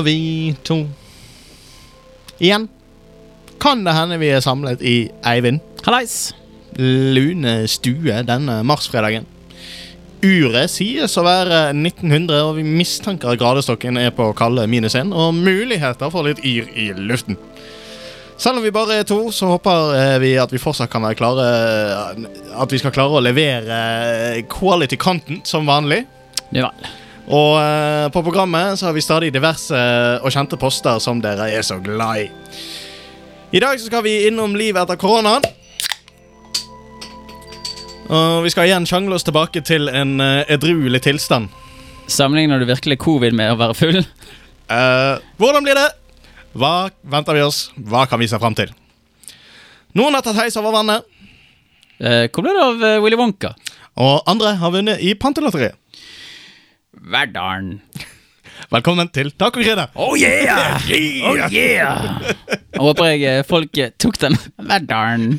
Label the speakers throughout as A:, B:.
A: Og vi to. Igjen kan det hende vi er samlet i Eivind
B: Hallais!
A: Lune stue denne marsfredagen. Uret sies å være 1900, og vi mistenker at gradestokken er på kalde minus 1, og muligheter for litt yr i luften. Selv om vi bare er to, så håper eh, vi at vi fortsatt kan være klare At vi skal klare å levere quality content som vanlig.
B: Ja vel.
A: Og eh, på programmet så har vi stadig diverse og kjente poster som dere er så glad i. I dag så skal vi innom livet etter koronaen. Og vi skal igjen sjangle oss tilbake til en uh, edruelig tilstand.
B: Sammenligner du virkelig covid med å være full?
A: Eh, hvordan blir det? Hva venter vi oss? Hva kan vi se fram til? Noen har tatt heis over vannet,
B: Eh, hvor ble det av eh, Willy Wonka?
A: og andre har vunnet i Pantelotteriet.
B: Verdalen.
A: Velkommen til Tacokrinet.
B: Oh yeah! Oh yeah! Jeg håper jeg eh, folk eh, tok den. Verdalen.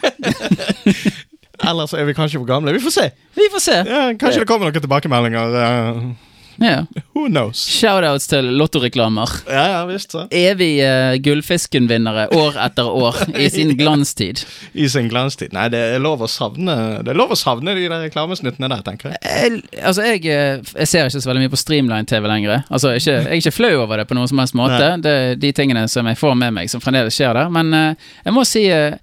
A: Ellers er vi kanskje for gamle. Vi får se.
B: Vi får se.
A: Ja, kanskje det kommer noen tilbakemeldinger.
B: Ja.
A: who knows?
B: Shoutouts til lottoreklamer.
A: Ja, ja, visst så.
B: Evige uh, Gullfisken-vinnere år etter år i sin glanstid.
A: I sin glanstid. Nei, det er lov å savne Det er lov å savne de der reklamesnuttene der, tenker jeg.
B: Jeg, altså, jeg, eh, jeg ser ikke så veldig mye på Streamline-TV lenger. Altså, ikke, jeg er ikke flau over det på noen som helst måte. Det er de tingene som jeg får med meg, som fremdeles skjer der. Men uh, jeg må si eh,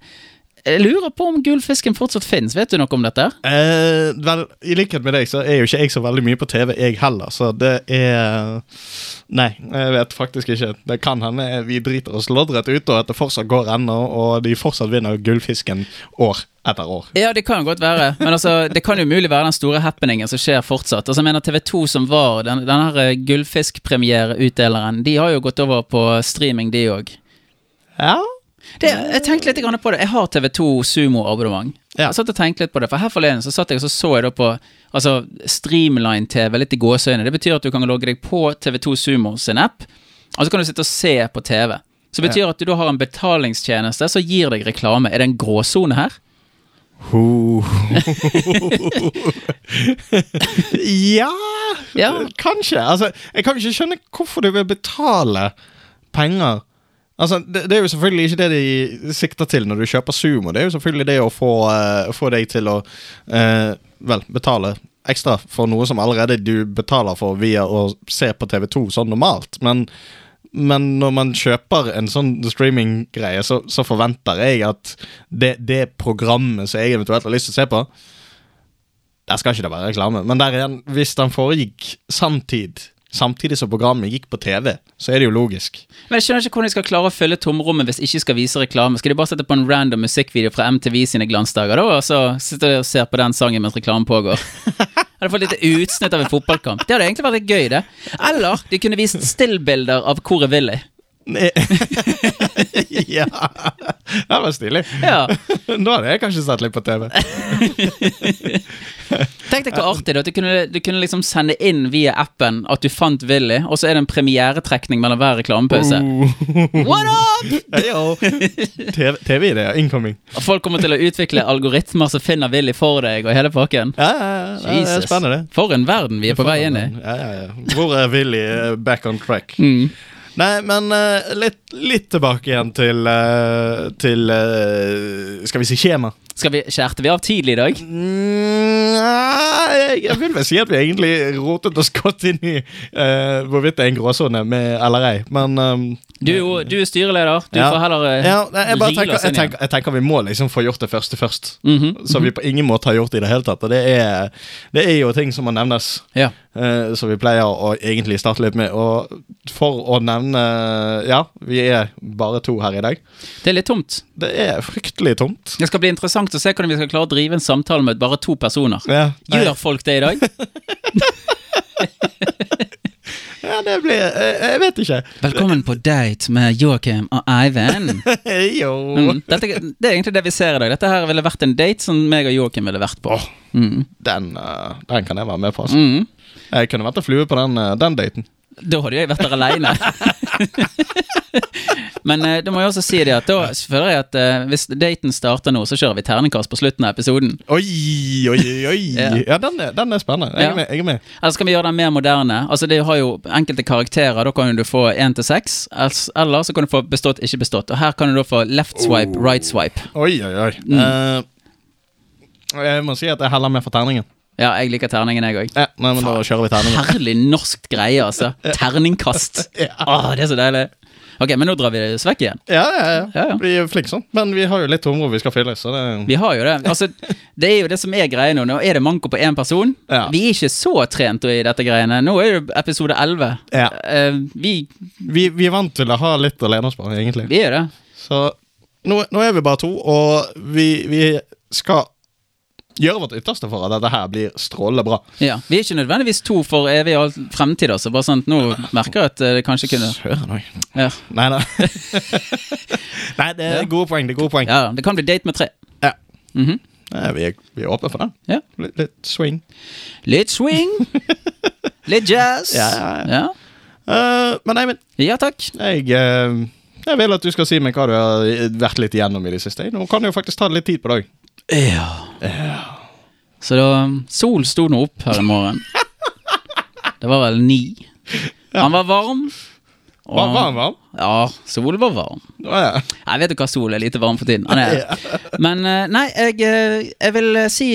B: Jeg lurer på om gullfisken fortsatt finnes. Vet du noe om dette?
A: Eh, vel, I likhet med deg så er jo ikke jeg så veldig mye på TV, jeg heller, så det er Nei, jeg vet faktisk ikke. Det kan hende vi driter oss loddrett ut, og at det fortsatt går ennå, og de fortsatt vinner gullfisken år etter år.
B: Ja, det kan godt være. Men altså, det kan jo mulig være den store happeningen som skjer fortsatt. Altså, jeg mener TV2 som var den, denne eh, gullfiskpremiereutdeleren, de har jo gått over på streaming, de òg.
A: Ja.
B: Jeg tenkte litt på det. Jeg har TV2 Sumo-abonnement.
A: Ja.
B: Jeg satt og tenkte litt på det, for Her forleden så satt jeg og så, så jeg på altså, Streamline-TV, litt i gåseøynene. Det betyr at du kan logge deg på TV2 Sumo sin app, og så kan du sitte og se på TV. Så det betyr at du da har en betalingstjeneste som gir deg reklame. Er det en gråsone her?
A: Ho. ja,
B: Ja.
A: kanskje. Altså, jeg kan ikke skjønne hvorfor du vil betale penger. Altså, det, det er jo selvfølgelig ikke det de sikter til når du kjøper Sumo. Det er jo selvfølgelig det å få, uh, få deg til å uh, vel, betale ekstra for noe som allerede du betaler for via å se på TV2 sånn normalt. Men, men når man kjøper en sånn streaminggreie, så, så forventer jeg at det, det programmet som jeg eventuelt har lyst til å se på, der skal ikke det være reklame. Men der igjen, hvis den foregikk samtid, samtidig som programmet gikk på TV, så er det jo logisk.
B: Men jeg skjønner ikke hvordan de skal klare å fylle tomrommet hvis de ikke skal vise reklame. Skal de bare sette på en random musikkvideo fra MTV sine glansdager, da, og så sitter de og ser på den sangen mens reklamen pågår? Hadde fått litt utsnitt av en fotballkamp. Det hadde egentlig vært litt gøy, det. Eller de kunne vist stillbilder av koret Willy.
A: ja, det var stilig.
B: Ja.
A: Nå hadde jeg kanskje sett litt på TV.
B: Tenk deg hvor artig det at du kunne, du kunne liksom sende inn via appen at du fant Willy, og så er det en premieretrekning mellom hver reklamepause. What up?!
A: Heyo. TV TV-ideer incoming.
B: Og folk kommer til å utvikle algoritmer som finner Willy for deg, og hele pakken.
A: Ja, ja, ja, det er
B: Jesus.
A: spennende.
B: For en verden vi er på vei inn i.
A: Ja, ja, ja. Hvor er Willy eh, back on track?
B: Mm.
A: Nei, men uh, litt, litt tilbake igjen til, uh, til uh, Skal vi si skjema?
B: Skal vi, Skjærte vi av tidlig i dag?
A: Mm, Nei, jeg vil vel si at vi egentlig rotet oss godt inn i uh, hvorvidt det er en gråsone med eller ei, men um,
B: Du, du er styreleder. Du
A: Ja.
B: får heller uh,
A: ja, jeg, bare tenker, jeg, tenker, jeg tenker vi må liksom få gjort det første først.
B: Mhm,
A: Som vi på ingen måte har gjort i det hele tatt. Og det er, det er jo ting som må nevnes.
B: Ja.
A: Eh, som vi pleier å egentlig starte litt med. Og for å nevne Ja, vi er bare to her i dag.
B: Det er litt tomt.
A: Det er fryktelig tomt.
B: Det skal bli interessant å se hvordan vi skal klare å drive en samtale med bare to personer.
A: Ja,
B: Gjør folk det i dag?
A: ja det blir jeg, Jeg vet ikke.
B: Velkommen på date med Joakim og Eivind.
A: jo.
B: Mm. Dette, det er egentlig det vi ser i dag. Dette her ville vært en date som meg og Joakim ville vært på. Mm.
A: Den, uh, den kan jeg være med på. Altså.
B: Mm.
A: Jeg kunne vært en flue på den, eh, den daten.
B: Da hadde jeg vært der aleine. Men eh, da må jeg også si det at da føler jeg at eh, hvis daten starter nå, så kjører vi terningkast på slutten av episoden.
A: Oi, oi, oi.
B: Ja.
A: ja, den, er, den er spennende. Jeg
B: Ja.
A: er med. Jeg er med.
B: Eller skal vi gjøre den mer moderne? Altså Det har jo enkelte karakterer. Da kan du få én til seks. Eller så kan du få bestått, ikke bestått. Og her kan du da få left swipe, right swipe.
A: Oi, oi, oi.
B: Mm.
A: Uh, jeg må si at jeg heller med for terningen.
B: Ja, jeg liker terningen, jeg òg.
A: Ja, nei, men da kjører vi terningen.
B: Herlig norsk greie, altså. Terningkast.
A: Ja.
B: Åh, det er så deilig. Ok, men nå drar vi oss vekk igjen.
A: Ja, ja, ja.
B: Ja, ja.
A: Vi er flinke sånn. Men vi har jo litt tomrom vi skal fylle, så det
B: Vi har jo det. Altså, det er jo det som er greia nå. Nå er det manko på én person.
A: Ja.
B: Vi er ikke så trent i dette greiene. Nå er det episode 11.
A: Ja.
B: Uh, vi,
A: vi, vi er vant til å ha litt å lene oss på, egentlig.
B: vi er det.
A: Så nå, nå er vi bare to, og vi, vi skal gjøre vårt ytterste for at dette her blir strålende bra.
B: Ja. Vi er ikke nødvendigvis to for evig og fremtid, altså. Bare sånn nå merker jeg at eh, det kanskje kunne
A: Søren òg.
B: ja.
A: Nei, nei. nei, det er
B: Ja.
A: gode poeng. Det er gode poeng.
B: ja, det kan bli date med tre.
A: Ja.
B: Mhm.
A: Nei, vi, er, vi er åpne for det.
B: Ja.
A: Litt, litt swing.
B: Litt swing. Litt jazz.
A: Ja, ja,
B: ja.
A: Eh, men Eivind,
B: Ja, takk.
A: jeg, uh, jeg vil at du skal si meg hva du har vært litt igjennom i det siste. Nå kan du jo faktisk ta litt tid på deg.
B: Ja. Så da Sol sto nå opp her i morgen. Det var vel ni. Han var varm. og-
A: Var, var han varm?
B: Ja, sol var varm.
A: Å, ja.
B: Jeg vet jo hva sol er lite varm for tiden. Han er. Men eh, nei, jeg, eh, jeg vil eh, si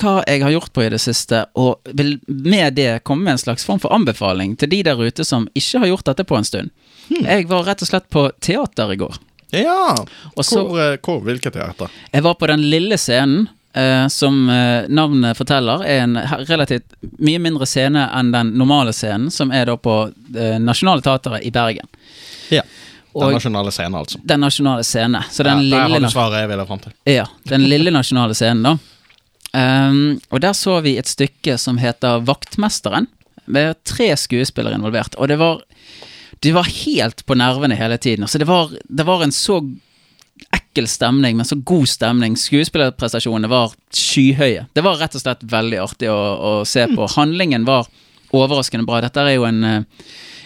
B: hva jeg har gjort på i det siste, og vil med det komme med en slags form for anbefaling til de der ute som ikke har gjort dette på en stund. Jeg var rett og slett på teater i går.
A: Ja.
B: Også,
A: Hvor, eh, hvor hvilket teater?
B: Jeg var på den lille scenen, Uh, som uh, navnet forteller, er en relativt mye mindre scene enn den normale scenen, som er da på uh, Nationale Teatret i Bergen.
A: Ja. Den
B: Og
A: nasjonale scenen, altså.
B: den nasjonale scene. Så den
A: ja, der
B: lille
A: har du svaret jeg ville fram til.
B: Ja, den lille nasjonale scenen, da. Um, og der så vi et stykke som heter Vaktmesteren, med tre skuespillere involvert. Og det var, det var helt på nervene hele tiden. Altså, det var, det var en så ekkel stemning, men så god stemning. Skuespillerprestasjonene var skyhøye. Det var rett og slett veldig artig å, å se på. Handlingen var overraskende bra. Dette er jo en, eh,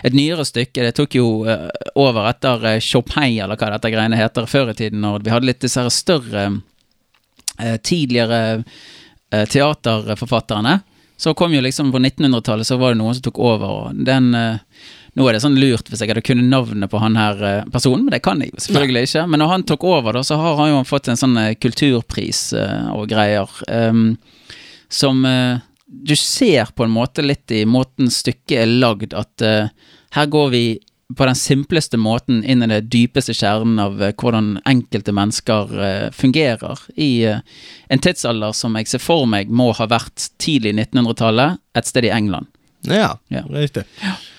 B: et nyere stykke. Det tok jo eh, over etter eh, Chopin, eller hva dette greiene heter, før i tiden. når vi hadde litt disse større tidligere teaterforfatterne. Så kom jo liksom på 1900-tallet så var det noen som tok over, og den Nå er det sånn lurt hvis jeg hadde kunnet navnet på han her eh, personen, men det kan jeg jo selvfølgelig ikke. Men når han tok over, da, så har han jo fått en sånn eh, kulturpris eh, og greier. um, som uh, du ser på en måte litt i måten stykket er lagd, at uh, her går vi på den simpleste måten inn i det dypeste kjernen av hvordan enkelte mennesker fungerer i en tidsalder som jeg ser for meg må ha vært tidlig 1900-tallet, et sted i England.
A: Ja,
B: Ja.
A: riktig.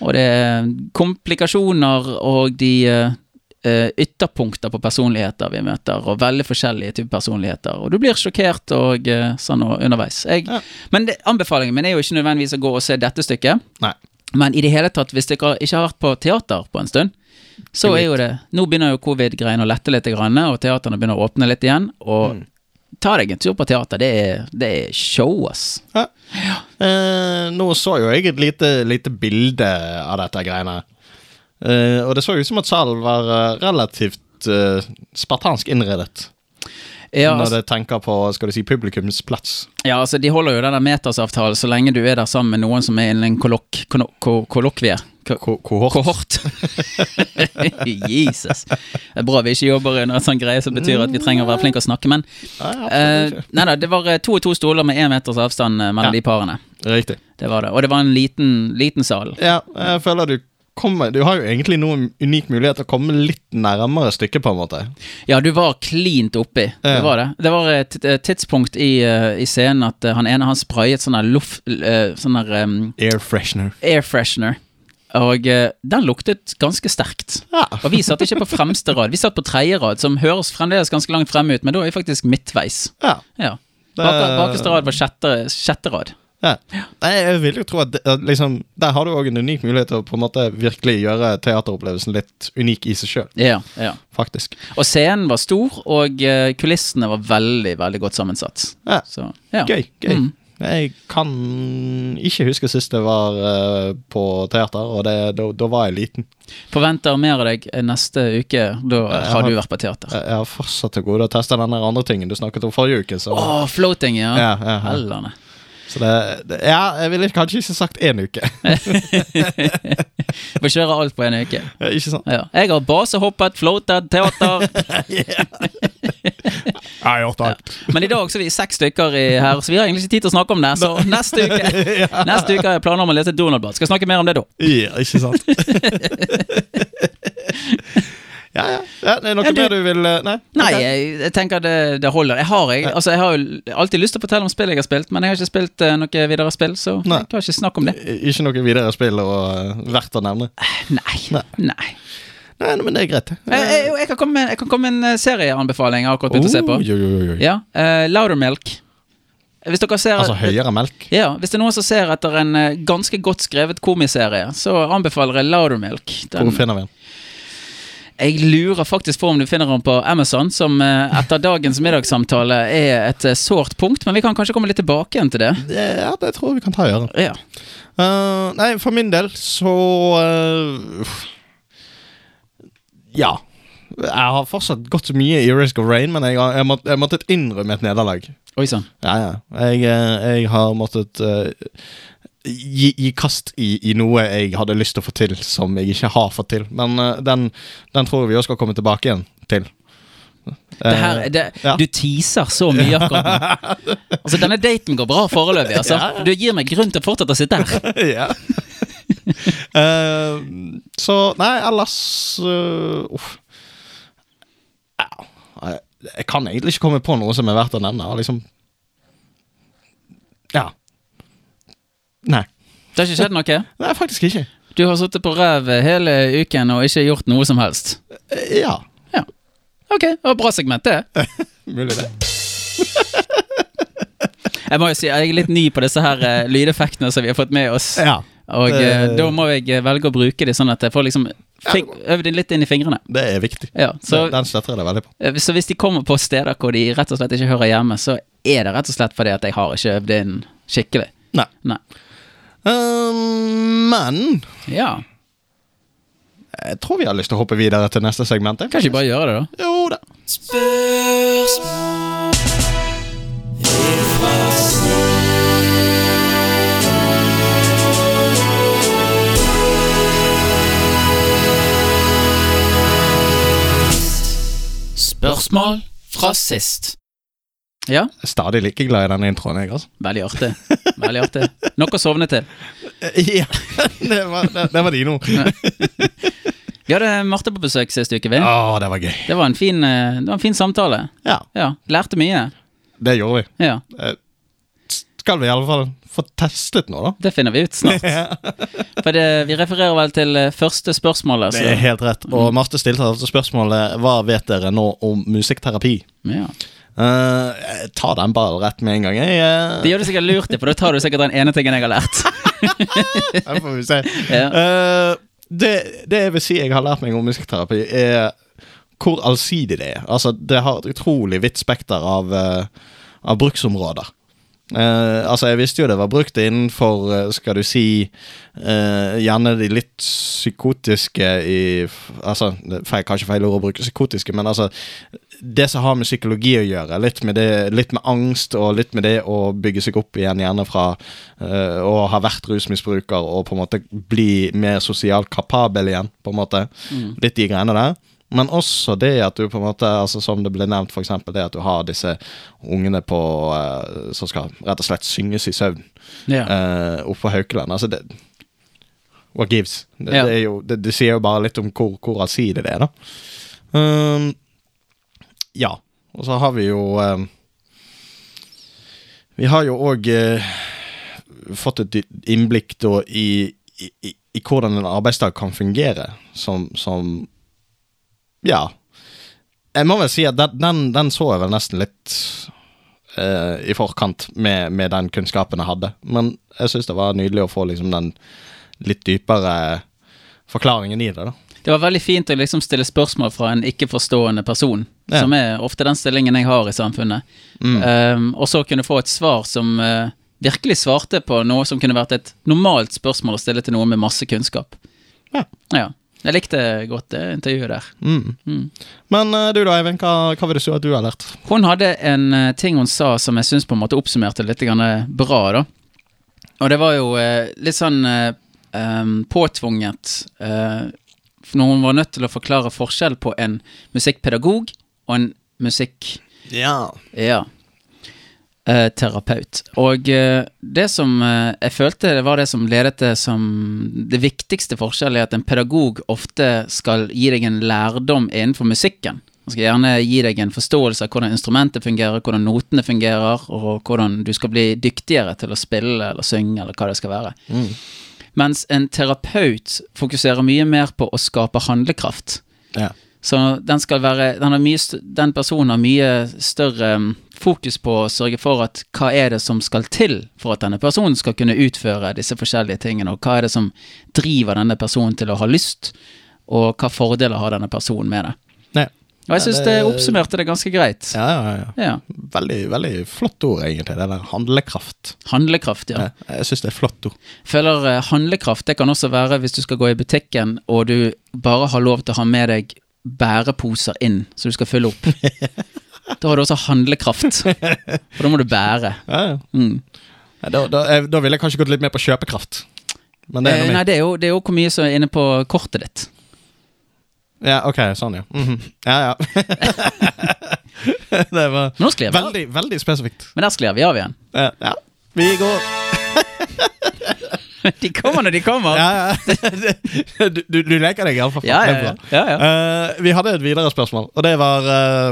B: Og det er komplikasjoner og de eh, eh, ytterpunkter på personligheter vi møter, og veldig forskjellige typer personligheter. Og du blir sjokkert og eh, sånn og underveis. Jeg,
A: Ja.
B: Men det, anbefalingen min er jo ikke nødvendigvis å gå og se dette stykket.
A: Nei.
B: Men i det hele tatt, hvis dere ikke har vært på teater på en stund, så er jo det Nå begynner jo covid-greiene å lette litt, og teaterne begynner å åpne litt igjen. Og ta deg en tur på teater. Det er, det er show, ass.
A: Ja. Eh, nå så jo jeg et lite, lite bilde av dette greiene. Eh, og det så ut som at salen var eh, relativt eh, spartansk innredet.
B: Ja,
A: når du tenker på skal du si, publikums plats.
B: ja, altså de holder jo den metersavtalen så lenge du er der sammen med noen som er innen en kollok, kollokvie. Ko-
A: Ko- Kohort.
B: Kohort. Jesus. Det er bra vi ikke jobber under en sånn greie som betyr at vi trenger å være flinke å snakke, men
A: ikke.
B: Nei da, det var eh, to og to stoler med én meters avstand eh, mellom
A: Ja.
B: de parene.
A: Riktig.
B: Det var det. Og det var en liten, liten sal.
A: Ja, jeg føler du kommer Du har jo egentlig noen unik mulighet til å komme litt nærmere stykket, på en måte.
B: Ja, du var klint oppi. Det var det. Det var et tidspunkt i, eh, i scenen at eh, han ene han sprayet sånn der luft... eh, Sånn der
A: Air freshener.
B: air freshener. Og den luktet ganske sterkt.
A: Ja.
B: Og vi satt ikke på fremste rad, vi satt på tredje rad, som høres fremdeles ganske langt frem ut, men da er vi faktisk midtveis.
A: ja.
B: Ja. Bak, bakerste rad var sjette, sjette rad.
A: Ja. Nei, jeg vil jo tro at, at liksom, der har du òg en unik mulighet til å på en måte virkelig gjøre teateropplevelsen litt unik i seg sjøl,
B: Ja, ja.
A: faktisk.
B: Og scenen var stor, og eh, kulissene var veldig, veldig godt sammensatt.
A: Ja.
B: Så, ja.
A: Gøy. gøy.
B: Mm.
A: Jeg kan ikke huske sist jeg var uh, på teater, og det, da, da var jeg liten.
B: Forventer mer av deg neste uke. Da har
A: har-
B: du vært på teater.
A: Jeg jeg har fortsatt til gode å teste den andre tingen du snakket om forrige uke. Så,
B: Å, floating, ja.
A: Ja, ja, ja.
B: Hellene.
A: Så det, det Ja, jeg ville kanskje ikke sagt én uke.
B: Får kjøre alt på en uke.
A: Ja, ikke sant?
B: Ja. Jeg har basehoppet, floated, teater.
A: Jeg har gjort alt.
B: Men i dag så er vi seks stykker i her, så vi har egentlig ikke tid til å snakke om det. Så neste uke Neste uke har jeg planer om å lese Donald-blad. Skal snakke mer om det da.
A: Ja, ikke sant? Ja, ja. ja. Det er noe
B: Ja, du-
A: mer du vil eh, Nei?
B: Nei, jeg, jeg tenker det, det holder. Jeg har, jeg, altså, jeg har jo alltid lyst til å fortelle om spill jeg har spilt, men jeg har ikke spilt uh, noe videre spill, så
A: Nei.
B: jeg kan ikke snakke om det.
A: Ikke noe videre spill og uh, verdt å nevne.
B: Nei.
A: Nei.
B: Nei.
A: Nei, men det er greit.
B: Jeg, kan komme med, jeg kan komme med en serieanbefaling jeg har akkurat begynt å se på.
A: Oh, jo, jo, jo.
B: Ja, uh, Loudermilk. Hvis dere ser
A: Altså høyere melk?
B: Ja, Hvis det er noen som ser etter en ganske godt skrevet komiserie, så anbefaler jeg Loudermilk.
A: Hvor finner vi den?
B: Jeg lurer faktisk på om du finner den på Amazon, som eh, etter dagens middagssamtale er et eh, sårt punkt, men vi kan kanskje komme litt tilbake igjen til det.
A: Ja, det tror jeg vi kan ta og gjøre.
B: Ja.
A: Uh, nei, for min del så uh. Ja. Jeg har fortsatt gått mye i Risk of Rain, men jeg har jeg måtte, jeg måttet innrømme et nederlag.
B: Oi sann.
A: Ja, ja. Jeg, jeg har måttet eh, gi, gi kast i, i noe jeg hadde lyst til å få til, som jeg ikke har fått til. Men uh, den, den tror vi også skal komme tilbake igjen til.
B: Det her,
A: Eh,
B: det,
A: ja.
B: Du teaser så mye akkurat nå. Altså, denne daten går bra foreløpig. Altså. Du gir meg grunn til å fortsette å sitte her.
A: ja. uh, så Nei, ellers uh, Uff. Jeg, jeg kan egentlig ikke komme på noe som er verdt å nevne. Liksom Ja. Nei.
B: Det har ikke skjedd noe?
A: Nei, faktisk ikke.
B: Du har sittet på ræv hele uken og ikke gjort noe som helst?
A: Eh, Ja.
B: Ja. Ok, det var bra segment, det.
A: Mulig det.
B: Jeg må jo si, jeg er litt ny på disse her uh, lydeffektene som vi har fått med oss.
A: Ja.
B: Og
A: uh,
B: da må jeg velge å bruke de sånn at jeg får liksom fing øve de litt inn i fingrene.
A: Det er viktig.
B: Ja, så,
A: Den støtter jeg deg veldig på.
B: så hvis de kommer på steder hvor de rett og slett ikke hører hjemme, så er det rett og slett fordi at jeg har ikke øvd inn skikkelig.
A: Nei.
B: Nei.
A: Um, men
B: Ja,
A: jeg tror vi har lyst til å hoppe videre til neste segment. jeg.
B: kan ikke bare gjøre det, da?
A: Jo da.
B: Spørsmål fra sist. Ja,
A: Jeg er stadig like glad i denne introen, jeg, altså.
B: veldig artig. Veldig artig. Nok å sovne til.
A: Ja, det var, det, det var de nå.
B: Vi hadde Marte på besøk sist uke. Vi.
A: Å, det var gøy.
B: Det var en fin, eh, det var en fin samtale.
A: Ja,
B: Ja, Lærte mye.
A: det gjorde vi.
B: Ja,
A: Eh, Skal vi i alle fall få testet nå, da?
B: Det finner vi ut snart. For det, vi refererer vel til eh, første spørsmålet.
A: Det er helt rett. Og Marte stilte altså spørsmålet Hva vet dere nå om musikkterapi?
B: ja.
A: Eh, jeg tar den ballen rett med en gang. Jeg, uh...
B: Det gjør du sikkert lurt i, for da tar du sikkert den ene tingen jeg har lært.
A: det får vi se.
B: Ja.
A: Uh, det, det jeg vil si jeg har lært meg om musikkterapi, er hvor allsidig det er. Altså, det har et utrolig vidt spekter av, av bruksområder. Eh, altså, jeg visste jo det var brukt innenfor, eh, skal du si, uh, gjerne de litt psykotiske i Altså, feil, kanskje feil ord å bruke psykotiske, men altså det som har med psykologi å gjøre. Litt med, det, litt med angst og litt med det å bygge seg opp igjen, gjerne fra eh, å ha vært rusmisbruker og på en måte bli mer sosialt kapabel igjen, på en måte. Litt de greiene der. Men også det at du på en måte, altså som det ble nevnt, eksempel, det at du har disse ungene på uh, som skal rett og slett synges i søvn
B: Ja.
A: eh, oppå Haukeland. Altså det What gives? Det,
B: Ja.
A: det, jo, det, det sier jo bare litt om hvor, hvor allsidig det er, da. Um, ja. Og så har vi jo um, Vi har jo òg fått et innblikk da i, i, i, i hvordan en arbeidsdag kan fungere, som, som Ja. Jeg må vel si at den, den, den så jeg vel nesten litt uh, i forkant med, med den kunnskapen jeg hadde. Men jeg syns det var nydelig å få liksom den litt dypere forklaringen i det. da
B: Det var veldig fint å liksom stille spørsmål fra en ikke-forstående person,
A: Ja.
B: som er ofte den stillingen jeg har i samfunnet.
A: Mm.
B: Um, og så kunne få et svar som uh, virkelig svarte på noe som kunne vært et normalt spørsmål å stille til noen med masse kunnskap.
A: Ja.
B: Ja. Jeg likte godt det intervjuet der.
A: Mm.
B: Mm.
A: Men eh, du da, Eivind, hva, hva vil du si at du har lært?
B: Hun hadde en eh, ting hun sa som jeg syns oppsummerte litt eh, bra, da. Og det var jo eh, litt sånn eh, påtvunget eh, Når hun var nødt til å forklare forskjell på en musikkpedagog og en musikk...
A: Ja.
B: Ja. Eh, terapeut. Og eh, det som eh, jeg følte det var det som ledet til som Det viktigste forskjellet er at en pedagog ofte skal gi deg en lærdom innenfor musikken. Han skal gjerne gi deg en forståelse av hvordan instrumentet fungerer, hvordan notene fungerer, og hvordan du skal bli dyktigere til å spille eller synge, eller hva det skal være.
A: Mm.
B: Mens en terapeut fokuserer mye mer på å skape handlekraft.
A: ja.
B: Så den skal være Den, mye, den personen har mye større mm, fokus på å sørge for at hva er det som skal til for at denne personen skal kunne utføre disse forskjellige tingene, og hva er det som driver denne personen til å ha lyst, og hva fordeler har denne personen med det.
A: Nei.
B: Og jeg syns
A: Ja,
B: det
A: det-
B: oppsummerte det ganske greit.
A: Ja, ja, ja.
B: Ja.
A: Veldig, veldig flott ord, egentlig. Det der handlekraft.
B: Handlekraft, ja.
A: Ja, Jeg syns det er flott ord.
B: Føler eh, handlekraft det kan også være hvis du skal gå i butikken og du bare har lov til å ha med deg bæreposer inn, så du skal fylle opp. Da har du også handlekraft, for da må du bære.
A: Ja, ja.
B: Mm.
A: Da, da, eh, da ville jeg kanskje gått litt mer på kjøpekraft. Men det er
B: Eh, nei, det er, jo, det er jo hvor mye som er inne på kortet ditt.
A: Ja, ok, sånn, ja. Mhm. Ja, ja. det var
B: av.
A: veldig, veldig spesifikt.
B: Men der sklir vi av igjen.
A: Ja, ja. Vi går
B: De kommer når de kommer.
A: Ja, ja. Du, du, du leker deg iallfall.
B: Ja, ja, ja. ja, ja.
A: Uh, vi hadde et videre spørsmål, og det var uh,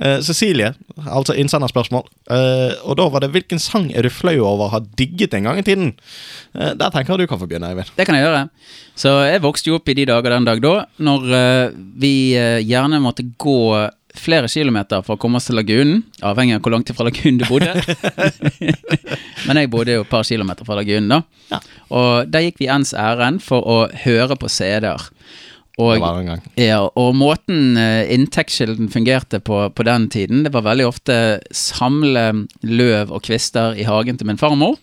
A: uh, Cecilie, altså innsenderspørsmål. Uh, og da var det 'Hvilken sang er du flau over å ha digget en gang i tiden?' Uh, der tenker jeg du kan få begynne, Eivind.
B: Det kan jeg gjøre. Så jeg vokste jo opp i de dager den dag da, når eh, vi eh, gjerne måtte gå flere kilometer for å komme oss til lagunen, avhengig av hvor langt fra lagunen du bodde. Men jeg bodde jo et par kilometer fra lagunen, da.
A: Ja.
B: Og der gikk vi ens ærend for å høre på CD-er. Og, ja, og måten eh, inntektskilden fungerte på på den tiden, det var veldig ofte samle løv og kvister i hagen til min farmor,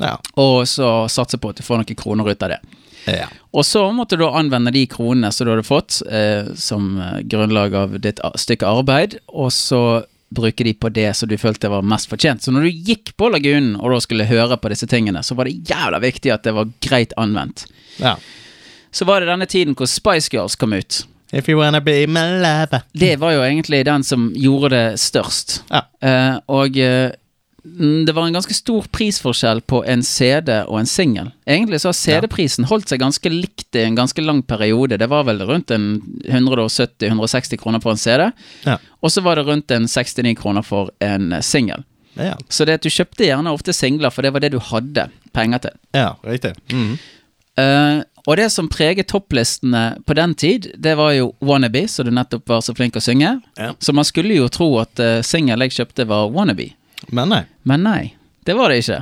A: Ja.
B: og så satse på at du får noen kroner ut av det.
A: ja.
B: Og så måtte du anvende de kronene som du hadde fått eh, som eh, grunnlag av ditt stykke arbeid, og så bruke de på det som du følte var mest fortjent. Så når du gikk på lagunen og da skulle høre på disse tingene, så var det jævla viktig at det var greit anvendt.
A: ja.
B: Så var det denne tiden hvor Spice Girls kom ut.
A: If you wanna be my lover.
B: Det var jo egentlig den som gjorde det størst.
A: Ja.
B: Uh, og mm, det var en ganske stor prisforskjell på en CD og en singel. Egentlig så har CD-prisen holdt seg ganske likt i en ganske lang periode. Det var vel rundt en 170-160 kroner for en CD,
A: Ja.
B: og så var det rundt en 69 kroner for en eh, singel.
A: Ja,
B: Så det at du kjøpte gjerne ofte singler, for det var det du hadde penger til.
A: ja riktig. Mhm.
B: Eh, og det som preget topplistene på den tid, det var jo Wannabe, som du nettopp var så flink å synge.
A: Ja.
B: Så man skulle jo tro at uh, singel jeg kjøpte var Wannabe.
A: Men nei.
B: Men nei, det var det ikke.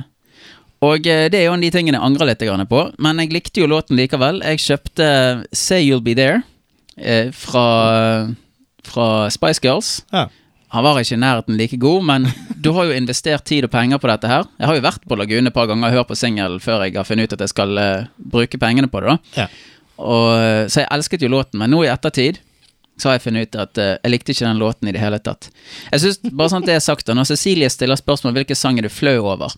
B: Og eh, det er jo en av de tingene jeg angrer litt på, men jeg likte jo låten likevel. Jeg kjøpte Say You'll Be There eh, fra, fra Spice Girls.
A: Ja.
B: Han var ikke i nærheten like god, men du har jo investert tid og penger på dette her. Jeg har jo vært på Lagune et par ganger og hørt på singel før jeg har funnet ut at jeg skal uh, bruke pengene på det. da
A: Ja.
B: og, eh, Så jeg elsket jo låten, men nå i ettertid så har jeg funnet ut at uh, jeg likte ikke den låten i det hele tatt. Jeg synes, bare sånn at det er sagt da, Når Cecilie stiller spørsmål hvilken sang er du flau over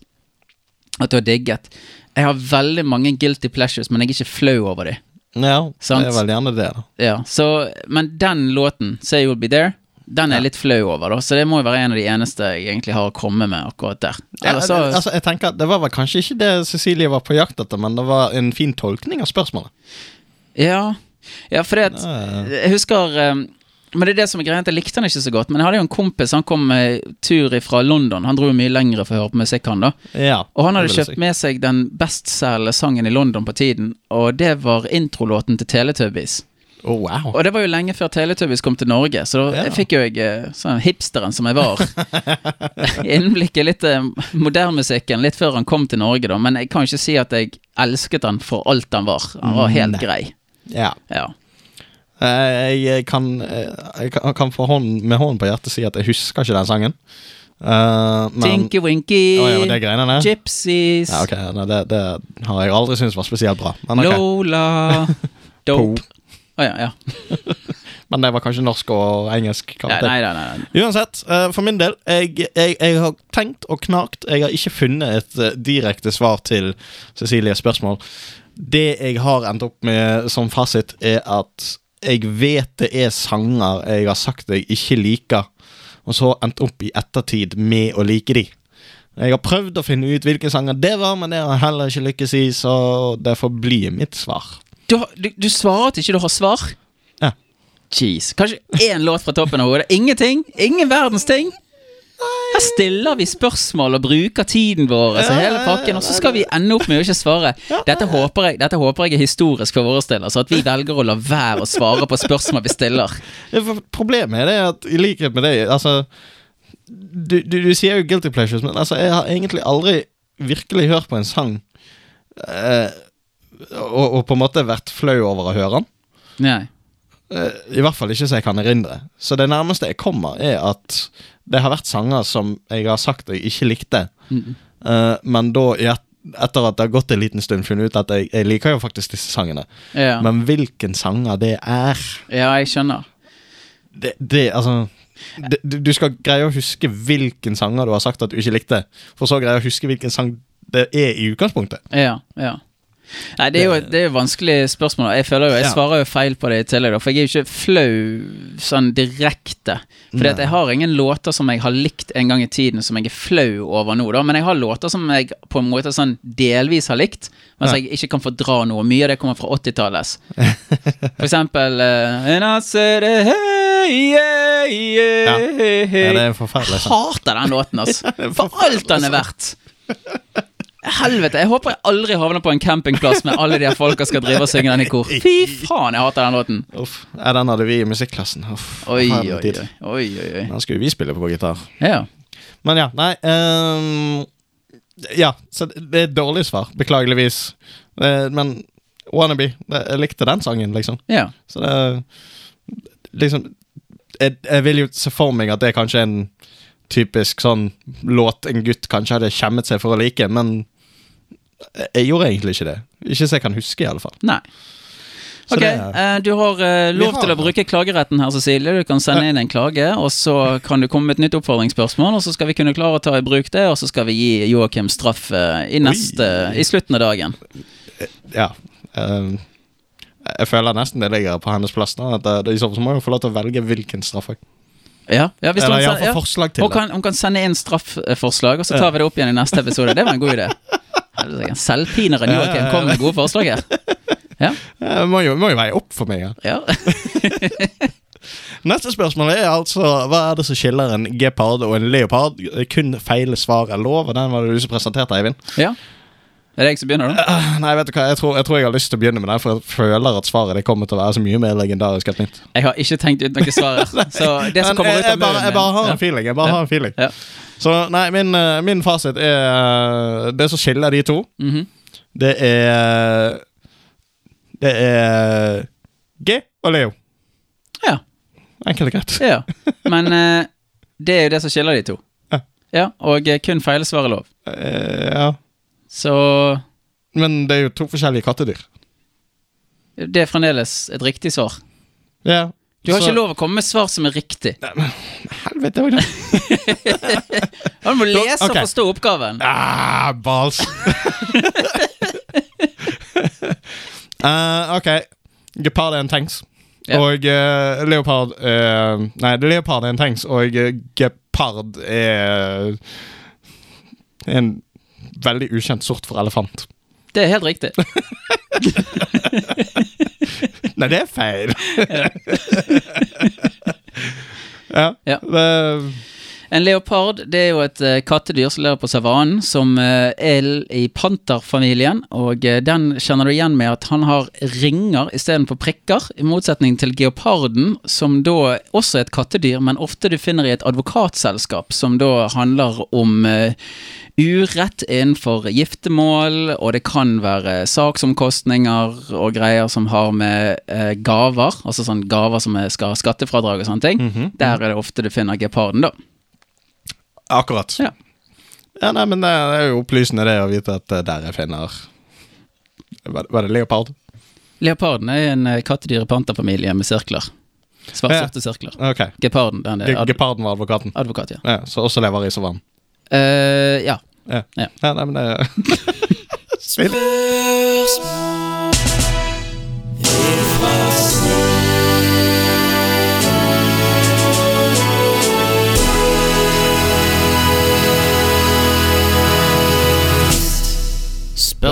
B: at du har digget Jeg har veldig mange guilty pleasures, men jeg er ikke flau over dem.
A: ja,
B: Sant.
A: det er vel gjerne det, da.
B: Ja, så, men den låten, Say You'll Be There, den er jeg litt flau over, da. Så det må jo være en av de eneste jeg egentlig har å komme med akkurat der. Eller, så
A: altså, jeg tenker at Det var vel kanskje ikke det Cecilie var på jakt etter, men det var en fin tolkning av spørsmålet.
B: Ja, ja for det at Jeg husker eh, Men det er det som er greia, jeg likte han ikke så godt. Men jeg hadde jo en kompis, han kom med tur fra London. Han dro mye lengre for å høre på musikk, han da.
A: ja
B: Og han hadde kjøpt si. med seg den bestselgende sangen i London på tiden, og det var introlåten til Teletubbies.
A: Å, wow.
B: Og det var jo lenge før Teletubbies kom til Norge, så da
A: Ja.
B: fikk jo jeg, eh, sånn hipsteren som jeg var, innblikk i litt eh, modernmusikken litt før han kom til Norge, da. Men jeg kan ikke si at jeg elsket han for alt han var. Han var helt
A: Nei.
B: grei.
A: Ja.
B: Ja.
A: Eh, Jeg kan, jeg kan- hånd, med hånden på hjertet si at jeg husker ikke den sangen. Uh, men
B: Tinky Winky,
A: oh, ja, det greiene?
B: Gypsies,
A: Ja, okay, nei, det, det har jeg aldri syntes var spesielt bra. Men, okay.
B: Lola Dope. Å ja, ja.
A: men det var kanskje norsk og engelsk.
B: Nei, nei, nei. nei.
A: Uansett, eh, for min del, jeg, jeg, jeg har tenkt og knakt. Jeg har ikke funnet et eh, direkte svar til Cecilies spørsmål. Det jeg har endt opp med som fasit, er at jeg vet det er sanger jeg har sagt jeg ikke liker, og så endt opp i ettertid med å like de. Jeg har prøvd å finne ut hvilke sanger det var, men det har jeg heller ikke lykkes i, så det får bli mitt svar.
B: Du, du, du svarer at ikke du har svar?
A: Ja.
B: Jeez. Kanskje én låt fra toppen av hodet? Ingenting? Ingen verdens ting? Her stiller vi spørsmål og bruker tiden vår, altså hele pakken, og så skal vi ende opp med å ikke svare. Dette håper jeg, dette håper jeg er historisk for våre steder, så at vi velger å la være å svare på spørsmål vi stiller.
A: Problemet er det at i likhet med deg Altså du, du, du sier jo guilty pleasures, men altså, jeg har egentlig aldri virkelig hørt på en sang eh, og, og på en måte vært flau over å høre den.
B: Nei.
A: Eh, I hvert fall ikke så jeg kan erindre. Så det nærmeste jeg kommer, er at det har vært sanger som jeg har sagt jeg ikke likte,
B: Mm.
A: uh, men da i et, etter at det har gått en liten stund, funnet ut at jeg, jeg liker jo faktisk disse sangene.
B: Ja.
A: Men hvilken sanger det er
B: ja, jeg skjønner.
A: det, det, altså det, du du skal greie å huske hvilken sanger du har sagt at du ikke likte, for så greie å huske hvilken sang det er i utgangspunktet.
B: Ja, ja. Nei, det er jo det er et vanskelig spørsmål. Jeg føler jo, jeg
A: Ja.
B: svarer jo feil på det i tillegg, for jeg er jo ikke flau sånn direkte. Fordi at jeg har ingen låter som jeg har likt en gang i tiden som jeg er flau over nå, da. Men jeg har låter som jeg på en måte sånn delvis har likt, mens
A: Ja.
B: jeg ikke kan fordra noe. Mye av det kommer fra 80-tallet. For eksempel uh, And I said, hey, yeah, yeah,
A: Ja.
B: hey.
A: Ja, det er forferdelig.
B: Jeg hater den låten, altså. For alt den er verdt. Helvete, jeg håper jeg aldri havner på en campingplass med alle de her folka skal drive og synge den i kor. Fy faen, jeg hater den låten.
A: Uff, ja, den hadde vi i musikklassen. Uff,
B: Oi, oi, oi. oi, oi.
A: Den skulle vi spille på gitar.
B: Ja.
A: Men ja, nei um, Ja, så det er et dårlig svar, beklageligvis. Men Wannabe, jeg likte den sangen, liksom.
B: ja.
A: Så det Liksom jeg, jeg vil jo se for meg at det er kanskje en typisk sånn låt en gutt kanskje hadde skjemmet seg for å like, men jeg gjorde egentlig ikke det. Ikke så jeg kan huske, i alle fall.
B: Nei.
A: Så
B: Ok,
A: det
B: eh, du har eh, lov
A: har
B: til å bruke klageretten her, Cecilie. Du kan sende inn en klage, og så kan du komme med et nytt oppfordringsspørsmål, og så skal vi kunne klare å ta i bruk det, og så skal vi gi Joakim straff eh, i neste I slutten av dagen.
A: Ja. Um, jeg føler nesten det ligger på hennes plass. nå At det, så må hun få lov til å velge hvilken straff.
B: Ja, ja,
A: Eller iallfall
B: ja.
A: forslag til
B: Hun kan, hun kan sende inn straffforslag, og så tar vi det opp igjen i neste episode. Det var en god idé. Helsike, Selvpineren Joakim kom med gode forslag her. Ja.
A: Det må jo, må jo veie opp for meg. Ja.
B: ja.
A: Neste spørsmål er altså hva er det som skiller en gepard og en leopard? Kun feil svar er lov, og den var det du som presenterte, Eivind.
B: ja. Er det jeg som begynner, da?
A: Uh, Nei, vet du hva, jeg tror, jeg tror jeg har lyst til å begynne med den, for jeg føler at svaret det kommer til å være så mye mer legendarisk enn mitt.
B: Jeg har ikke tenkt ut noe svar. Så det som kommer
A: jeg,
B: ut av munnen
A: jeg bare har en feeling. Jeg bare
B: Ja.
A: har en feeling.
B: Ja.
A: Så nei, min, eh, min fasit er eh, Det som skiller de to,
B: Mhm.
A: det er Det er G og Leo.
B: Ja.
A: Enkelt og greit.
B: ja. Men eh, det er jo det som skiller de to.
A: Ja.
B: Ja, Og eh, kun feilsvar er lov.
A: Uh, ja.
B: Så
A: Men det er jo to forskjellige kattedyr.
B: det er fremdeles et riktig svar.
A: Ja.
B: Du har
A: så-
B: ikke lov å komme med svar som er riktig.
A: Helvete òg, det.
B: Du må lese
A: okay.
B: og forstå oppgaven.
A: Ah, balls. uh, ok. Gepard er en tanks.
B: Ja.
A: Og uh, leopard uh, Nei, leopard er en tanks, og gepard er en veldig ukjent sort for elefant.
B: Det er helt riktig.
A: Nei, det er feil. ja.
B: Ja.
A: Det,
B: En leopard det er jo et uh, kattedyr som lever på savannen, som uh, er i panterfamilien. Og uh, den kjenner du igjen med at han har ringer istedenfor prikker, i motsetning til geoparden, som da også er et kattedyr, men ofte du finner i et advokatselskap, som da handler om eh, urett innenfor giftermål, og det kan være saksomkostninger og greier som har med eh, gaver, altså sånn gaver som skal ha skattefradrag og sånne ting. Der er det ofte du finner geparden, da.
A: Akkurat.
B: Ja.
A: Ja, nei, men det er jo opplysende det å vite at eh, der jeg finner Var det leopard?
B: Leoparden er en eh, kattedyr-panterfamilie med sirkler. Svart-sorte sirkler.
A: Okay.
B: Geparden, den er
A: Ge- Geparden var advokaten.
B: advokat, ja.
A: Ja, så også lever i savannen.
B: Uh, ja.
A: Ja.
B: Ja.
A: ja, nei, men det Svill.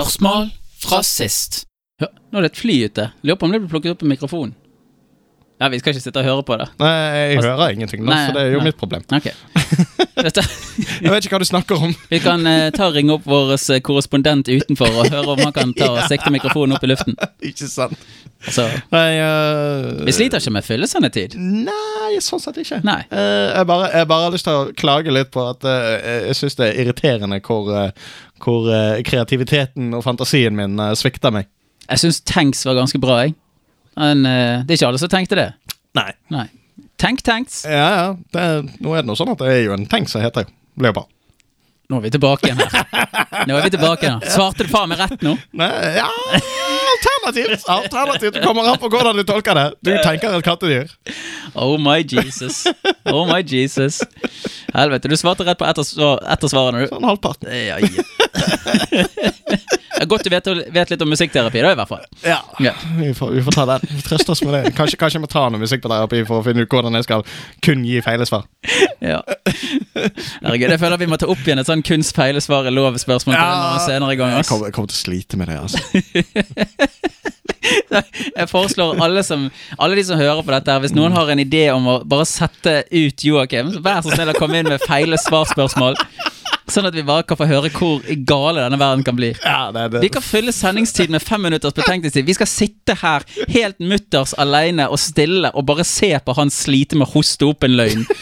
B: Spørsmål fra sist. Ja, nå er det et fly ute. Lurer på om det blir plukket opp en mikrofon. Ja, vi skal ikke sitte og høre på det.
A: Nei, jeg
B: Altså-
A: hører ingenting nå,
B: Nei,
A: så det er jo
B: nei.
A: mitt problem.
B: Ok.
A: Jeg vet ikke hva du snakker om.
B: vi kan eh, ta og ringe opp vår eh, korrespondent utenfor og høre om han kan ta og sikte mikrofonen opp i luften.
A: ikke sant?
B: Altså,
A: Nei, uh,
B: vi sliter ikke med fyllesendetid.
A: Nei, sånn sett ikke.
B: Nei.
A: Uh, jeg, bare, jeg bare har lyst til å klage litt på at jeg syns det er irriterende hvor, hvor eh, kreativiteten og fantasien min svikta svikter meg.
B: Jeg syns tanks var ganske bra, jeg. Men eh, det er ikke alle som tenkte det.
A: Nei.
B: Nei. Tank tanks.
A: Ja, ja. Det, nå er det noe sånn at det er jo en tank som heter leopard.
B: Nå er vi tilbake igjen her. Nå er vi tilbake igjen. Svarte du faen meg rett nå?
A: Nei, ja Alternativt! Alternativt Du kommer an på hvordan du tolker det. Du tenker et kattedyr.
B: Oh my Jesus. Oh my Jesus. Helvete, du svarte rett på ett av svarene, du.
A: Sånn halvparten.
B: Ja, ja. Det er godt du vet, vet litt om musikkterapi, da, i hvert fall.
A: Ja.
B: Ja.
A: Vi får, vi får ta den. Trøste oss med det. Kanskje, kanskje jeg må ta noe musikkterapi for å finne ut hvordan jeg skal kun gi feilesvar.
B: Ja. Herregud, jeg føler vi må ta opp igjen et sånn kunstfeilesvar er lov-spørsmål
A: Ja.
B: en senere gang.
A: Jeg kommer, jeg kommer til å slite med det. altså
B: Jeg foreslår alle, som, alle de som hører på dette, her, hvis noen har en idé om å bare sette ut Joakim, vær så snill å komme inn med feile svarspørsmål. Sånn at vi bare kan få høre hvor gale denne verden kan bli.
A: Ja, det, det.
B: Vi kan fylle sendingstid med fem minutters betenkningstid. Vi skal sitte her helt mutters alene og stille og bare se på han slite med å hoste opp en løgn.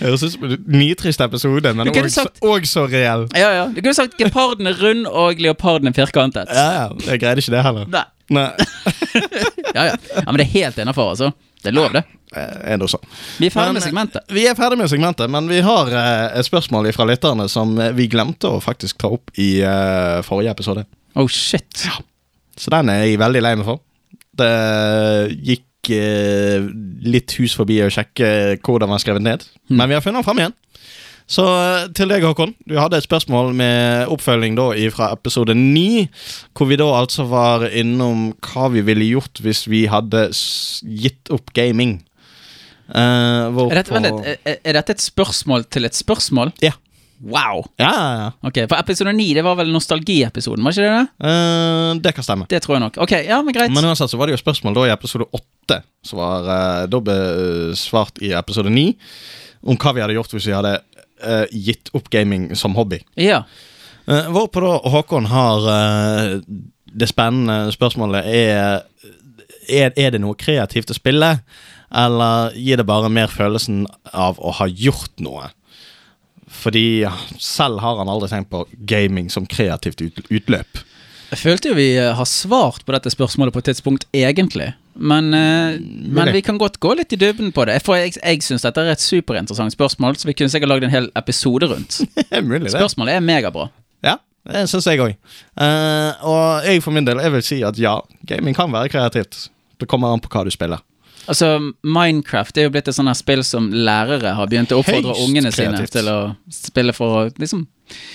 A: høres ut som en nitrist episode, men òg
B: sagt-
A: så reell.
B: Ja, ja. Du kunne sagt geparden er rund og leoparden er firkantet.
A: Ja, ja. Jeg greide ikke det heller.
B: Nei.
A: Nei.
B: Ja, ja. ja, men det er helt innafor, altså. Det er lov, det.
A: Eh, Er det også.
B: Vi er ferdig med segmentet.
A: Vi er ferdig med segmentet, men vi har eh, et spørsmål fra lytterne som eh, vi glemte å faktisk ta opp i eh, forrige episode.
B: Oh, shit.
A: Så den er jeg veldig lei meg for. Det gikk eh, litt hus forbi å sjekke hvordan den var skrevet ned,
B: mm.
A: men vi har funnet den fram igjen. Så eh, til deg, Håkon. Du hadde et spørsmål med oppfølging da fra episode 9, hvor vi da altså var innom hva vi ville gjort hvis vi hadde gitt opp gaming. Uh,
B: Er dette, vent er, er dette et spørsmål til et spørsmål?
A: Ja.
B: Wow.
A: Ja, ja, ja.
B: Ok, For episode 9 det var vel nostalgiepisoden, var ikke det det?
A: Uh, det kan stemme.
B: Det tror jeg nok. Ok, ja, men greit.
A: Men uansett så var det jo spørsmål da i episode 8, som var uh, da besvart i episode 9, om hva vi hadde gjort hvis vi hadde eh, gitt opp gaming som hobby.
B: Ja.
A: Uh, hvorpå da Håkon har uh, det spennende spørsmålet er, er Er det noe kreativt å spille, eller gir det bare mer følelsen av å ha gjort noe? Fordi selv har han aldri tenkt på gaming som kreativt utløp.
B: Jeg følte jo vi eh, har svart på dette spørsmålet på et tidspunkt, egentlig. Men, eh, men vi kan godt gå litt i dybden på det. For jeg, jeg syns dette er et superinteressant spørsmål, så vi kunne sikkert lagd en hel episode rundt.
A: Mulig.
B: Spørsmålet er megabra.
A: Ja, det syns jeg òg. og jeg for min del jeg vil si at ja, gaming kan være kreativt. Det kommer an på hva du spiller.
B: Altså, Minecraft er jo blitt et sånt her spill som lærere har begynt å oppfordre
A: Høyst
B: ungene sine til å spille for å liksom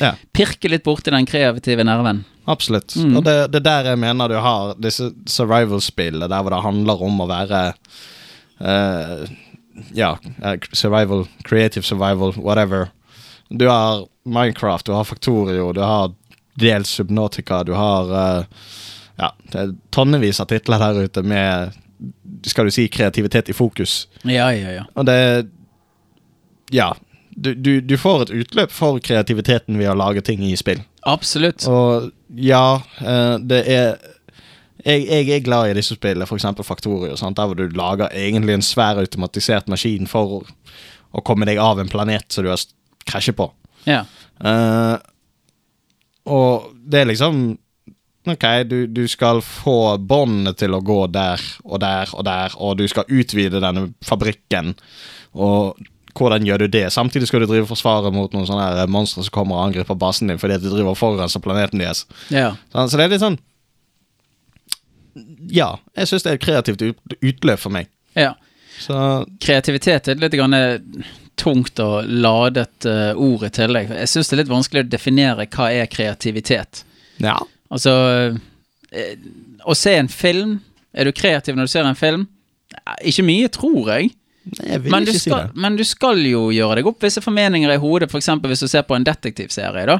A: Ja,
B: pirke litt borti den kreative nerven.
A: absolutt.
B: Mm.
A: Og det, det er der jeg mener du har disse survival-spillene, der hvor det handler om å være uh, Ja, eh, survival, creative survival, whatever. Du har Minecraft, du har Factorio, du har dels Subnautica, du har uh, Ja, det er tonnevis av titler der ute med skal du si kreativitet i fokus.
B: Ja, ja, ja.
A: Og det Ja. Du, du, du får et utløp for kreativiteten ved å lage ting i spill.
B: Absolutt.
A: Og ja, eh, det er jeg, jeg er glad i disse spillene, f.eks. Faktorio, sant? der hvor du lager egentlig en svær automatisert maskin for å, komme deg av en planet som du har krasjet på.
B: Ja.
A: Uh, og det er liksom Ok, du, du skal få båndene til å gå der og der og der, og du skal utvide denne fabrikken. Og hvordan gjør du det? Samtidig skal du drive forsvaret mot noen sånne monstre som kommer og angriper basen din fordi at du driver og forurenser planeten deres.
B: Ja.
A: Sånn, Så det er litt sånn Ja, jeg syns det er et kreativt utløp for meg.
B: ja.
A: Så
B: Kreativitet er litt grann eh, tungt og ladet uh, ord i tillegg. Jeg syns det er litt vanskelig å definere hva er kreativitet.
A: ja.
B: Altså eh, Å se en film Er du kreativ når du ser en film? Ikke mye, tror jeg.
A: Nei, jeg vil
B: Men du,
A: ikke si det.
B: men du skal jo gjøre deg opp visse formeninger i hodet, f.eks. hvis du ser på en detektivserie. da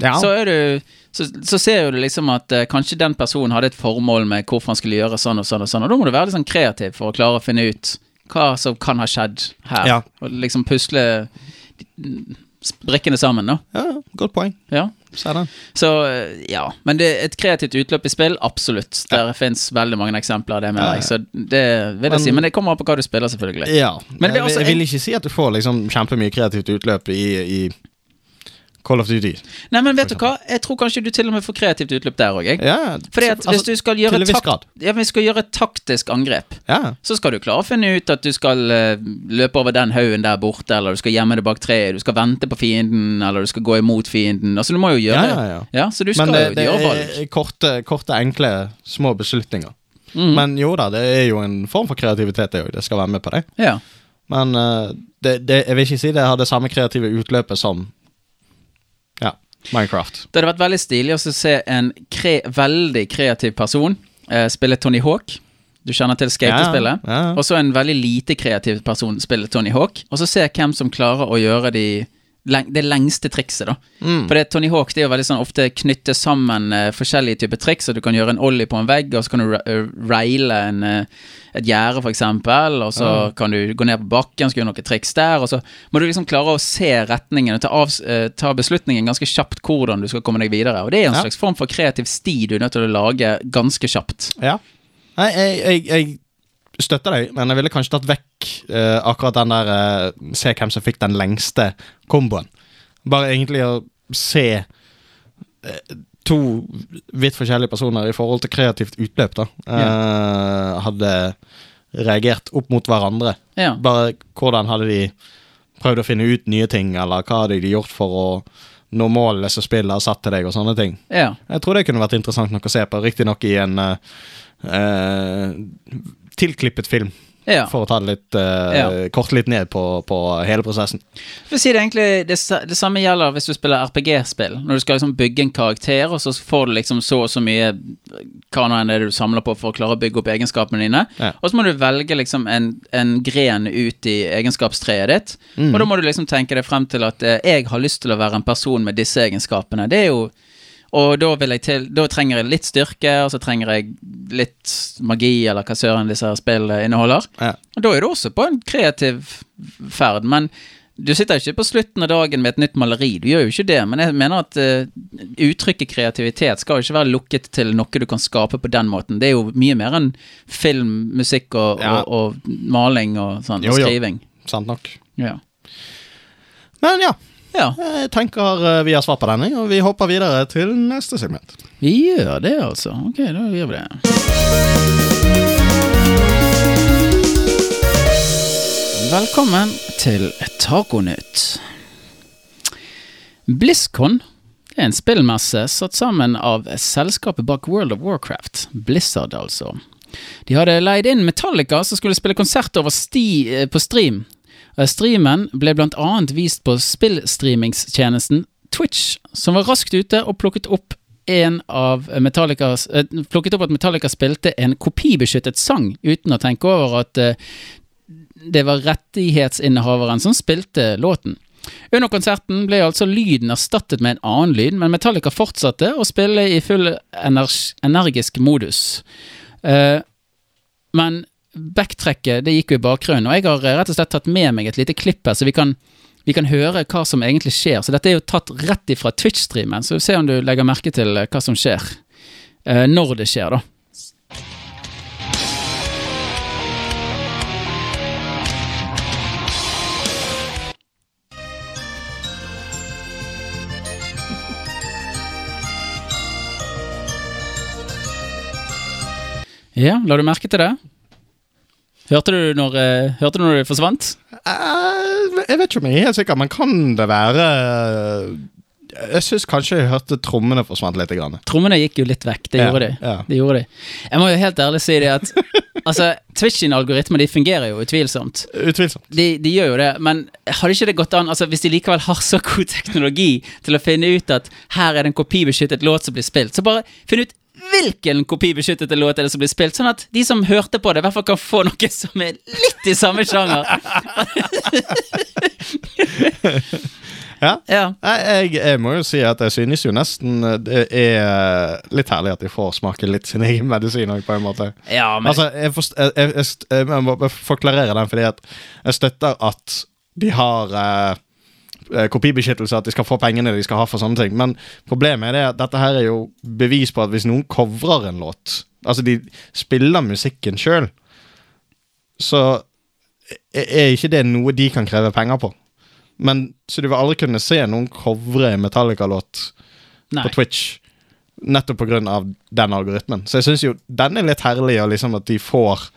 A: Ja.
B: så, du, så, så ser du liksom at uh, kanskje den personen hadde et formål med hvorfor han skulle gjøre sånn og sånn, og sånn, og da må du være litt sånn kreativ for å klare å finne ut hva som kan ha skjedd her.
A: Ja.
B: Og liksom pusle brikkene sammen, da.
A: ja, godt poeng.
B: Ja. Så eh, ja. Men det er et kreativt utløp i spill, absolutt. Der fins veldig mange eksempler av det,
A: Ja, ja.
B: jeg. Så det vil jeg
A: Men-
B: si. Men det kommer an på hva du spiller, selvfølgelig.
A: Ja.
B: Men
A: jeg, jeg vil ikke si at du får liksom kjempemye kreativt utløp i, i Call of Duty.
B: Nei, men vet du hva? Jeg tror kanskje du til og med får kreativt utløp der òg.
A: Ja,
B: Fordi at hvis du skal gjøre,
A: grad.
B: ja, skal gjøre et taktisk angrep,
A: Ja.
B: så skal du klare å finne ut at du skal eh, løpe over den haugen der borte, eller du skal gjemme deg bak treet, du skal vente på fienden, eller du skal gå imot fienden. Altså, du må jo gjøre
A: Ja, ja, ja.
B: så du skal
A: Men det,
B: jo
A: det
B: gjøre valg.
A: Det er korte, korte, enkle, små beslutninger.
B: Mm.
A: Men jo da, det er jo en form for kreativitet, det òg. Det skal være med på det.
B: Ja.
A: Men uh, det, det, jeg vil ikke si det har det samme kreative utløpet som Ja, Minecraft.
B: Det hadde vært veldig stilig å se en kre veldig kreativ person eh, spille Tony Hawk. Du kjenner til skatespillet?
A: Ja, ja.
B: Og så en veldig lite kreativ person spille Tony Hawk. Og så se hvem som klarer å gjøre de det lengste trikset, da.
A: Mm.
B: For det, Tony Hawk det er jo veldig sånn ofte knytte sammen uh, forskjellige typer triks. Så du kan gjøre en ollie på en vegg, og så kan du eh, raile en, uh, et gjerde, eksempel. Og så
A: Ja.
B: kan du gå ned på bakken, så gjøre noen triks der. Og så må du liksom klare å se retningen og ta, av, uh, ta beslutningen ganske kjapt hvordan du skal komme deg videre. Og det er en
A: Ja.
B: slags form for kreativ sti du er nødt til å lage ganske kjapt.
A: Ja. Nei, jeg, jeg, jeg støtter deg, men jeg ville kanskje tatt vekk uh, akkurat den der uh, Se hvem som fikk den lengste komboen. Bare egentlig å se uh, to vidt forskjellige personer i forhold til kreativt utløp, da. eh, hadde reagert opp mot hverandre.
B: Ja.
A: Bare hvordan hadde de prøvd å finne ut nye ting, eller hva hadde de gjort for å nå målene som spillet har satt til deg, og sånne ting.
B: ja.
A: Jeg tror det kunne vært interessant nok å se på, riktignok i en Uh, tilklippet film,
B: ja.
A: for å ta det litt uh,
B: Ja.
A: kort litt ned på, på hele prosessen.
B: Å si det egentlig, det, det samme gjelder hvis du spiller RPG-spill. Når du skal liksom bygge en karakter, og så får du liksom så og så mye hva enn det du samler på for å klare å bygge opp egenskapene dine.
A: Ja.
B: Og så må du velge liksom en, en gren ut i egenskapstreet ditt.
A: Mm.
B: Og da må du liksom tenke deg frem til at eh, jeg har lyst til å være en person med disse egenskapene. Det er jo og da, jeg til, da trenger jeg litt styrke, og så trenger jeg litt magi, eller hva søren disse her spillene inneholder.
A: Ja.
B: Og da er du også på en kreativ ferd, men du sitter ikke på slutten av dagen med et nytt maleri. Du gjør jo ikke det, men jeg mener at uh, uttrykket kreativitet skal jo ikke være lukket til noe du kan skape på den måten. Det er jo mye mer enn film, musikk og,
A: Ja.
B: og, og maling og sånn,
A: Jo,
B: og
A: jo. Sant nok.
B: Ja.
A: Men ja,
B: ja,
A: jeg tenker eh, vi har svar på denne, og vi hopper videre til neste segment.
B: vi gjør det altså. Ok, da gjør vi det. Velkommen til Taconytt. BlizzCon er en spillmesse satt sammen av selskapet bak World of Warcraft, Blizzard altså. De hadde leid inn Metallica som skulle spille konsert over sti eh, på stream. Eh, Streamen ble blant annet vist på spillstreamingstjenesten Twitch, som var raskt ute og plukket opp eh, Plukket opp at Metallica spilte en kopibeskyttet sang, uten å tenke over at eh, det var rettighetsinnehaveren som spilte låten. Under konserten ble altså lyden erstattet med en annen lyd, men Metallica fortsatte å spille i full energ energisk modus. Eh, men backtrekket det gikk jo i bakgrunnen, og jeg har eh, rett og slett tatt med meg et lite klipp her, så vi kan, vi kan høre hva som egentlig skjer. Så dette er jo tatt rett ifra Twitch-streamen, så se om du legger merke til eh, hva som skjer. Eh, når det skjer, da. Ja, la du merke til det? Hørte du når, eh, hørte du når det forsvant?
A: Eh, jeg vet ikke om jeg er helt sikker, men kan det være Jeg syns kanskje jeg hørte trommene forsvant litt. Grann.
B: Trommene gikk jo litt vekk, det
A: Ja,
B: gjorde de.
A: ja.
B: Det gjorde de. Jeg må jo helt ærlig si det at altså, Twitch sine algoritmer de fungerer jo utvilsomt.
A: Utvilsomt.
B: De, de gjør jo det, men hadde ikke det gått an altså Hvis de likevel har så god teknologi til å finne ut at her er det en kopibeskyttet låt som blir spilt, så bare finn ut hvilken kopibeskyttede låt er det som blir spilt, sånn at de som hørte på det, i hvert fall kan få noe som er litt i samme sjanger.
A: Ja.
B: Ja.
A: Nei, jeg, jeg må jo si at jeg synes jo nesten det er litt herlig at de får smake litt sin egen medisin òg, på en måte.
B: ja, men
A: Altså, jeg, forst, jeg, jeg, må forklarere den, fordi at jeg støtter at de har eh, eh, kopibeskyttelse, at de skal få pengene de skal ha for sånne ting. Men problemet er det at dette her er jo bevis på at hvis noen covrer en låt, altså de spiller musikken sjøl, så er er ikke det noe de kan kreve penger på. Men Så du vil aldri kunne se noen covre en Metallica-låt på Twitch. Nettopp pga. den algoritmen. Så jeg syns jo den er litt herlig, og liksom at de får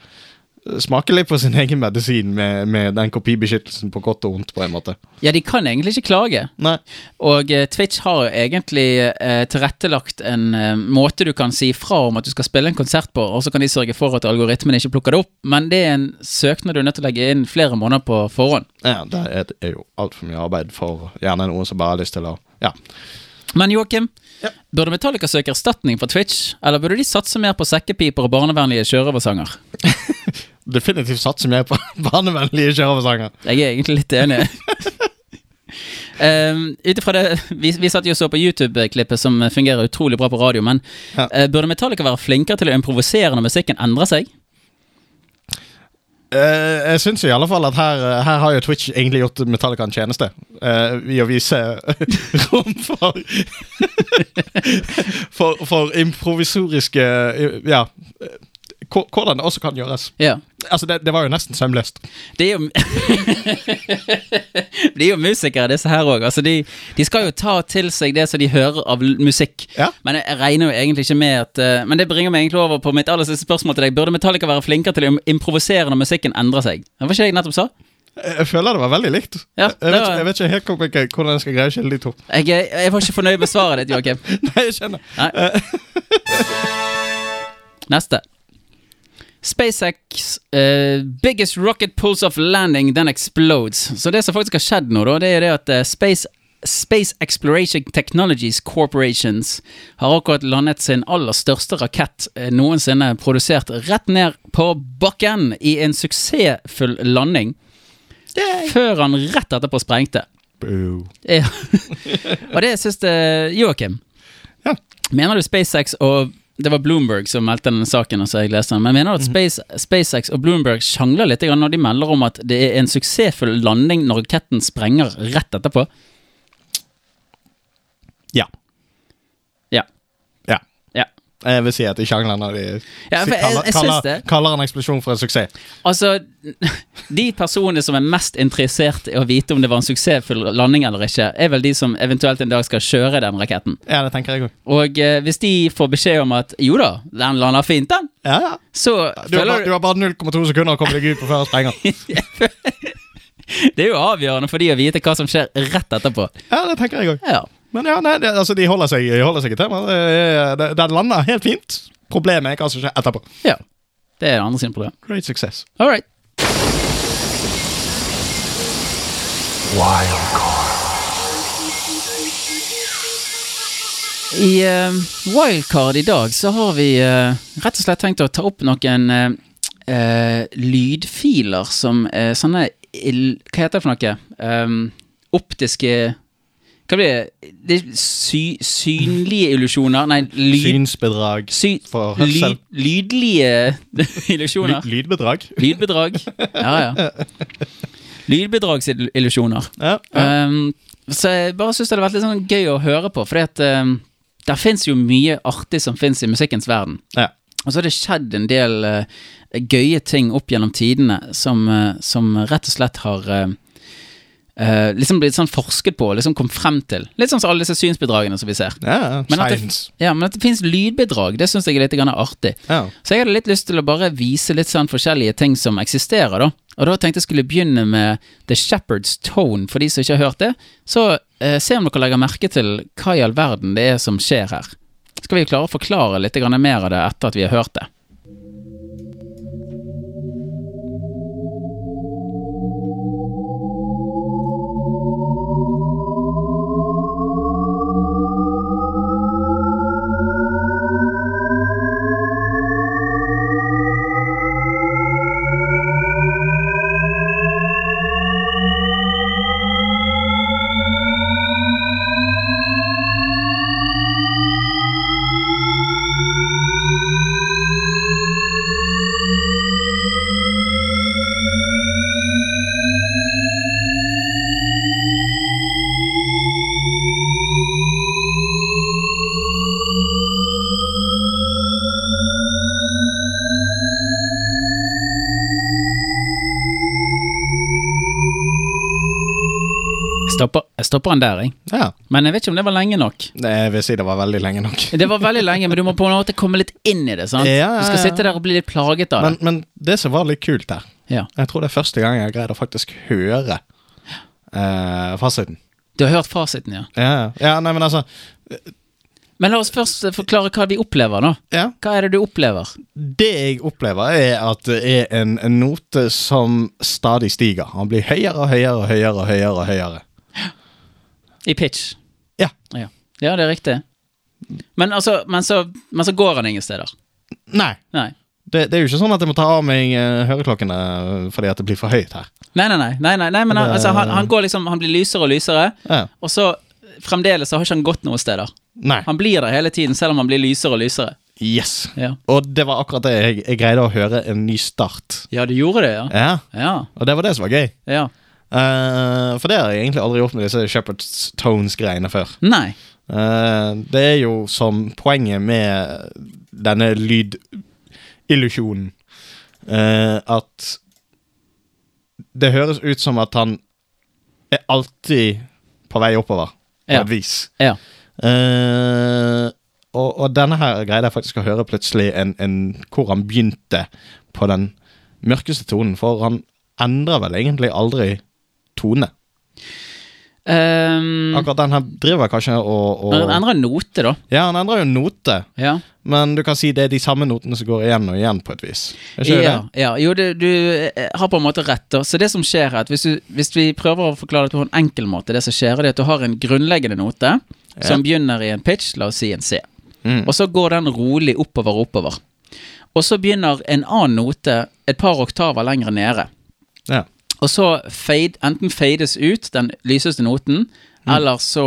A: eh, smake litt på sin egen medisin med, med den kopibeskyttelsen på godt og vondt, på en måte.
B: Ja, de kan egentlig ikke klage.
A: Nei.
B: Og eh, Twitch har egentlig eh, tilrettelagt en eh, måte du kan si fra om at du skal spille en konsert på, og så kan de sørge for at algoritmen ikke plukker det opp. Men det er en søknad du er nødt til å legge inn flere måneder på forhånd.
A: Ja, det er, det er jo altfor mye arbeid for gjerne noen som bare har lyst til å Ja.
B: Men Joakim,
A: Ja.
B: burde Metallica søke erstatning for Twitch, eller burde de satse mer på sekkepiper og barnevennlige sjørøversanger?
A: Definitivt satser mer på barnevennlige kjøreoversanger.
B: Jeg er egentlig litt enig. Um, det, vi, vi satt jo og så på YouTube-klippet som fungerer utrolig bra på radio, men
A: Ja.
B: uh, burde Metallica være flinkere til å improvisere når musikken endrer seg?
A: Uh, jeg syns i alle fall at her, her har jo Twitch egentlig gjort Metallica en tjeneste. uh, I å vise rom for For, for improvisoriske Ja. Eh, hvor- Hvordan det også kan gjøres.
B: Ja.
A: Altså, det, det var jo nesten sømløst.
B: Det er jo De er jo musikere, disse her òg. Altså, de, de skal jo ta til seg det som de hører av musikk.
A: Ja.
B: Men jeg regner jo egentlig ikke med at uh, Men det bringer meg egentlig over på mitt aller siste spørsmål til deg. Burde Metallica være flinkere til å improvisere når musikken endrer seg? Det var ikke det jeg nettopp sa?
A: Jeg føler det var veldig likt.
B: Ja,
A: jeg, vet jeg vet ikke helt hvor- jeg, hvordan jeg skal greie å skille de to.
B: Jeg, jeg var ikke fornøyd med svaret ditt, Joakim.
A: Nei, jeg skjønner.
B: Nei. Neste. SpaceX uh, biggest rocket pulls off landing, then explodes. Så det som faktisk har skjedd nå, da, det er det at uh, Space, Space Exploration Technologies Corporations har akkurat landet sin aller største rakett uh, noensinne produsert rett ned på bakken i en suksessfull landing, før han rett etterpå sprengte. Ja. og det syns Joakim.
A: Ja.
B: Mener du SpaceX og Det var Bloomberg som meldte denne saken, og så jeg leste den. Men mener du at Space, SpaceX og Bloomberg sjangler litt når de melder om at det er en suksessfull landing når raketten sprenger rett etterpå?
A: Ja. Jeg vil si at de sjangeren når de
B: Ja, jeg-
A: kaller,
B: jeg syns
A: kaller, kaller en eksplosjon for en suksess.
B: Altså, de personene som er mest interessert i å vite om det var en suksessfull landing eller ikke, er vel de som eventuelt en dag skal kjøre den raketten.
A: Ja, det tenker jeg også.
B: Og eh, hvis de får beskjed om at jo da, den lander fint, den,
A: Ja, ja.
B: så
A: Du har, bare, du har bare 0,2 sekunder å komme deg ut på før jeg sprenger.
B: Det er jo avgjørende for de å vite hva som skjer rett etterpå.
A: Ja, det tenker jeg òg.
B: Ja.
A: Men ja, nei, det, altså, de holder seg, de holder seg i temaet. Det- lander helt fint. Problemet er hva som skjer etterpå.
B: ja. Det er andre sine problem.
A: Great success.
B: All right. I uh, Wildcard i dag så har vi uh, rett og slett tenkt å ta opp noen uh, eh, lydfiler som er sånne Hva heter det for noe? Um, optiske Hva blir det? det sy, synlige illusjoner? Nei, lyd...
A: Synsbedrag
B: Sy,
A: for hørsel.
B: lyd, lydlige illusjoner.
A: Lyd, lydbedrag.
B: Lydbedrag. Ja, ja. Lydbedragsillusjoner.
A: Ja, ja.
B: Um, så jeg bare syns det hadde vært litt sånn gøy å høre på, fordi at um, der fins jo mye artig som fins i musikkens verden.
A: ja.
B: Og så har det skjedd en del uh, gøye ting opp gjennom tidene som, uh, som rett og slett har eh, eh, liksom blitt sånn forsket på liksom kom frem til. Litt sånn som alle disse synsbedragene som vi ser.
A: Ja,
B: Men at det- Ja, Men at det finnes lydbedrag, det syns jeg er litt grann artig.
A: Ja.
B: Så jeg hadde litt lyst til å bare vise litt sånn forskjellige ting som eksisterer, da. Og da tenkte jeg skulle begynne med The Shepherd's Tone, for de som ikke har hørt det. Så uh, se om dere legger merke til hva i all verden det er som skjer her. Skal vi klare å forklare litt grann mer av det etter at vi har hørt det? Stopper, han der, jeg.
A: ja.
B: Men jeg vet ikke om det var lenge nok.
A: Det jeg vil si det var veldig lenge nok.
B: Det var veldig lenge, men du må på en måte komme litt inn i det. sant?
A: Ja, ja,
B: Du skal sitte der og bli litt plaget av
A: Men,
B: det.
A: men det som var litt kult
B: Ja.
A: Jeg tror det er første gang jeg har greid å faktisk høre eh, fasiten.
B: Du har hørt fasiten, ja.
A: Ja, ja, nei, men altså
B: Men la oss først forklare hva vi opplever, da.
A: Ja.
B: Hva er det du opplever?
A: Det jeg opplever, er at det er en, en note som stadig stiger. Han blir høyere og høyere og høyere og høyere. og høyere.
B: I pitch.
A: Ja.
B: Ja, ja det er riktig. Men, altså, men, så, men så går han ingen steder.
A: Nei.
B: Nei.
A: Det, det er jo ikke sånn at jeg må ta av meg eh, høreklokkene fordi at det blir for høyt her.
B: Nei, nei, nei. nei, nei, men han, altså, han, han går liksom Han blir lysere og lysere,
A: Ja.
B: og så fremdeles så har ikke han gått noen steder.
A: Nei.
B: Han blir der hele tiden, selv om han blir lysere og lysere.
A: Yes.
B: Ja,
A: Og det var akkurat det. Jeg, jeg greide å høre en ny start.
B: ja du gjorde det, ja.
A: Ja.
B: Ja.
A: Og det var det som var gøy.
B: ja.
A: Eh, for det har jeg egentlig aldri gjort med disse Shepherd's Tones-greiene før.
B: Nei.
A: Uh, det er jo som poenget med denne lydillusjonen uh, at det høres ut som at han er alltid på vei oppover, på
B: Ja.
A: et vis.
B: Ja.
A: Og, og denne her greide jeg faktisk å høre plutselig en, en, hvor han begynte på den mørkeste tonen, for han endrer vel egentlig aldri tone.
B: Um,
A: Akkurat den her driver kanskje og, og
B: Den endrer note, da.
A: Ja, den endrer jo note,
B: Ja.
A: men du kan si det er de samme notene som går igjen og igjen på et vis. Det
B: Ja, ja. Jo, du, du eh, har på en måte rett. da. Så det som skjer her, hvis, du, hvis vi prøver å forklare det på en enkel måte, det som skjer er at du har en grunnleggende note som begynner i en pitch, la oss si en C.
A: Mm.
B: Og så går den rolig oppover og oppover. Og så begynner en annen note et par oktaver lenger nede.
A: Ja.
B: Og så fade, enten fades ut den lyseste noten, eller så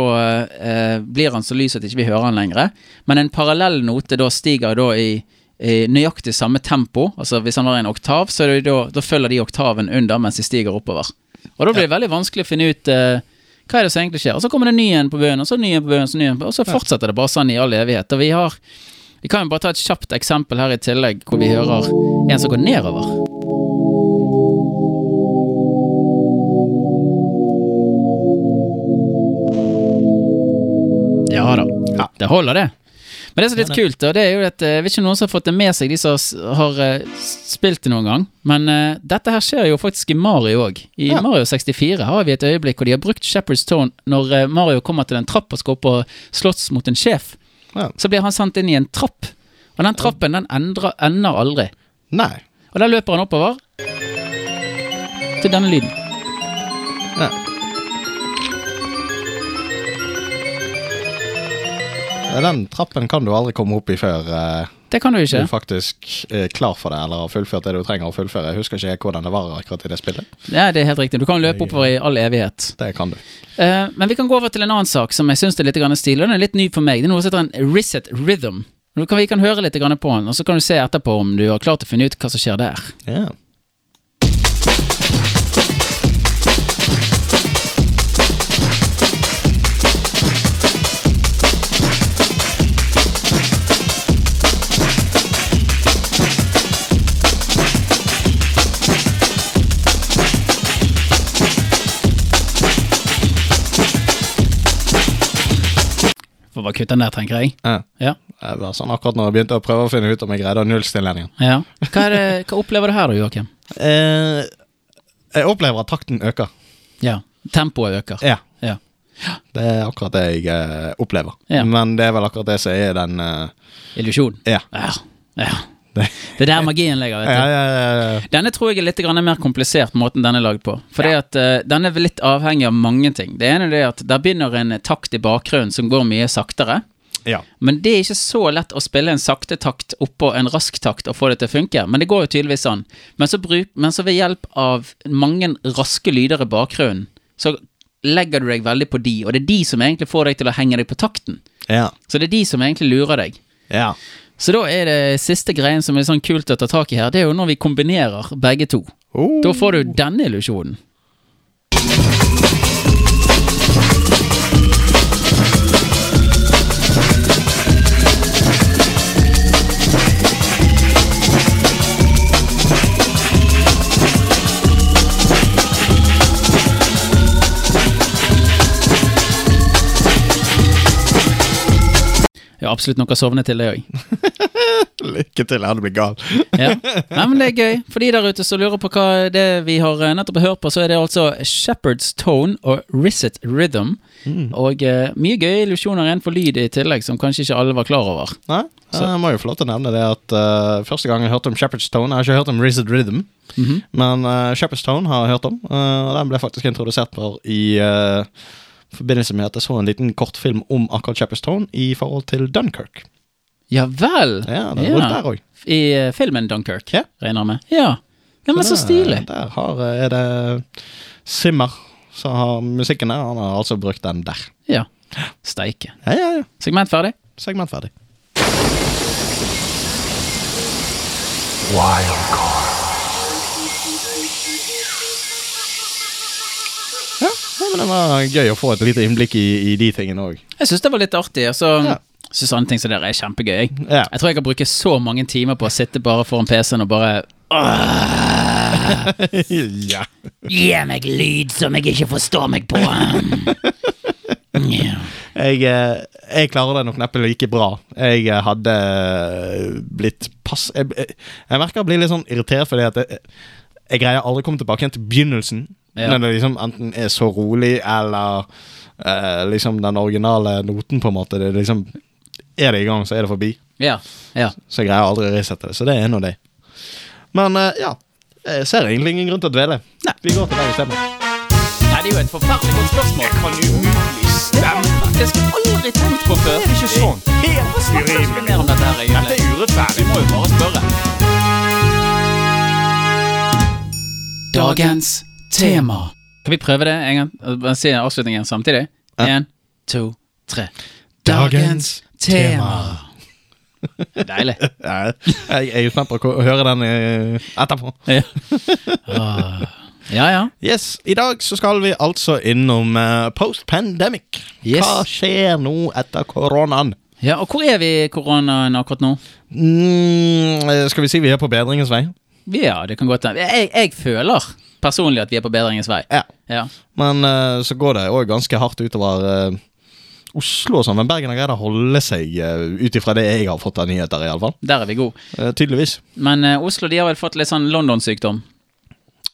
B: eh, blir han så lys at ikke vi hører han lenger. Men en parallell note da stiger da i, i nøyaktig samme tempo. Altså Hvis han har en oktav, så det da, da følger de oktaven under mens de stiger oppover. Og da blir det veldig vanskelig å finne ut eh, hva er det som egentlig skjer. Og så kommer det ny en på bøen, og så ny en på bøen så ny en på, og så fortsetter det bare sånn i all evighet. Og vi har Vi kan jo bare ta et kjapt eksempel her i tillegg, hvor vi hører en som går nedover. Det holder det. Men det som er litt kult, da, det er jo at eh, jeg vet ikke noen som har fått det med seg, de som har eh, spilt det noen gang. Men uh, dette her skjer jo faktisk i Mario òg. I
A: Ja.
B: Mario 64 har vi et øyeblikk hvor de har brukt Shepherd's Tone når eh, Mario kommer til en trapp og skal opp og slåss mot en sjef.
A: Ja.
B: Så blir han sendt inn i en trapp. Og den trappen den endrer, ender aldri.
A: Nei.
B: Og der løper han oppover til denne lyden.
A: Ja. Den trappen kan du aldri komme opp i før eh,
B: Det kan du
A: du faktisk er klar for det, eller har fullført det du trenger å fullføre. Jeg husker ikke hvordan det var akkurat i det spillet.
B: Ja, det er helt riktig. Du kan løpe oppover i all evighet.
A: Det kan du.
B: Eh, men vi kan gå over til en annen sak som jeg syns er litt stilig. Den er litt ny for meg. Det er noe som heter en Reset Rhythm. Kan Vi kan høre litt på den, og så kan du se etterpå om du har klart å finne ut hva som skjer der.
A: Ja.
B: Får bare kutte den der, tenker jeg.
A: Ja.
B: Ja.
A: Det var sånn akkurat når jeg begynte å prøve å finne ut om jeg greide nullstillingen.
B: ja. Hva, det, hva opplever du her da, Joakim?
A: Eh, jeg opplever at takten øker.
B: Ja. Tempoet øker.
A: Ja.
B: Ja.
A: Det er akkurat det jeg eh, opplever. Men det er vel akkurat det som er den eh,
B: Illusjon.
A: Ja.
B: Ja.
A: Det-
B: er der magien ligger, vet du.
A: ja, ja, ja, ja.
B: Denne tror jeg er litt mer komplisert, måten den er lagd på. Fordi at uh, Den er litt avhengig av mange ting. Det ene er at der begynner en takt i bakgrunnen som går mye saktere.
A: ja.
B: Men det er ikke så lett å spille en sakte takt oppå en rask takt og få det til å funke. Men det går jo tydeligvis sånn. Men så, bruk, men så ved hjelp av mange raske lyder i bakgrunnen, så legger du deg veldig på de, og det er de som egentlig får deg til å henge deg på takten.
A: ja.
B: Så det er de som egentlig lurer deg.
A: ja.
B: Så da er det siste greien som er sånn kult å ta tak i her, det er jo når vi kombinerer begge to.
A: Oh.
B: Da får du denne illusjonen. Absolutt noe å sovne til, det òg.
A: Lykke til, jeg hadde blitt gal.
B: Ja. Nei, men det er gøy. For de der ute som lurer på hva det vi har eh, nettopp hørt på, så er det altså Shepherd's Tone og Risset Rhythm. Og uh, mye gøye illusjoner innenfor lyd i tillegg, som kanskje ikke alle var klar over.
A: Nei, jeg må jo få lov til å nevne det at uh, første gang jeg hørte om Shepherd's Tone Jeg har ikke hørt om Risset Rhythm,
B: Mhm.
A: men uh, Shepherd's Tone har jeg hørt om. og den ble faktisk introdusert for i eh, forbindelse med at jeg så en liten kortfilm om akkurat Shepherd's Tone i forhold til Dunkerque.
B: Ja vel!
A: Ja, det er ja. der.
B: I uh, filmen Dunkirk,
A: Ja.
B: regner jeg med. Ja. ja, men så stilig.
A: Der har, eh, er det Simmer som har musikken der. Han har altså brukt den der.
B: Ja. Steike.
A: Ja, ja, ja.
B: Segment ferdig.
A: Segment ferdig. Ja, men det var gøy å få et lite innblikk i, i de tingene òg.
B: Jeg syns det var litt artig. Altså,
A: Ja.
B: synes sånne ting som det er kjempegøy. Jeg.
A: Ja.
B: jeg tror jeg kan bruke så mange timer på å sitte bare foran PC-en og bare
A: ja.
B: Gi meg lyd som jeg ikke forstår meg på.
A: Jeg, eh, jeg klarer det nok neppe like bra. Jeg eh, hadde blitt pass... Jeg, jeg, jeg merker jeg blir litt sånn irritert fordi at jeg, jeg greier aldri å komme tilbake igjen til begynnelsen.
B: Ja.
A: Når det liksom enten er så rolig, eller eh, liksom den originale noten, på en måte. Det er liksom Er det i gang, så er det forbi.
B: Ja. ja.
A: Så jeg greier aldri å resette det. Så det er nå det. Men eh, ja. Jeg ser egentlig ingen grunn til å dvele.
B: Nei.
A: Vi går til deg isteden.
B: Nei, det er jo et forferdelig godt spørsmål.
C: kan umulig stemme.
B: Faktisk aldri tenkt på før.
C: Det er ikke sånn.
B: Helt
C: Urimelig.
B: dette
C: Dette er urettferdig.
B: Vi må jo bare spørre. Dagens tema. Kan vi prøve det en gang? Bare Si avslutningen samtidig.
A: Ja.
B: En, to, tre.
A: Dagens tema.
B: Deilig.
A: Jeg jeg er spent på å høre den eh, etterpå.
B: Ja. Ah. ja, ja.
A: Yes, I dag så skal vi altså innom eh, post-pandemic.
B: Yes.
A: Hva skjer nå etter koronaen?
B: Ja, Og hvor er vi i koronaen akkurat nå?
A: Mm, eh, skal vi si vi er på bedringens vei?
B: Ja, det kan godt hende. Jeg, jeg føler personlig at vi er på bedringens vei.
A: Ja.
B: Ja.
A: Men uh, så går det òg ganske hardt utover uh, Oslo og sånn. Men Bergen har greid å holde seg uh, ut ifra det jeg har fått av nyheter, iallfall.
B: Der er vi gode.
A: Uh, tydeligvis.
B: Men Oslo de har vel fått litt sånn London-sykdom.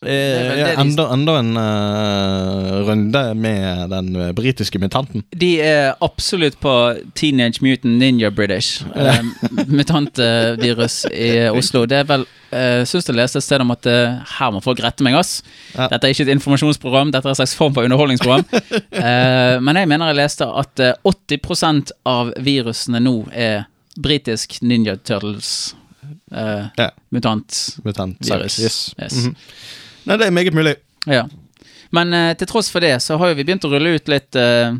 A: Eh, enda, enda en uh, runde med den eh, britiske mutanten.
B: De er absolutt på Teenage Mutant Ninja British. Uh, mutantvirus i Oslo. Det er vel uh, Syns jeg leste et sted om at eh, her må folk rette meg, ass.
A: Ja.
B: Dette er ikke et informasjonsprogram, dette er en slags form for underholdningsprogram. Eh, men jeg mener jeg leste at eh, 80% av virusene nå er britisk Ninja Turtles eh,
A: Ja.
B: mutant.
A: Mutant
B: Virus.
A: Yes.
B: Yes.
A: Mhm. Nei, det er meget mulig.
B: Ja. Men eh, til tross for det, så har jo vi begynt å rulle ut litt eh,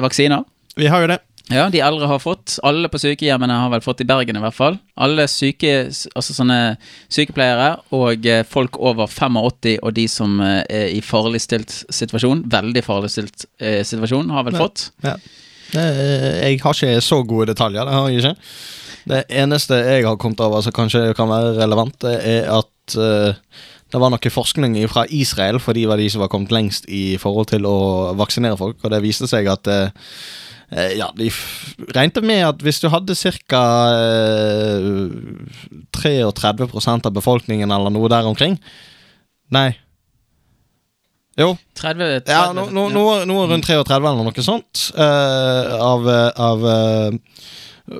B: vaksiner.
A: Vi har jo det.
B: Ja, de eldre har fått. Alle på sykehjemmene har vel fått i Bergen i hvert fall. Alle syke, altså sånne sykepleiere og eh, folk over 85 og de som eh, er i farlig stilt situasjon, veldig farlig stilt eh, situasjon, har vel
A: Ja.
B: fått.
A: Ja. Jeg har ikke så gode detaljer, det har jeg ikke. Det eneste jeg har kommet over som kanskje kan være relevant, det er at eh, det var noe forskning fra Israel, for de var de som var kommet lengst i forhold til å vaksinere folk, og det viste seg at eh, Eh, ja, de regnet med at hvis du hadde ca. Eh, 33 av befolkningen eller noe der omkring Nei. Jo,
B: 30, 30
A: ja, no, no, noe, noe rundt 33 eller noe sånt eh, av, av eh,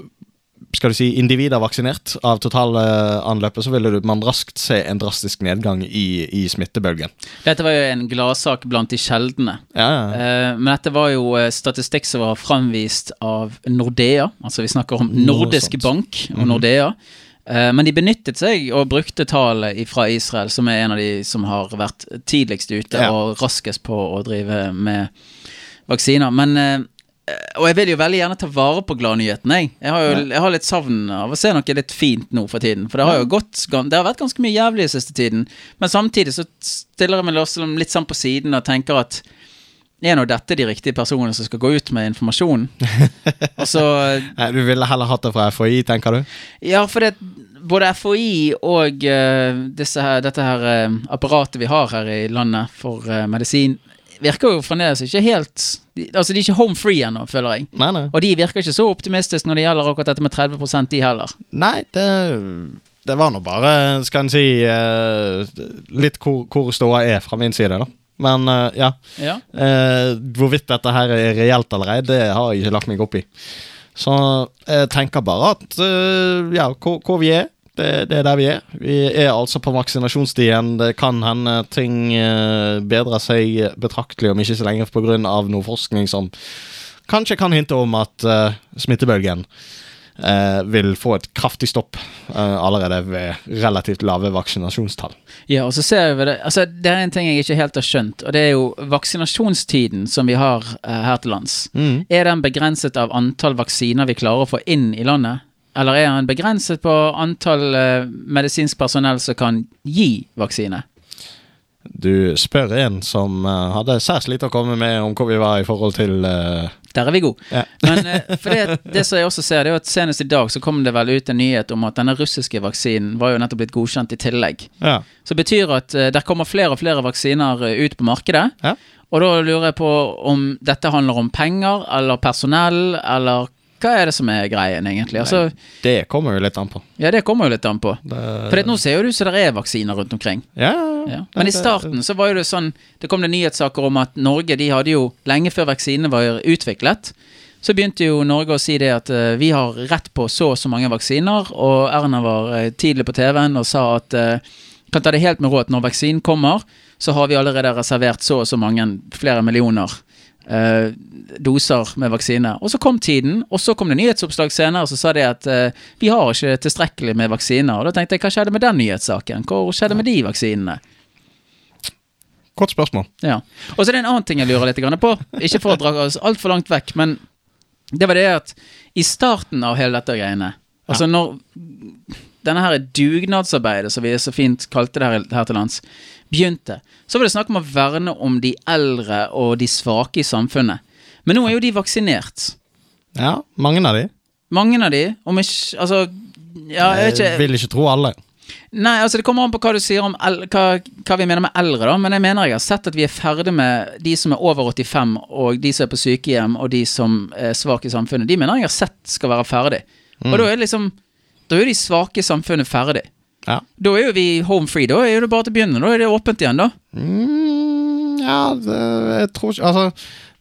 A: Skal du si individer vaksinert av totalanløpet, så ville du- man raskt se en drastisk nedgang i, i smittebølgen.
B: Dette var jo en gladsak blant de sjeldne.
A: Ja, ja.
B: Eh, men dette var jo eh, statistikk som var framvist av Nordea. Altså vi snakker om Nordisk. Bank og Nordea. Eh, men de benyttet seg og brukte tallet fra Israel, som er en av de som har vært tidligst ute
A: Ja.
B: og raskest på å drive med vaksiner. Men Og jeg vil jo veldig gjerne ta vare på gladnyhetene. jeg. Jeg har jo jeg har litt savn av å se noe litt fint nå for tiden. For det har jo gått Det har vært ganske mye jævlig i siste tiden. Men samtidig så stiller jeg meg også litt sånn på siden og tenker at er nå dette de riktige personene som skal gå ut med informasjon? Og
A: Du ville heller hatt det fra FHI, tenker du?
B: Ja, for det, både FHI og uh, her, dette her uh, apparatet vi har her i landet for uh, medisin, virker jo fremdeles ikke helt de, Altså, de er ikke home free ennå, føler jeg.
A: Nei, nei.
B: Og de virker ikke så optimistiske når det gjelder akkurat dette med 30 de heller.
A: Nei, det, det var nå bare, skal en si, eh, litt hvor, hvor ståa er fra min side, da. Men eh, ja.
B: Ja.
A: Eh, hvorvidt dette her er reelt eller ei, det har jeg ikke lagt meg opp i. Så jeg tenker bare at eh, ja, hvor, hvor vi er, det, det er der vi er. Vi er altså på vaksinasjonsstien. Det kan hende ting eh, bedrer seg betraktelig om ikke så lenge pga. noe forskning som kanskje kan hinte om at uh, smittebølgen uh, vil få et kraftig stopp uh, allerede ved relativt lave vaksinasjonstall.
B: Ja, og så ser vi det Altså, det er en ting jeg ikke helt har skjønt, og det er jo vaksinasjonstiden som vi har her til lands.
A: Mm.
B: Er den begrenset av antall vaksiner vi klarer å få inn i landet? Eller er han begrenset på antall eh, medisinsk personell som kan gi vaksine?
A: Du spør en som eh, hadde særs lite å komme med om hvor vi var i forhold til uh...
B: Der er vi gode.
A: Ja.
B: Men det, det som jeg også ser, det er at senest i dag så kom det vel ut en nyhet om at denne russiske vaksinen var jo nettopp blitt godkjent i tillegg.
A: Ja.
B: Så det betyr at uh, der kommer flere og flere vaksiner ut på markedet.
A: Ja.
B: Og da lurer jeg på om dette handler om penger eller personell, eller hva er det som er greien, egentlig? Altså,
A: Det kommer jo litt an på.
B: ja, det kommer jo litt an på.
A: Det,
B: For nå ser jo det ut som det er vaksiner rundt omkring.
A: ja,
B: Ja. Men i starten så var jo det sånn Det kom det nyhetssaker om at Norge de hadde jo Lenge før vaksinene var utviklet, så begynte jo Norge å si det at uh, vi har rett på så og så mange vaksiner, og Erna var uh, tidlig på TV-en og sa at uh, kan ta det helt med råd at når vaksinen kommer, så har vi allerede reservert så og så mange flere millioner eh, doser med vaksine. Og så kom tiden, og så kom det nyhetsoppslag senere som sa de at uh, vi har ikke tilstrekkelig med vaksiner. Og da tenkte jeg, hva skjedde med den nyhetssaken? Hva skjedde med de vaksinene?
A: Godt spørsmål.
B: Ja. Og så er det en annen ting jeg lurer litt på. Ikke for å dra oss altfor langt vekk, men det var det at i starten av hele dette greiene Altså når denne her dugnadsarbeidet, som vi så fint kalte det her, her til lands, begynte, så var det snakk om å verne om de eldre og de svake i samfunnet. Men nå er jo de vaksinert.
A: Ja, mange av de.
B: Mange av de, om ikke Altså, ja, jeg vet ikke
A: vil ikke tro alle.
B: Nei, altså det kommer an på hva du sier om el hva, hva vi mener med eldre, da. Men jeg mener jeg har sett at vi er ferdig med de som er over 85, og de som er på sykehjem, og de som er svake i samfunnet. De mener jeg har sett skal være ferdig. Og da er liksom Da er de svake i samfunnet ferdig.
A: Ja.
B: Da er jo vi home free. Da er det bare til å begynne. Da er det åpent igjen, da.
A: Mm, ja, det, jeg tror ikke Altså,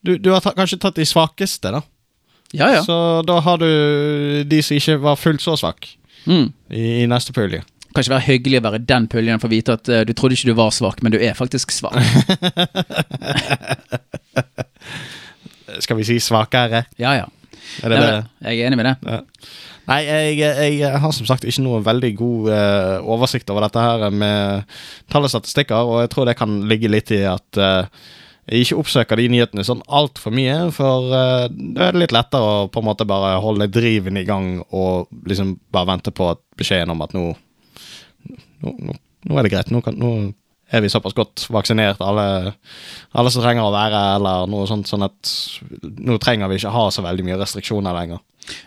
A: du, du har kanskje tatt de svakeste, da.
B: Ja, ja.
A: Så da har du de som ikke var fullt så svak
B: Mm.
A: i, i neste pulje.
B: Kan ikke være hyggelig å være den puljen for å vite at uh, du trodde ikke du var svak, men du er faktisk svak.
A: Skal vi si svakere?
B: Ja, ja.
A: Er det
B: Nei,
A: det?
B: Jeg er enig med det.
A: Ja. Nei, jeg, jeg har som sagt ikke noe veldig god eh, oversikt over dette her med tall og statistikker, og jeg tror det kan ligge litt i at eh, jeg ikke oppsøker de nyhetene sånn altfor mye, for eh, det er litt lettere å på en måte bare holde driven i gang og liksom bare vente på beskjeden om at nå Nå, nå, nå er det greit. Nå, kan, nå er vi såpass godt vaksinert, alle, alle som trenger å være, eller noe sånt, sånn at nå trenger vi ikke ha så veldig mye restriksjoner lenger.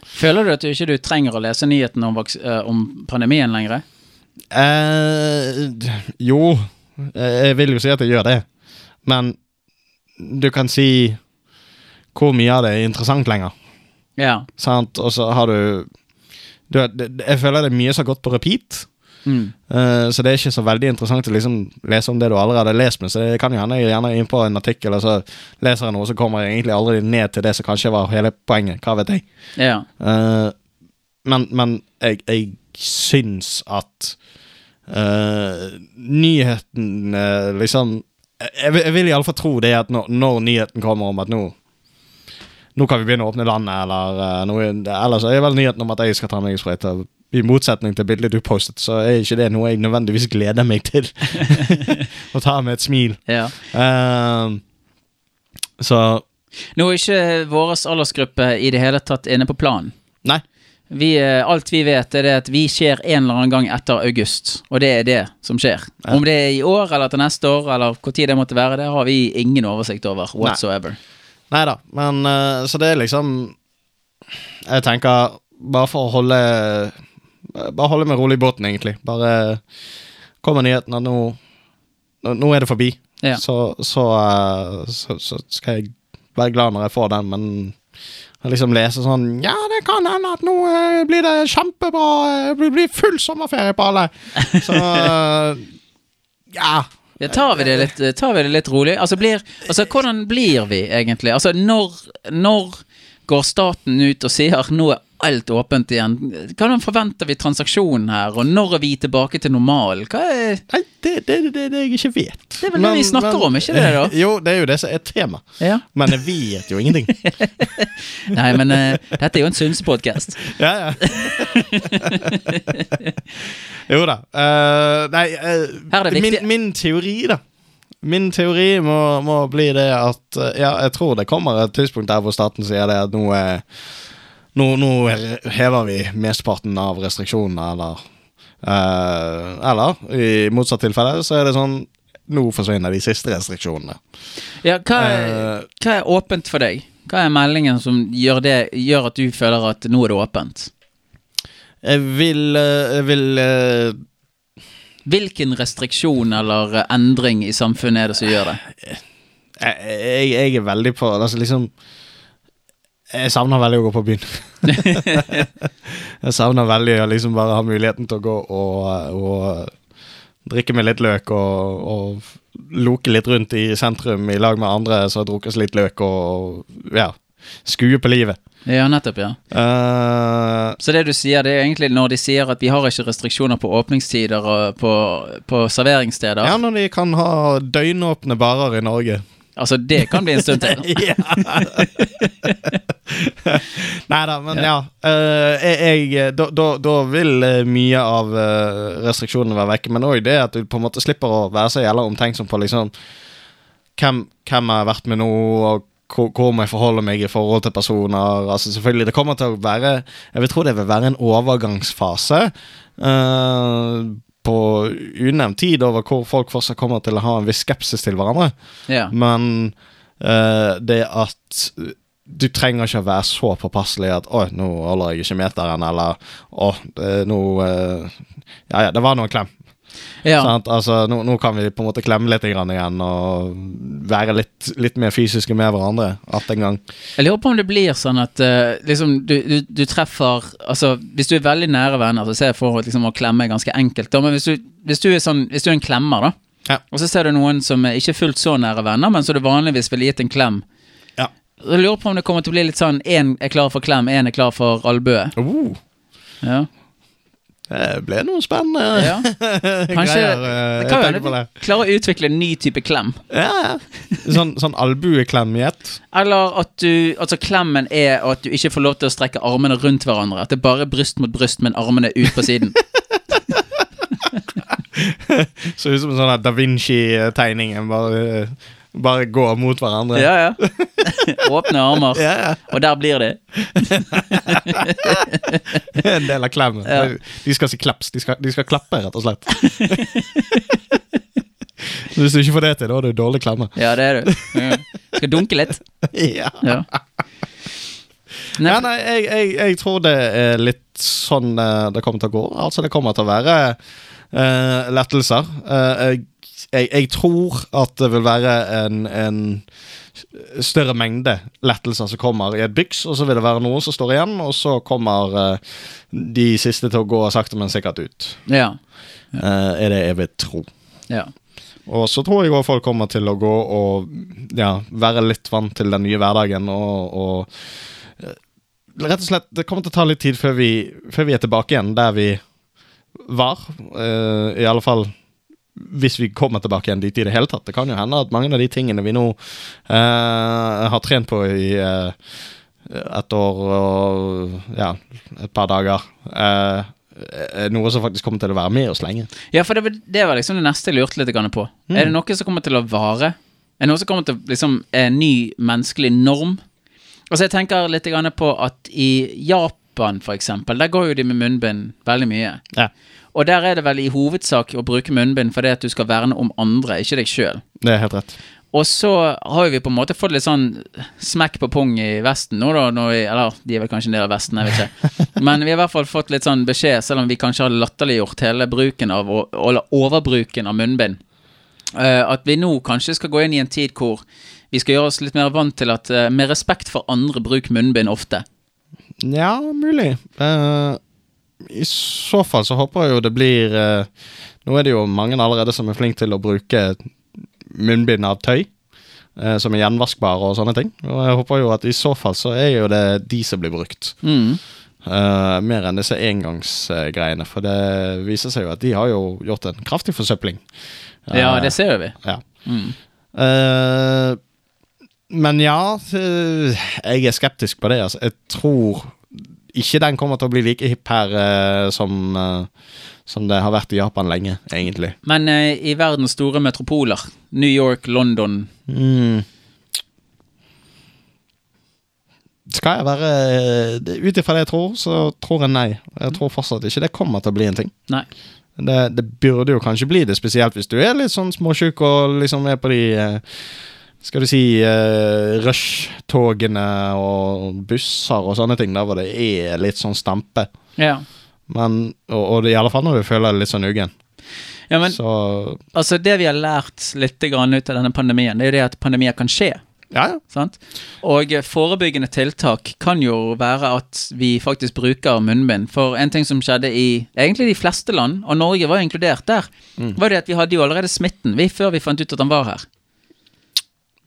B: Føler du at du ikke du trenger å lese nyhetene om, eh, om pandemien lenger?
A: Eh, jo, jeg vil jo si at jeg gjør det. Men du kan si hvor mye av det er interessant lenger.
B: Ja.
A: Sant? Og så har du, du Jeg føler det er mye som har gått på repeat.
B: Mm.
A: Uh, så det er ikke så veldig interessant å liksom lese om det du allerede har lest Men Så det kan jo hende jeg er gjerne inn på en artikkel, og så leser jeg noe, så kommer jeg egentlig aldri ned til det som kanskje var hele poenget. Hva vet jeg.
B: Ja.
A: Uh, men men jeg, jeg syns at uh, nyheten liksom Jeg, jeg vil iallfall tro det at når, når nyheten kommer om at nå nå kan vi begynne å åpne landet, eller uh, noe Ellers er vel nyheten om at jeg skal ta meg en sprøyte. I motsetning til bildet du postet, så er ikke det noe jeg nødvendigvis gleder meg til. Å ta med et smil.
B: ja.
A: Eh, så
B: Nå er ikke vår aldersgruppe i det hele tatt inne på planen.
A: Nei.
B: Vi, eh, alt vi vet, er at vi skjer en eller annen gang etter august. Og det er det som skjer.
A: Ja.
B: Om det er i år eller til neste år, eller hvor tid det måtte være, det har vi ingen oversikt over whatsoever.
A: Nei da, men eh, Så det er liksom Jeg tenker Bare for å holde Bare holde meg rolig i båten, egentlig. Bare kommer nyheten at nå Nå er det forbi.
B: Ja.
A: Så, så, eh, så, så skal jeg være glad når jeg får den, men jeg liksom lese sånn Ja, det kan hende at nå eh, blir det kjempebra. eh, Det blir full sommerferie på alle. Så eh, Ja.
B: Ja, tar vi det litt, tar vi det litt rolig? Altså, blir, altså, hvordan blir vi egentlig? Altså, når, når går staten ut og sier nå er alt åpent igjen? Hvordan forventer vi transaksjonen her, og når er vi tilbake til normalen? Hva er
A: Nei, det er det, det, det, jeg ikke vet.
B: Det er vel det vi snakker om, ikke det da?
A: Jo, det er jo det som er tema.
B: Ja.
A: Men jeg vet jo ingenting.
B: Nei, men uh, dette er jo en synspodkast.
A: Ja, ja. jo da. Uh, nei,
B: uh,
A: min, min teori, da. Min teori må, må bli det at Ja, jeg tror det kommer et tidspunkt der hvor staten sier det at nå er nå, nå hever vi mesteparten av restriksjonene, eller Uh, Eller i motsatt tilfelle så er det sånn Nå forsvinner de siste restriksjonene.
B: Ja, hva er,
A: uh,
B: hva er åpent for deg? Hva er meldingen som gjør, det, gjør at du føler at nå er det åpent?
A: jeg vil eh, Jeg vil uh,
B: Hvilken restriksjon eller endring i samfunnet er det som gjør det?
A: jeg, jeg, jeg er veldig på Altså liksom Jeg savner veldig å gå på byen. jeg savner veldig å liksom bare ha muligheten til å gå og, og drikke med litt løk og, og loke litt rundt i sentrum i lag med andre som har drukket litt løk, og ja, skue på livet.
B: Ja, nettopp, ja.
A: Uh,
B: Så det du sier, det er egentlig når de sier at vi har ikke restriksjoner på åpningstider og på, på serveringssteder.
A: ja, når de kan ha døgnåpne barer i Norge.
B: Altså, det kan bli en stund til.
A: ja. Nei da, men ja. eh, jeg, jeg, da, da, da vil eh, mye av eh, restriksjonene være vekke. Men òg det at du på en måte slipper å være så jævla omtenksom på liksom hvem, hvem jeg har vært med nå, og hvor, må jeg forholde meg i forhold til personer. Altså selvfølgelig, Det kommer til å være Jeg vil tro det vil være en overgangsfase. eh, på unevnt tid over hvor folk fortsatt kommer til å ha en viss skepsis til hverandre.
B: Ja.
A: Men uh, det at du trenger ikke å være så påpasselig at 'Å, nå holder jeg ikke meteren', eller 'Å, nå uh, Ja, ja, det var nå en klem'.
B: Ja.
A: Altså, nå, nå kan vi på en måte klemme litt grann igjen og være litt, litt mer fysiske med hverandre At en gang.
B: Jeg lurer på om det blir sånn at uh, liksom, du, du, du treffer Altså, hvis du er veldig nære venner, så ser jeg for meg liksom, å klemme er ganske enkelt. Da. Men hvis du, hvis, du sånn, hvis du er en klemmer, da,
A: Ja.
B: og så ser du noen som er ikke fullt så nære venner, men som du vanligvis ville gitt en klem
A: Ja.
B: Jeg lurer på om det kommer til å bli litt sånn én er klar for klem, én er klar for albue.
A: Uh.
B: Ja.
A: Det ble noe spennende
B: Ja. Kanskje
A: greier. Kan
B: det
A: jeg det.
B: vi klarer å utvikle en ny type klem.
A: Ja. Sånn, sånn albueklem i ett.
B: Eller at du Altså klemmen er at du ikke får lov til å strekke armene rundt hverandre. At det er bare bryst mot bryst, men armene ut på siden.
A: Så ut som en sånn Da Vinci-tegning. Bare, bare gå mot hverandre.
B: Ja, ja. Åpne armer.
A: Ja, ja.
B: Og der blir de.
A: En del av klemmen.
B: Ja.
A: De skal si klaps. De skal, de skal klappe, rett og slett. Hvis du ikke får det til, da har du dårlig klemme.
B: Ja, det er du. Skal dunke litt.
A: Ja.
B: Nei,
A: nei, jeg, jeg, jeg tror det er litt sånn eh, det kommer til å gå. Altså, det kommer til å være uh, lettelser. Uh, jeg jeg, jeg tror at det vil være en, en større mengde lettelser som kommer i et byks, og så vil det være noen som står igjen, og så kommer eh, de siste til å gå sakte, men sikkert ut.
B: Ja.
A: Eh, er det jeg vil tro.
B: ja.
A: Og så tror jeg òg folk kommer til å gå og ja, være litt vant til den nye hverdagen og, og eh, Rett og slett, det kommer til å ta litt tid før vi, før vi er tilbake igjen der vi var. I alle fall hvis vi kommer tilbake igjen dit i det hele tatt. Det kan jo hende at mange av de tingene vi nå eh, har trent på i eh, et år og ja, et par dager, eh, er noe som faktisk kommer til å være med oss lenge.
B: Ja, for det, det var liksom det neste jeg lurte litt på. på. Er det noe som kommer til å vare? Er det noe som kommer til liksom en ny menneskelig norm? Altså jeg tenker litt på at i Japan for eksempel, der går jo de med munnbind veldig mye.
A: Ja,
B: Og der er det vel i hovedsak å bruke munnbind fordi at du skal verne om andre, ikke deg sjøl.
A: det er helt rett.
B: Og så har vi på en måte fått litt sånn smekk på pung i Vesten nå, da. Når vi, eller de er vel kanskje en del av Vesten, jeg vet ikke. Men vi har i hvert fall fått litt sånn beskjed, selv om vi kanskje har latterliggjort hele bruken av, eller overbruken av munnbind, eh, at vi nå kanskje skal gå inn i en tid hvor vi skal gjøre oss litt mer vant til at eh, med respekt for andre, bruk munnbind ofte.
A: Ja, mulig. Eh, I så fall så håper jeg jo det blir eh, Nå er det jo mange allerede som er flinke til å bruke munnbind av tøy. eh, som er gjenvaskbare og sånne ting. Og jeg håper jo at i så fall så er jo det de som blir brukt.
B: Mm.
A: Eh, mer enn disse engangsgreiene. For det viser seg jo at de har jo gjort en kraftig forsøpling.
B: Ja,
A: Eh,
B: det ser vi.
A: ja.
B: Mm.
A: Eh, men ja, eh, jeg er skeptisk på det. Altså. Jeg tror ikke den kommer til å bli like hipp her uh, som, uh, som det har vært i Japan lenge, egentlig.
B: Men uh, i verdens store metropoler, New York, London
A: Mm. Skal jeg være Ut ifra det jeg tror, så tror jeg nei. Jeg tror fortsatt ikke det kommer til å bli en ting.
B: Nei.
A: Det, det burde jo kanskje bli det, spesielt hvis du er litt sånn småsjuk og liksom er på de Skal du si uh, rush-togene og busser og sånne ting, der hvor det er litt sånn stampe.
B: Ja.
A: Men, og, og i alle fall når du føler deg litt sånn uggen.
B: ja, men
A: Så
B: Altså, det vi har lært litt grann ut av denne pandemien, det er jo det at pandemier kan skje.
A: ja, ja.
B: Sant? Og eh, forebyggende tiltak kan jo være at vi faktisk bruker munnbind. For en ting som skjedde i egentlig de fleste land, og Norge var jo inkludert der, var det at vi hadde jo allerede smitten vi før vi fant ut at han var her.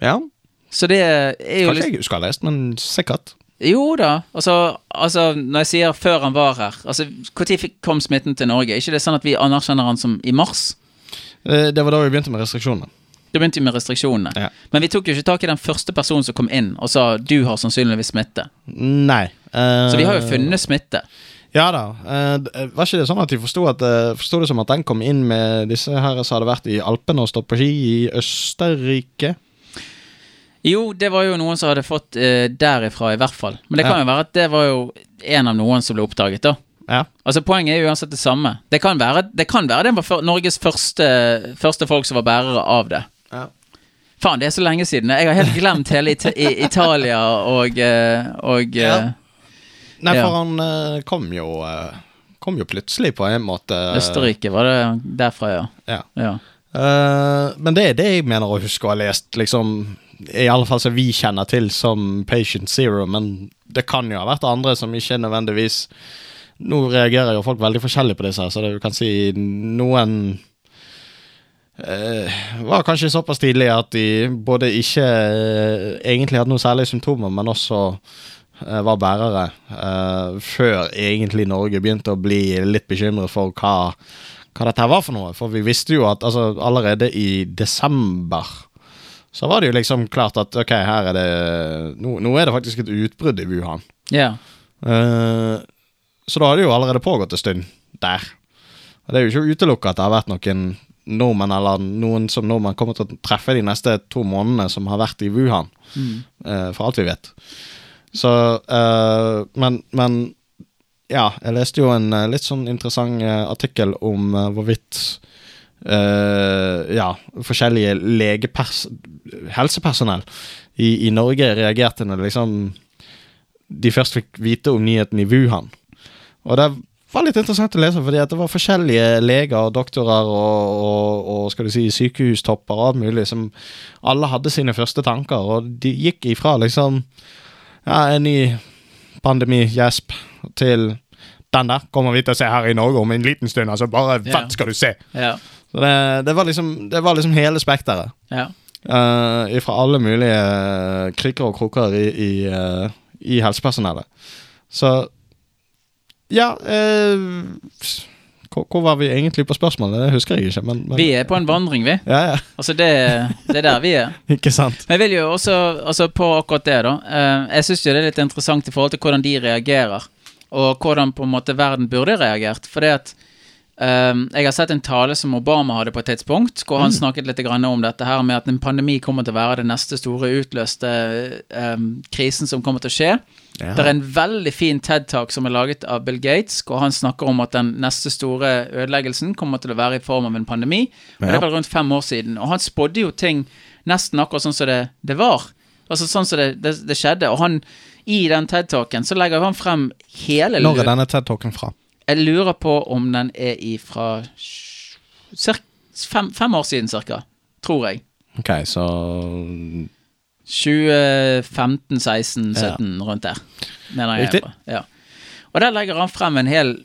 A: Ja.
B: Så det er jo
A: Kanskje jeg husker å ha lest, men sikkert.
B: Jo da. Altså, altså, når jeg sier før han var her Altså, Når kom smitten til Norge? Ikke det sånn at vi anerkjenner han som i mars?
A: Eh, Det var da vi begynte med restriksjonene.
B: Da begynte vi med restriksjonene.
A: Ja.
B: Men vi tok jo ikke tak i den første personen som kom inn og sa 'du har sannsynligvis smitte'.
A: Nei. Uh,
B: Så vi har jo funnet smitte.
A: Ja da. Uh, var ikke det sånn at de forsto eh, det som at den kom inn med disse her som hadde vært i Alpene og stått på ski i Østerrike?
B: Jo, det var jo noen som hadde fått uh, derifra, i hvert fall. Men det kan
A: Ja.
B: jo være at det var jo en av noen som ble oppdaget, da.
A: Ja.
B: Altså Poenget er jo uansett det samme. Det kan være det kan være det var for, Norges første, første folk som var bærere av det.
A: Ja.
B: Faen, det er så lenge siden. Jeg har helt glemt hele It i Italia og, eh, og
A: Ja.
B: eh,
A: Nei, for han kom jo Kom jo plutselig på en måte.
B: Østerrike var det derfra, ja.
A: Ja.
B: ja.
A: Eh, men det er det jeg mener å huske å ha lest, liksom I alle fall som vi kjenner til som Patient Zero, men det kan jo ha vært andre som ikke nødvendigvis Nå reagerer jo folk veldig forskjellig på disse, her, så det, du kan si noen eh, var kanskje såpass tidlig at de både ikke eh, egentlig hadde noen særlige symptomer, men også eh, var bærere, eh, før egentlig Norge begynte å bli litt bekymret for hva, hva dette var for noe. For vi visste jo at altså, allerede i desember så var det jo liksom klart at ok, her er det Nå, nå er det faktisk et utbrudd i Wuhan.
B: ja.
A: Uh, så da har det jo allerede pågått en stund der. Og det er jo ikke utelukka at det har vært noen nordmenn eller noen som nordmenn kommer til å treffe de neste to månedene som har vært i Wuhan. eh, for alt vi vet. Så uh, men, men ja, jeg leste jo en eh, litt sånn interessant artikkel om hvorvidt eh, ja, forskjellige legepers helsepersonell i, i Norge reagerte når liksom de først fikk vite om nyheten i Wuhan. Og det var litt interessant å lese, fordi at det var forskjellige leger, doktorer og, og, og skal du si, sykehustopper og alt mulig som alle hadde sine første tanker, og de gikk ifra liksom ja, en ny pandemi, gjesp, til den der kommer vi til å se her i Norge om en liten stund. altså Bare
B: Ja.
A: skal du se!
B: Ja.
A: Det, det, var liksom, det var liksom hele spekteret.
B: ja.
A: Uh, fra alle mulige krykker og krukker i, i, uh, i helsepersonellet. Så Ja uh, hvor, hvor var vi egentlig på spørsmålet? Det husker jeg ikke. Men, men
B: Vi er på en vandring, vi.
A: Ja, ja.
B: Altså, det, det er der vi er.
A: Ikke sant?
B: Men jeg vil jo også, altså på akkurat det, da. eh, jeg syns det er litt interessant i forhold til hvordan de reagerer. Og hvordan på en måte verden burde reagert. For det at eh, Jeg har sett en tale som Obama hadde på et tidspunkt, hvor han snakket litt grann om dette her med at en pandemi kommer til å være den neste store utløste um, krisen som kommer til å skje.
A: Ja.
B: Det er en veldig fin TED-talk som er laget av Bill Gates, hvor han snakker om at den neste store ødeleggelsen kommer til å være i form av en pandemi. Og Det
A: Ja.
B: er vel rundt fem år siden. Og han spådde jo ting nesten akkurat sånn som det, det var. Altså sånn som det, det, det skjedde. Og han, i den TED-talken, så legger han frem hele
A: Når er denne TED-talken fra?
B: Jeg lurer på om den er cir- fem, fem år siden, cirka. Tror jeg.
A: Ok, så
B: 2015, 16, 17, rundt der. Mener jeg.
A: Riktig.
B: Ja. Og der legger han frem en hel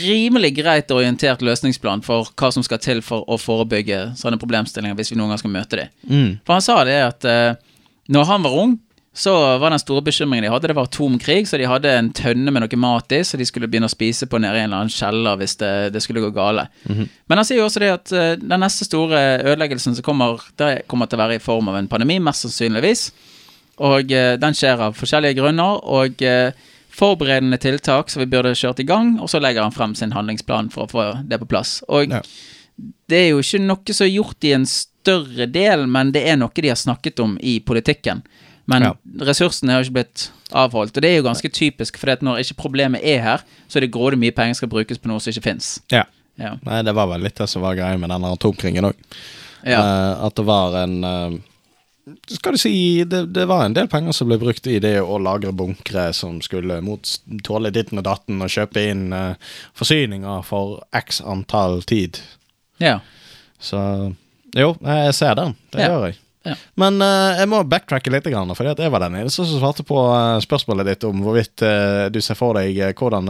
B: rimelig greit orientert løsningsplan for hva som skal til for å forebygge sånne problemstillinger hvis vi noen gang skal møte dem.
A: mm.
B: For han sa det at uh, når han var ung, så var den store bekymringen de hadde, det var atomkrig, så de hadde en tønne med noe mat i, så de skulle begynne å spise på nede i en eller annen kjeller hvis det, det skulle gå gale. Men han sier jo også det at eh, den neste store ødeleggelsen som kommer, det kommer til å være i form av en pandemi, mest sannsynligvis. Og eh, den skjer av forskjellige grunner, og eh, forberedende tiltak som vi burde kjørt i gang, og så legger han frem sin handlingsplan for å få det på plass. Og
A: Ja.
B: det er jo ikke noe som er gjort i en større del, men det er noe de har snakket om i politikken. Men
A: Ja.
B: ressursene har ikke blitt avholdt, og det er jo ganske typisk, for når ikke problemet er her, så er det grådig mye penger skal brukes på noe som ikke fins.
A: Ja.
B: Ja.
A: Nei, det var vel litt det som var greia med denne atomkringen òg.
B: Ja.
A: at det var en uh, Skal du si det, det var en del penger som ble brukt i det å lagre bunkere som skulle mot tåle ditten og datten, og kjøpe inn uh, forsyninger for x antall tid.
B: ja.
A: Så jo, jeg ser den. Det
B: Ja.
A: gjør jeg.
B: Ja.
A: Men uh, jeg må backtracke litt, grann, at jeg var den eneste som svarte på eh, spørsmålet ditt om hvorvidt uh, du ser for deg uh, hvordan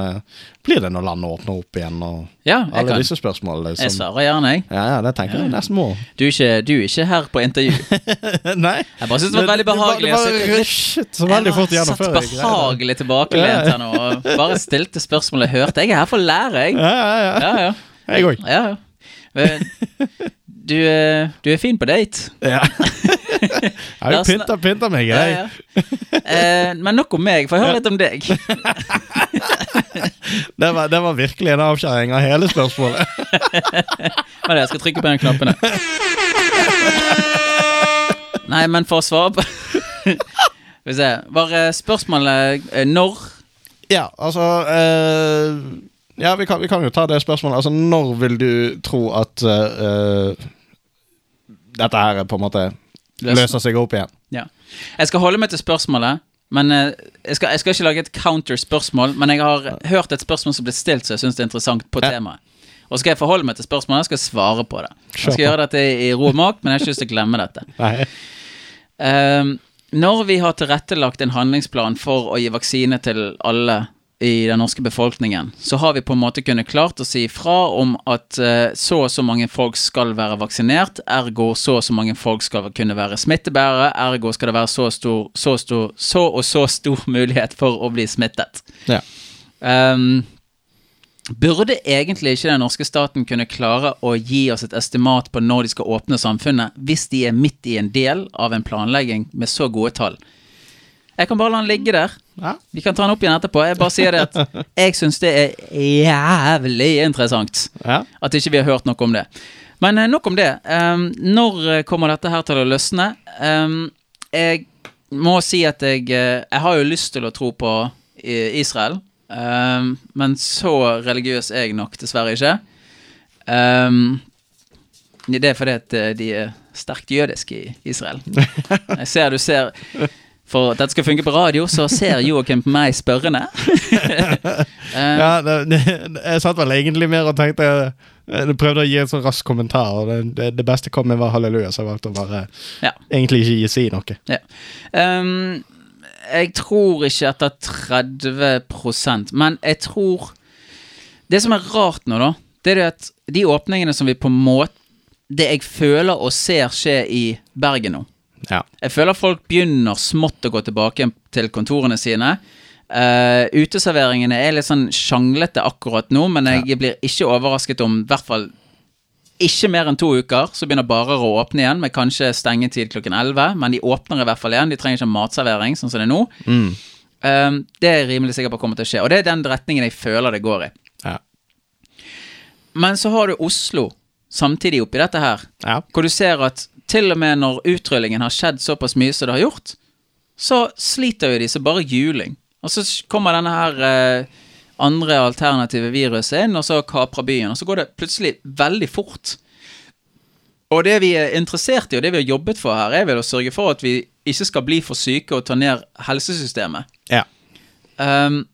A: blir det når landet åpner opp igjen, og
B: ja,
A: alle
B: kan.
A: disse spørsmålene.
B: Jeg svarer gjerne, jeg.
A: ja, ja, det tenker jeg nesten må.
B: Du er ikke, du er ikke her på intervju.
A: Nei.
B: Jeg bare synes det var veldig behagelig. Du
A: rushet så veldig fort
B: Jeg
A: gjennom
B: satt
A: før. jeg greide
B: behagelig tilbakelent her nå og bare stilte spørsmål jeg hørte. Jeg er her for å lære, jeg.
A: Ja, ja, ja.
B: Ja, ja.
A: Jeg òg.
B: ja, ja. Men Du, eh, du er fin på date.
A: Ja. Jeg har pynta, pynta meg, jeg.
B: ja. Eh, men nok om meg, for jeg hører litt om deg.
A: Det, var, det var virkelig en avskjæring av hele spørsmålet.
B: Er det, jeg skal trykke på den knappen. Nei, men for å svare på Skal vi se. Var eh, spørsmålet eh, når?
A: Ja, altså eh, Ja, vi kan, vi kan jo ta det spørsmålet. Altså, Når vil du tro at eh, dette her på en måte løser seg opp igjen?
B: Ja. Jeg skal holde meg til spørsmålet, men eh, jeg, skal, jeg skal ikke lage et counter-spørsmål. Men jeg har hørt et spørsmål som ble stilt, så jeg syns det er interessant på temaet. Og så skal jeg forholde meg til spørsmålet, jeg skal svare på det. Jeg skal gjøre dette i ro og mak, men jeg har ikke lyst til å glemme dette. Ehm, når vi har tilrettelagt en handlingsplan for å gi vaksine til alle i den norske befolkningen, så har vi på en måte kunnet klart å si fra om at eh, så og så mange folk skal være vaksinert, ergo så og så mange folk skal kunne være smittebærere, ergo skal det være så, stor, så, stor, så og så stor mulighet for å bli smittet.
A: Ja.
B: Um, burde egentlig ikke den norske staten kunne klare å gi oss et estimat på når de skal åpne samfunnet, hvis de er midt i en del av en planlegging med så gode tall? Jeg kan bare la den ligge der.
A: Ja.
B: Vi kan ta den opp igjen etterpå. Jeg bare sier det at jeg syns det er jævlig interessant
A: ja.
B: at ikke vi har hørt noe om det. Men eh, nok om det. Um, når eh, kommer dette her til å løsne? Um, jeg må si at jeg eh, Jeg har jo lyst til å tro på Israel, um, men så religiøs er jeg nok dessverre ikke. Det er fordi at de er sterkt jødiske i Israel. Jeg ser du ser For at dette skal funke på radio, så ser Joakim på meg spørrende. Eh,
A: Ja, det, det, jeg satt vel egentlig mer og tenkte eh, Du prøvde å gi en sånn rask kommentar, og det, det, beste kom med var halleluja, så jeg valgte å bare
B: Ja.
A: egentlig ikke gi si noe.
B: Ja. Um, jeg tror ikke etter 30% men jeg tror Det som er rart nå, da, det er at de åpningene som vi på en måte Det jeg føler og ser skje i Bergen nå
A: Ja.
B: Jeg føler folk begynner smått å gå tilbake til kontorene sine. Uh, uteserveringene er litt sånn sjanglete akkurat nå, men jeg blir ikke overrasket om i hvert fall ikke mer enn to uker, så begynner barer å åpne igjen, med kanskje stengetid klokken 11. Men de åpner i hvert fall igjen. De trenger ikke matservering, sånn som det er nå.
A: Mm.
B: Um, det er rimelig sikker på kommer til å skje, og det er den retningen jeg føler det går i.
A: Ja.
B: Men så har du Oslo samtidig oppi dette her,
A: ja.
B: hvor du ser at til og med når utrullingen har skjedd såpass mye som det har gjort, så sliter jo de så bare juling. Og så kommer denne her eh, andre alternative viruset inn, og så kaprer byen, og så går det plutselig veldig fort. Og det vi er interessert i, og det vi har jobbet for her, er vel å sørge for at vi ikke skal bli for syke og ta ned helsesystemet.
A: ja.
B: Um,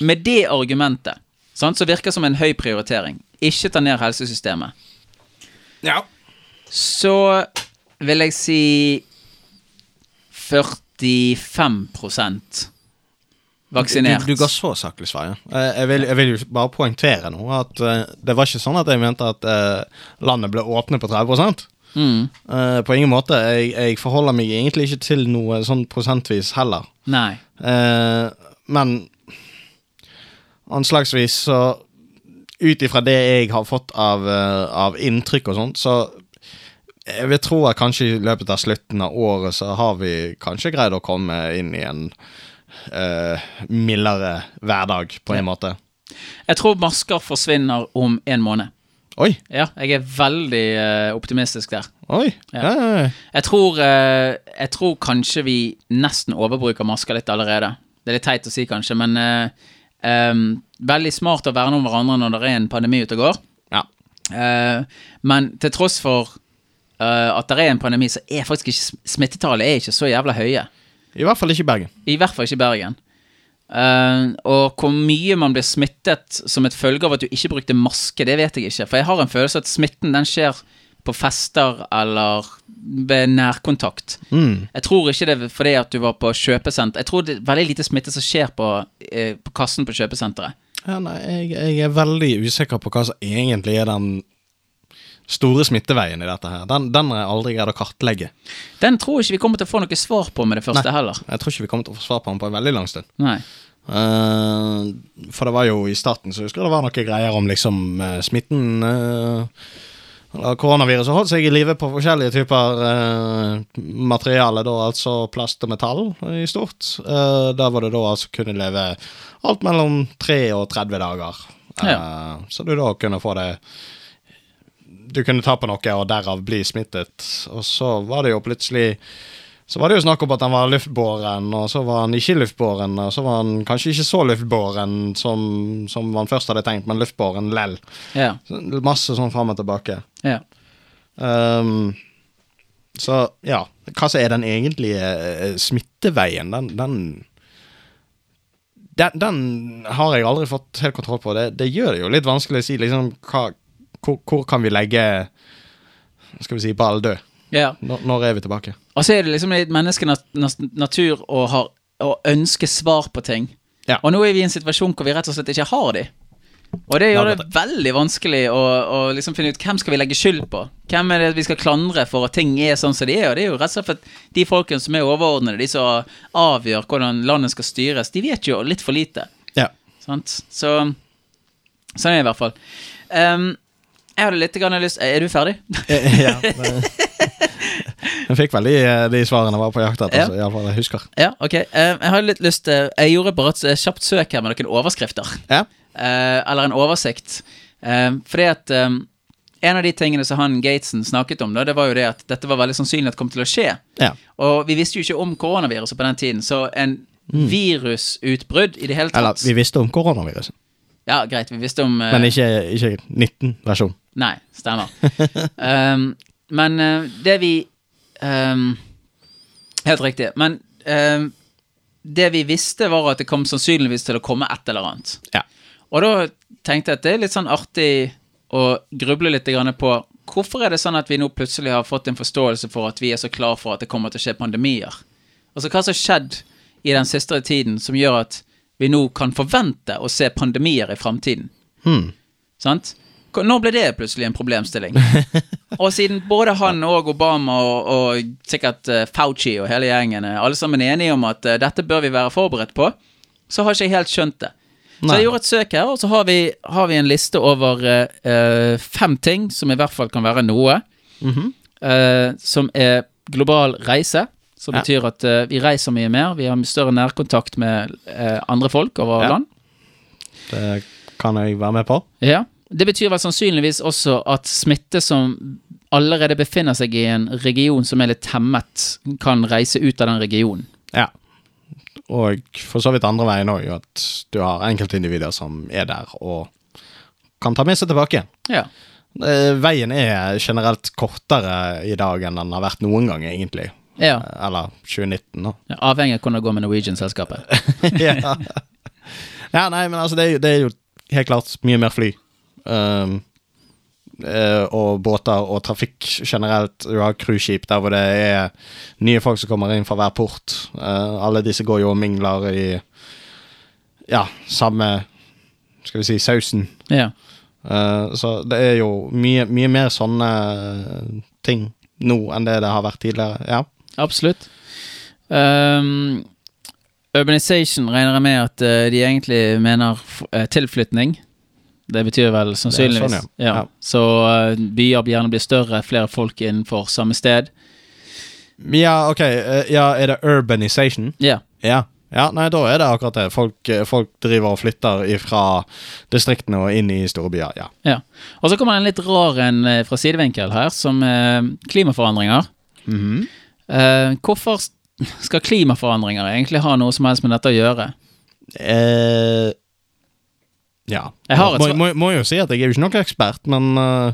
B: med det argumentet, sant, så virker det som en høy prioritering. Ikke ta ned helsesystemet.
A: ja.
B: Så vil jeg si 45 vaksinert.
A: Du, du ga så saklig svar, ja. Eh, Jeg vil, jeg vil jo bare poengtere nå at eh, det var ikke sånn at jeg mente at eh, landet ble åpnet på 30
B: Mm.
A: Uh, På ingen måte. Jeg, jeg forholder meg egentlig ikke til noe sånn prosentvis heller.
B: Nei.
A: Uh, men anslagsvis så Ut ifra det jeg har fått av, uh, av inntrykk og sånt, så jeg vil tro at kanskje i løpet av slutten av året så har vi kanskje greid å komme inn i en eh, mildere hverdag, på en måte.
B: Jeg tror masker forsvinner om en måned.
A: Oi!
B: Ja, jeg er veldig uh, optimistisk der.
A: Oi!
B: Ja.
A: Ja. Ja, ja.
B: Jeg tror, uh, jeg tror kanskje vi nesten overbruker masker litt allerede. Det er litt teit å si, kanskje, men uh, um, veldig smart å verne om hverandre når det er en pandemi ute og går.
A: ja.
B: Men til tross for eh, at det er en pandemi, så er faktisk ikke smittetallet er ikke så jævla høye.
A: I hvert fall ikke i Bergen.
B: I hvert fall ikke i Bergen. Uh, og hvor mye man blir smittet som et følge av at du ikke brukte maske, det vet jeg ikke. For jeg har en følelse at smitten den skjer på fester eller ved nærkontakt.
A: Mm.
B: Jeg tror ikke det er fordi at du var på kjøpesenter. Jeg tror det er veldig lite smitte som skjer på, eh, på kassen på kjøpesenteret.
A: Ja, nei, jeg, jeg er veldig usikker på hva som egentlig er den store smitteveien i dette her. Den, den har jeg aldri greid å kartlegge.
B: Den tror jeg ikke vi kommer til å få noe svar på med det første
A: Nei.
B: heller.
A: Jeg tror ikke vi kommer til å få svar på den på en veldig lang stund.
B: Nei.
A: Uh, for det var jo i starten så husker jeg det var noen greier om liksom uh, smitten uh, Koronaviruset holdt seg i live på forskjellige typer eh, materiale, da altså plast og metall i stort. Eh, da var det da altså kunne leve alt mellom 3 og 30 dager. Eh, Så du da kunne få det Du kunne ta på noe og derav bli smittet. Og så var det jo plutselig så var det jo snakk om at han var luftbåren, og så var han ikke luftbåren, og så var han kanskje ikke så luftbåren som, som man først hadde tenkt, men luftbåren lell.
B: Ja.
A: Masse sånn fram og tilbake.
B: ja.
A: Um, så ja, hva som er den egentlige eh, smitteveien, den, den den, den har jeg aldri fått helt kontroll på. Det, det gjør det jo litt vanskelig å si liksom, hva, hvor, hvor kan vi legge Skal vi si Baldø?
B: ja.
A: Når, når er vi tilbake?
B: Og så er det liksom et menneskenes natur å, ha, å ønske svar på ting.
A: Ja.
B: Og nå er vi i en situasjon hvor vi rett og slett ikke har de. Og det gjør det veldig vanskelig å, å liksom finne ut hvem skal vi legge skyld på. Hvem er det vi skal klandre for at ting er sånn som de er. Og det er jo rett og slett at de folkene som er overordnede, de som avgjør hvordan landet skal styres, de vet jo litt for lite.
A: Ja.
B: Sant? Så Sånn er det i hvert fall. Ehm, jeg hadde litt grann lyst Er du ferdig?
A: ja jeg fikk vel de, de svarene jeg var på jakt etter,
B: Ja.
A: Altså, iallfall jeg husker.
B: Ja, ok. Eh, jeg har litt lyst eh, Jeg gjorde bare et eh, kjapt søk her med noen overskrifter.
A: Ja.
B: Eh, eller en oversikt. Eh, fordi at eh, en av de tingene som han Gatesen snakket om, da, det var jo det at dette var veldig sannsynlig at det kom til å skje.
A: ja.
B: Og vi visste jo ikke om koronaviruset på den tiden, så en virusutbrudd i det hele
A: tatt Eller, vi visste om koronaviruset,
B: Ja, greit, vi visste om uh,
A: men ikke, ikke 19-versjon.
B: Nei, stemmer. um, men uh, det vi um, Helt riktig. Men um, Det vi visste, var at det kom sannsynligvis til å komme et eller annet.
A: Ja.
B: Og da tenkte jeg at det er litt sånn artig å gruble litt på hvorfor er det sånn at vi nå plutselig har fått en forståelse for at vi er så klar for at det kommer til å skje pandemier? Altså hva som har skjedd i den siste tiden som gjør at vi nå kan forvente å se pandemier i framtiden?
A: Hmm.
B: Sant? Når ble det plutselig en problemstilling? og siden både han og Obama og, og sikkert eh, Fauci og hele gjengen er alle sammen enige om at eh, dette bør vi være forberedt på, så har ikke jeg helt skjønt det. Så jeg gjorde et søk her, og så har vi, har vi en liste over eh, fem ting som i hvert fall kan være noe,
A: Mm
B: -hmm. uh, som er global reise. Som
A: Ja.
B: betyr at uh, vi reiser mye mer, vi har større nærkontakt med uh, andre folk over
A: Ja.
B: land.
A: Det kan jeg være med på.
B: Ja. Det betyr vel sannsynligvis også at smitte som allerede befinner seg i en region som er litt temmet, kan reise ut av den regionen.
A: Ja. Og for så vidt andre veien òg, at du har enkeltindivider som er der og kan ta med seg tilbake.
B: Ja.
A: Eh, Veien er generelt kortere i dag enn den har vært noen gang, egentlig.
B: Ja.
A: Eh, Eller 2019, da.
B: Ja, Avhengig av hvordan det går med Norwegian-selskapet.
A: ja. ja, nei, men altså, det er, jo, det er jo helt klart mye mer fly. Um, eh, og båter og trafikk generelt. Du har cruiseskip der hvor det er nye folk som kommer inn fra hver port. Uh, alle disse går jo og mingler i ja, samme Skal vi si sausen.
B: Ja.
A: Uh, så det er jo mye, mye mer sånne ting nå enn det det har vært tidligere. Ja.
B: Absolutt. Um, urbanization regner jeg med at uh, de egentlig mener eh, tilflytning. Det betyr vel sannsynligvis
A: sånn, ja.
B: ja.
A: Ja.
B: Så uh, byer gjerne blir større, flere folk innenfor samme sted.
A: ja, ok. ja, er det urbanization?
B: Ja.
A: Ja. ja, nei, da er det akkurat det. Folk, folk driver og flytter fra distriktene og inn i store byer. Ja.
B: ja. Og så kommer det en litt rar en fra sidevinkel her, som klimaforandringer. Eh, hvorfor skal klimaforandringer egentlig ha noe som helst med dette å gjøre?
A: eh, ja.
B: Jeg har et
A: må, må, må jo si at jeg er jo ikke noen ekspert, men uh,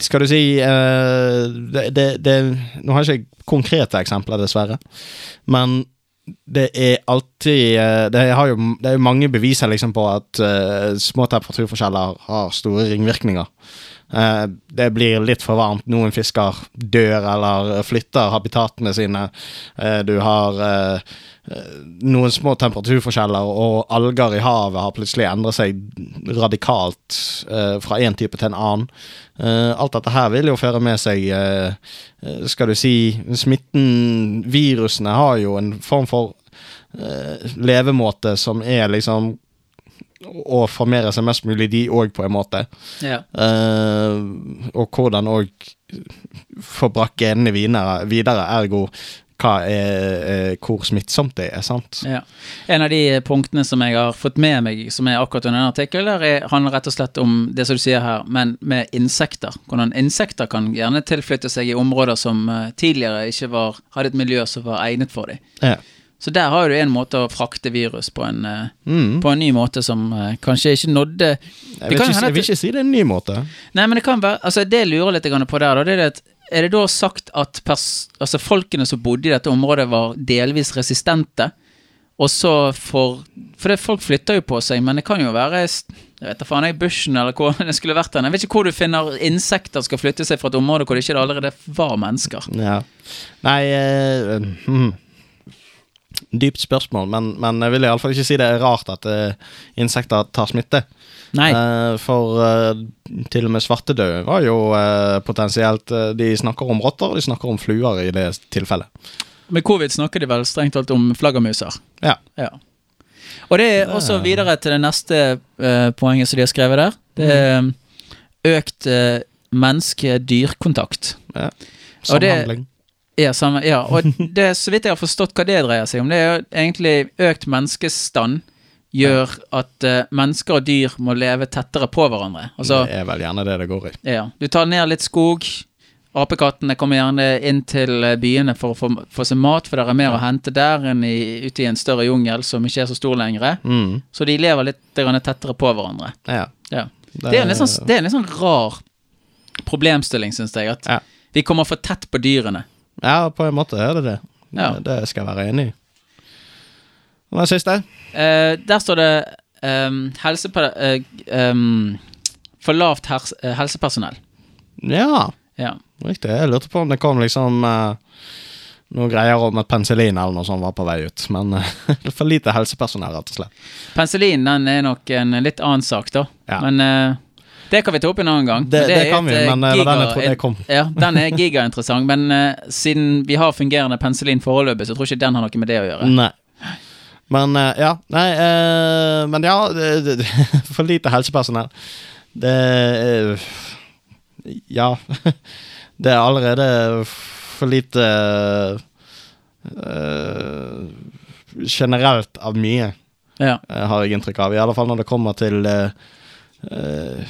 A: skal du si uh, det, det, det Nå har jeg ikke konkrete eksempler, dessverre. Men det er alltid eh, det, har jo, det er jo mange beviser liksom på at små temperaturforskjeller har store ringvirkninger. Eh, det blir litt for varmt, noen fisker dør eller flytter habitatene sine. Eh, du har eh, noen små temperaturforskjeller, og alger i havet har plutselig endret seg radikalt fra én type til en annen. Alt dette her vil jo føre med seg Skal du si Smitten Virusene har jo en form for levemåte som er liksom å formere seg mest mulig, de òg, på en måte.
B: Ja.
A: Uh, og hvordan òg få brakt genene videre, videre ergo hva er, hvor smittsomt det er, sant?
B: Ja. En av de punktene som jeg har fått med meg, som er akkurat under denne artikkel, der er, handler rett og slett om det som du sier her, men med insekter. Hvordan insekter kan gjerne tilflytte seg i områder som eh, tidligere ikke var, hadde et miljø som var egnet for dem.
A: Ja.
B: Så der har du en måte å frakte virus på en, eh,
A: Mm.
B: på en ny måte som eh, kanskje ikke nådde
A: Jeg, vil
B: kan
A: ikke, jeg vil ikke si det er en ny måte.
B: Nei, men det kan være Altså, det jeg lurer litt på der, da, det er det at Er det da sagt at altså folkene som bodde i dette området, var delvis resistente? Og så for For det, folk flytter jo på seg, men det kan jo være jeg vet da faen, jeg, bushen eller hvor det skulle vært den. Jeg vet ikke hvor du finner insekter skal flytte seg fra et område hvor det ikke allerede var mennesker.
A: Ja. Nei uh, hmm. Dypt spørsmål, men, men jeg vil iallfall ikke si det er rart at uh, insekter tar smitte. Eh, for uh, til og med svartedauden var jo potensielt De snakker om rotter, og de snakker om fluer i det tilfellet.
B: Med covid snakker de vel strengt talt om flaggermuser.
A: Ja.
B: Ja. Og det er også videre til det neste poenget som de har skrevet der. Det er eh, økt uh, menneske-dyrkontakt.
A: ja. Samhandling.
B: Ja, samme, ja, og det, så vidt jeg har forstått hva det dreier seg om, det er jo egentlig økt menneskestand gjør at uh, mennesker og dyr må leve tettere på hverandre. Altså,
A: det er vel gjerne det det går i.
B: ja, du tar ned litt skog. Apekattene kommer gjerne inn til eh, byene for å få, få seg mat, for det er mer å hente der enn i, ute i en større jungel som ikke er så stor lenger.
A: Mm.
B: Så de lever litt tettere på hverandre.
A: Ja.
B: Ja. Det er en litt sånn, det er en litt sånn rar problemstilling, syns jeg. At
A: Ja.
B: vi kommer for tett på dyrene.
A: Ja, på en måte er det det.
B: Ja.
A: Det, skal jeg være enig i. Hva er det siste?
B: Uh, der står det um, helsepe... um, for lavt eh, helsepersonell.
A: Ja,
B: Ja.
A: riktig. Jeg lurte på om det kom liksom uh, noen greier om at penicillin eller noe sånt var på vei ut. Men for lite helsepersonell, rett og slett.
B: Penicillin den er nok en litt annen sak, da.
A: Ja.
B: Men det kan vi ta opp en annen gang.
A: Det, det,
B: det,
A: kan vi,
B: et, eh,
A: men giga, den jeg trodde jeg kom.
B: Ja, den er gigainteressant, men uh, siden vi har fungerende penicillin foreløpig, så tror jeg ikke den har noe med det å gjøre.
A: Nei. Men uh, ja, nei uh, Men ja, det, for lite helsepersonell. Det eh, Ja. Det er allerede for lite eh, Generelt av mye,
B: Ja.
A: eh, har jeg inntrykk av. I alle fall når det kommer til Uh, eh,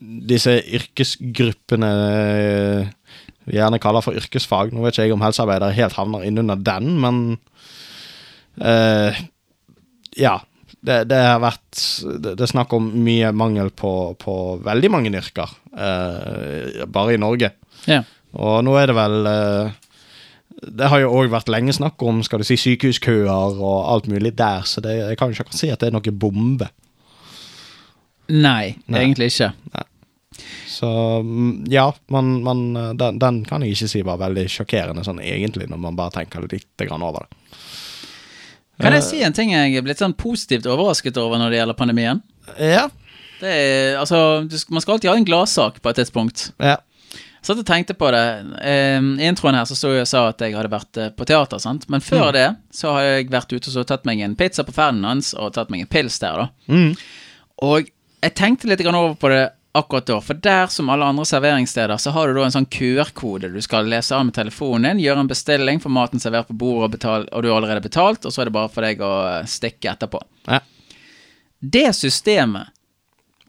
A: disse yrkesgruppene eh, vi gjerne kaller for yrkesfag. Nå vet ikke jeg om helsearbeidere helt havner innunder den, men uh, Ja. Det, det har vært det, det er snakk om mye mangel på, på veldig mange yrker, uh, bare i Norge.
B: Ja.
A: Og nå er det vel uh, Det har jo òg vært lenge snakk om skal du si, sykehuskøer og alt mulig der, så det, jeg kan jo ikke si at det er noe bombe.
B: Nei,
A: Nei.
B: egentlig ikke.
A: Så mm, ja, man, man, eh, den, den kan jeg ikke si var veldig sjokkerende sånn egentlig, når man bare tenker litt grann over det.
B: Kan jeg si en ting jeg er blitt sånn positivt overrasket over når det gjelder pandemien?
A: Ja.
B: Det er, altså, Man skal alltid ha en gladsak på et tidspunkt.
A: ja.
B: Jeg satt og tenkte på det. Eh, I introen her så sto jeg og sa at jeg hadde vært eh, på teater, sant? men før
A: Mm.
B: det så har jeg vært ute og så tatt meg en pizza på Ferdinands og tatt meg en pils der, da.
A: Mm.
B: Og jeg tenkte litt over på det akkurat da, for der som alle andre serveringssteder, så har du da en sånn QR-kode du skal lese av med telefonen din, gjøre en bestilling, få maten servert på bordet og, betal, og du har allerede betalt, og så er det bare for deg å eh, stikke etterpå.
A: Ja.
B: Det systemet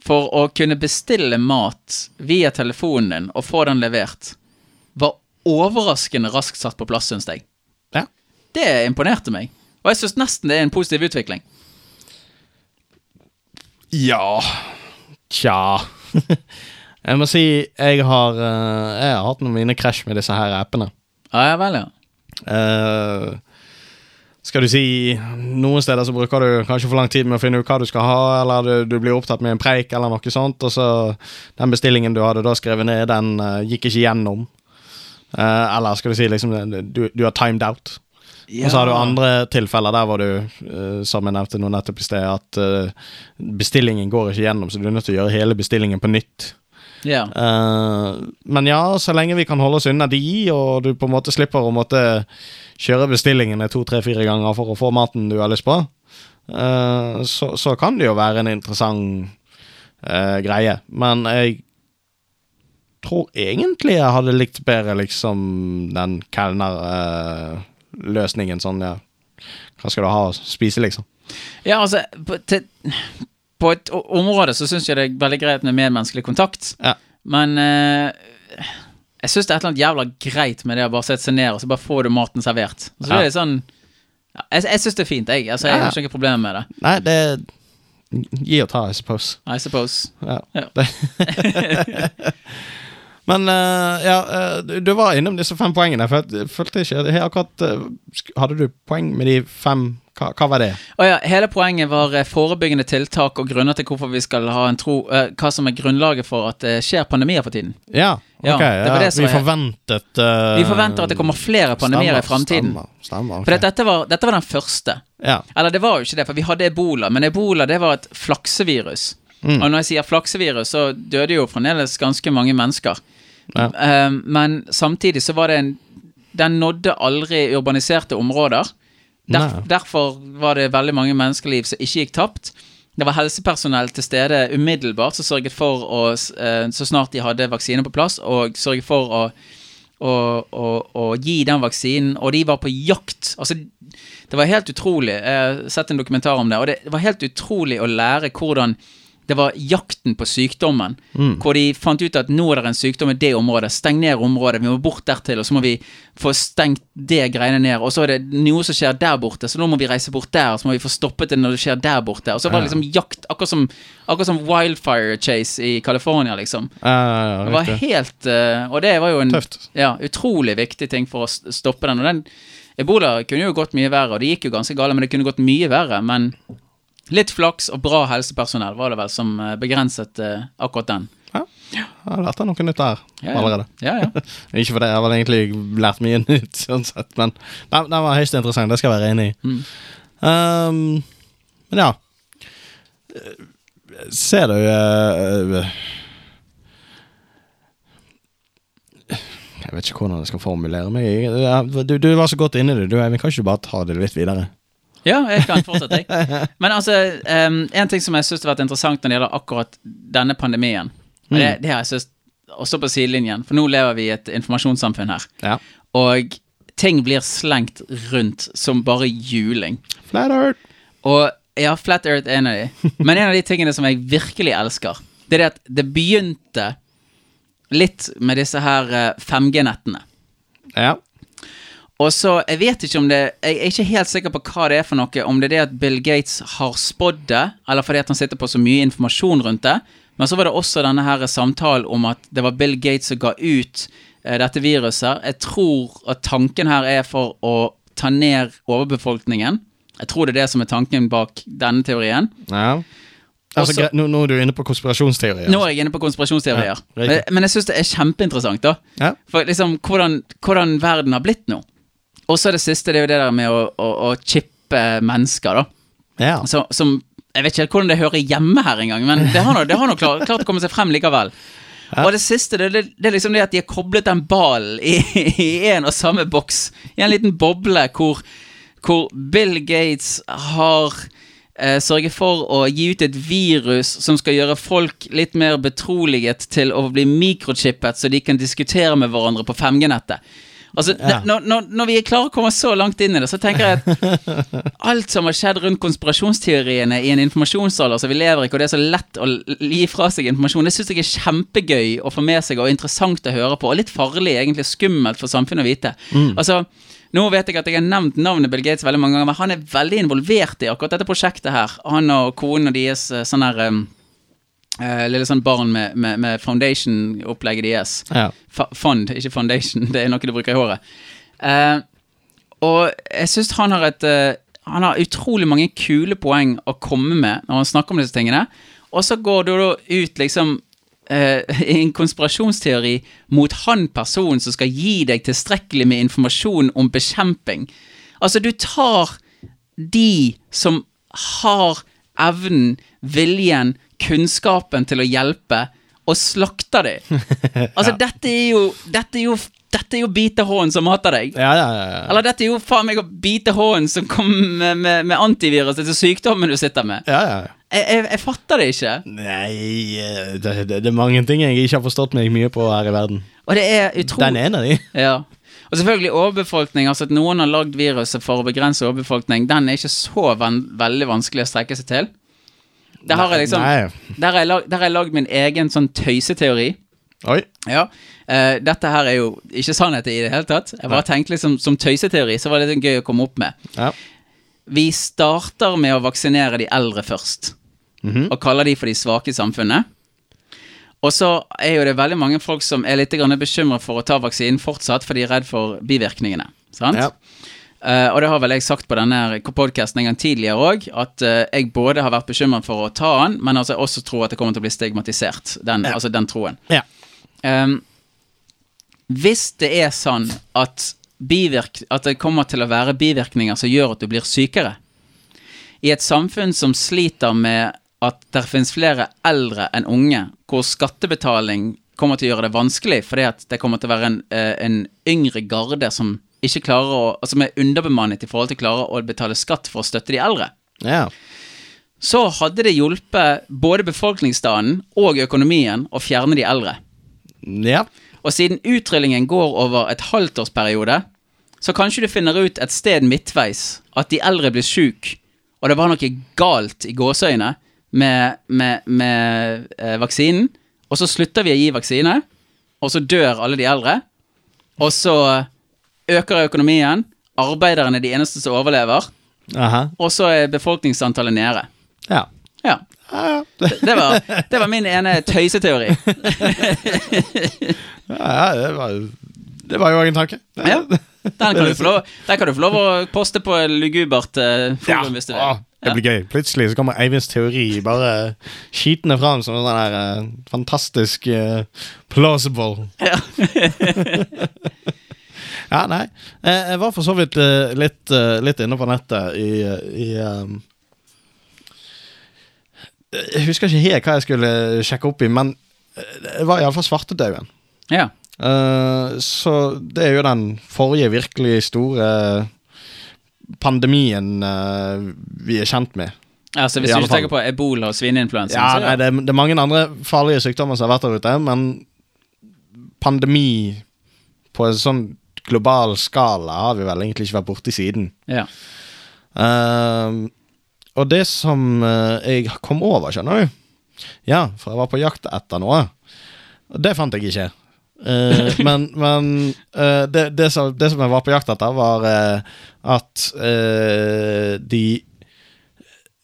B: for å kunne bestille mat via telefonen din og få den levert, var overraskende raskt satt på plass, syns jeg.
A: Ja.
B: Det imponerte meg. Og jeg syns nesten det er en positiv utvikling.
A: Ja Tja. jeg må si jeg har, eh, jeg har hatt noen mine krasj med disse her appene.
B: Ja, ja vel, ja.
A: Uh, skal du si Noen steder så bruker du kanskje for lang tid med å finne ut hva du skal ha, eller du, du blir opptatt med en preik eller noe sånt, og så den bestillingen du hadde da skrevet ned, den uh, gikk ikke gjennom. Uh, eller skal du si liksom du, du har timed out. Og så har du andre tilfeller der hvor du, eh, som jeg nevnte nå nettopp i sted, at eh, bestillingen går ikke gjennom, så du er nødt til å gjøre hele bestillingen på nytt.
B: Ja.
A: Eh, men ja, så lenge vi kan holde oss unna de, og du på en måte slipper å måtte kjøre bestillingene to, tre, fire ganger for å få maten du har lyst på, så, så kan det jo være en interessant greie. Men jeg tror egentlig jeg hadde likt bedre liksom den kelnerløsningen. sånn, ja. Hva skal du ha å spise, liksom?
B: Ja, altså På, til, på et område så syns jeg det er veldig greit med medmenneskelig kontakt,
A: Ja.
B: men eh, jeg syns det er et eller annet jævla greit med det å bare sette seg ned og så bare får du maten servert. Så
A: Ja.
B: det sånn ja, Jeg, jeg syns det er fint, jeg. Altså, jeg
A: Ja.
B: har ikke noe problem med det.
A: Nei, det Gi og ta, I suppose.
B: I suppose.
A: Ja.
B: Ja.
A: Det- Men eh, ja, eh, du, var innom disse fem poengene. For jeg følte ikke jeg akkurat eh, Hadde du poeng med de fem? Hva, hva var det?
B: Oh ja, Hele poenget var forebyggende tiltak og grunner til hvorfor vi skal ha en tro uh, Hva som er grunnlaget for at det skjer pandemier for tiden.
A: Ja,
B: Ja,
A: ok.
B: det var
A: ja,
B: det som
A: vi forventet uh,
B: Vi forventer at det kommer flere pandemier i
A: stemmer,
B: framtiden.
A: Stemmer. stemmer
B: For
A: ok.
B: dette var, dette var den første.
A: Ja.
B: Eller det var jo ikke det, for vi hadde ebola, men ebola det var et flaksevirus.
A: Mm.
B: Og når jeg sier flaksevirus, så døde jo fremdeles ganske mange mennesker.
A: Ja.
B: Eh, men samtidig så var det en Den nådde aldri urbaniserte områder. Der, derfor var det veldig mange menneskeliv som ikke gikk tapt. Det var helsepersonell til stede umiddelbart som sørget for å, eh, så snart de hadde vaksine på plass, og sørget for å, å, å, å gi den vaksinen. Og de var på jakt. Altså, det var helt utrolig. Jeg har sett en dokumentar om det, og det var helt utrolig å lære hvordan det var jakten på sykdommen. Hvor de fant ut at nå er det en sykdom i det området. Steng ned området. Vi må bort dertil, og så må vi få stengt det greiene ned. Og så er det noe som skjer der borte, så nå må vi reise bort der. Og så må vi få stoppet det når det skjer der borte. Og så var det liksom jakt, akkurat som, akkurat som wildfire chase i California, liksom.
A: Ja, ja, ja,
B: Det var helt uh, Og det var jo en ja, utrolig viktig ting for å stoppe den. Og den Ebola kunne jo gått mye verre, og det gikk jo ganske galt, men det kunne gått mye verre. Men litt flaks og bra helsepersonell var det vel som eh, begrenset uh, akkurat den.
A: Ja. Jeg har lært noe nytt der
B: Ja, ja.
A: allerede.
B: Ja.
A: Ikke fordi jeg har vel egentlig lært mye nytt, sånn sett, men den, var høyst interessant, det skal jeg være enig i.
B: Mm.
A: Um, men ja. Ser du uh, Jeg vet ikke hvordan jeg skal formulere meg. Du, du var så godt inni det. Du, vi kan ikke bare ta det litt videre?
B: Ja, jeg kan fortsette, jeg. Men altså, um, en ting som jeg syns har vært interessant når det gjelder akkurat denne pandemien, mm. det, det har jeg synes også på sidelinjen, for nå lever vi i et informasjonssamfunn her,
A: Ja.
B: og ting blir slengt rundt som bare juling.
A: Flat Earth.
B: Og ja, Flat Earth er en av de. Men en av de tingene som jeg virkelig elsker, det er det at det begynte litt med disse her eh, 5G-nettene.
A: Ja.
B: Og så, Jeg vet ikke om det Jeg er ikke helt sikker på hva det er for noe. Om det er det at Bill Gates har spådd det, eller fordi at han sitter på så mye informasjon rundt det. Men så var det også denne her samtalen om at det var Bill Gates som ga ut eh, dette viruset. Jeg tror at tanken her er for å ta ned overbefolkningen. Jeg tror det er det som er tanken bak denne teorien.
A: ja. Altså,
B: Også-
A: nå, nå er du inne på konspirasjonsteorier.
B: Nå er jeg inne på konspirasjonsteorier.
A: Ja,
B: men, men jeg syns det er kjempeinteressant, da.
A: Ja.
B: For liksom, hvordan, hvordan verden har blitt nå. Og så det siste, det er jo det der med å, å, å chippe mennesker, da.
A: Ja.
B: Så, som Jeg vet ikke helt hvordan det hører hjemme her engang, men det har nå det har nå klart, klart å komme seg frem likevel. Og det siste, det, det, det er liksom det at de har koblet den ballen i, i en og samme boks, i en liten boble hvor, hvor Bill Gates har eh, sørget for å gi ut et virus som skal gjøre folk litt mer betroliget til å bli mikrochippet, så de kan diskutere med hverandre på 5G-nettet. Altså,
A: Ja.
B: når, når, når vi er klare å komme så langt inn i det, så tenker jeg at alt som har skjedd rundt konspirasjonsteoriene i en informasjonsalder som vi lever i, og det er så lett å gi fra seg informasjon, det syns jeg er kjempegøy å få med seg og interessant å høre på, og litt farlig, egentlig skummelt for samfunnet å vite. Altså, nå vet jeg at jeg har nevnt navnet Bill Gates veldig mange ganger, men han er veldig involvert i akkurat dette prosjektet her. Han og konen og deres eh, sånn her eh, Lille sånn barn med, med, med foundation-opplegget deres.
A: Ja.
B: Fond, ikke foundation. Det er noe du bruker i håret. Uh, og jeg syns han har et uh, Han har utrolig mange kule poeng å komme med når han snakker om disse tingene. Og så går du da ut liksom i en konspirasjonsteori mot han personen som skal gi deg tilstrekkelig med informasjon om bekjemping. Altså, du tar de som har evnen, viljen, kunnskapen til å hjelpe, og slakter de. Altså, dette er jo Dette er jo, dette er jo bite hånden som hater deg.
A: Ja, ja, ja, ja.
B: Eller dette er jo faen meg å bite hånden som kommer med, med, med antiviruset til sykdommen du sitter med.
A: ja, ja, ja.
B: Jeg, jeg, jeg fatter det ikke.
A: Nei, eh, det, det, det er mange ting jeg ikke har forstått meg mye på her i verden.
B: Og det er utrolig
A: Den ene av de.
B: Ja. Og selvfølgelig overbefolkning. Altså at noen har lagd viruset for å begrense overbefolkning, den er ikke så veldig vanskelig å strekke seg til. Der har jeg liksom
A: Nei.
B: Der har jeg lagd min egen sånn tøyseteori.
A: Oi.
B: Ja. Uh, dette her er jo ikke sannhet i det hele tatt. Jeg bare tenkte liksom som tøyseteori, så var det litt gøy å komme opp med.
A: Ja.
B: Vi starter med å vaksinere de eldre først,
A: Mhm.
B: og kaller de for de svake i samfunnet. Og så er jo det veldig mange folk som er litt bekymra for å ta vaksinen fortsatt, for de er redd for bivirkningene. Sant?
A: Ja.
B: Eh, og det har vel jeg sagt på denne podkasten en gang tidligere òg, at uh, jeg både har vært bekymret for å ta den, men altså jeg også tror at det kommer til å bli stigmatisert, den,
A: Ja.
B: altså den troen.
A: Ja.
B: Um, hvis det er sånn at, bivirk, at det kommer til å være bivirkninger som gjør at du blir sykere, i et samfunn som sliter med at det finnes flere eldre enn unge, hvor skattebetaling kommer til å gjøre det vanskelig, fordi at det kommer til å være en, eh, en yngre garde som ikke klarer å, altså som er underbemannet i forhold til å klare å betale skatt for å støtte de eldre
A: Ja.
B: så hadde det hjulpet både befolkningsstanden og økonomien å fjerne de eldre.
A: Ja.
B: Og siden utrullingen går over et halvtårsperiode, så kanskje du finner ut et sted midtveis at de eldre blir syke, og det var noe galt i gåseøyne med, med, med eh, vaksinen, og så slutter vi å gi vaksine, og så dør alle de eldre, og så øker økonomien, arbeiderne er de eneste som overlever,
A: Aha.
B: og så er befolkningsantallet nede.
A: Ja.
B: Ja.
A: Ja, ja. Det,
B: Det var, det var min ene tøyseteori.
A: ja, ja, det var Det var jo en tanke.
B: Ja. Den kan du få lov, den kan du få lov å poste på lugubert eh, forum hvis du vil.
A: Ja. det blir gøy. Plutselig så kommer Eivinds teori bare skitende fram som en sånn der eh, fantastisk eh, plausible.
B: Ja.
A: Ja, nei. Eh, jeg var for så vidt eh, litt, eh, litt inne på nettet i, i um, Jeg husker ikke helt hva jeg skulle sjekke opp i, men det var iallfall svartedauden.
B: ja.
A: Uh, så det er jo den forrige virkelig store pandemien uh, vi er kjent med.
B: Altså, hvis
A: I
B: du ikke tenker på ebola og svineinfluensa
A: Ja,
B: så
A: nei, det, er, det er mange andre farlige sykdommer som har vært der ute, men pandemi på en sånn global skala har vi vel egentlig ikke vært borti siden.
B: ja.
A: Uh, og det som eh, jeg kom over, skjønner du Ja, for jeg var på jakt etter noe. Det fant jeg ikke. Uh, men men uh, det, det, som, det som jeg var på jakt etter, var eh, at de,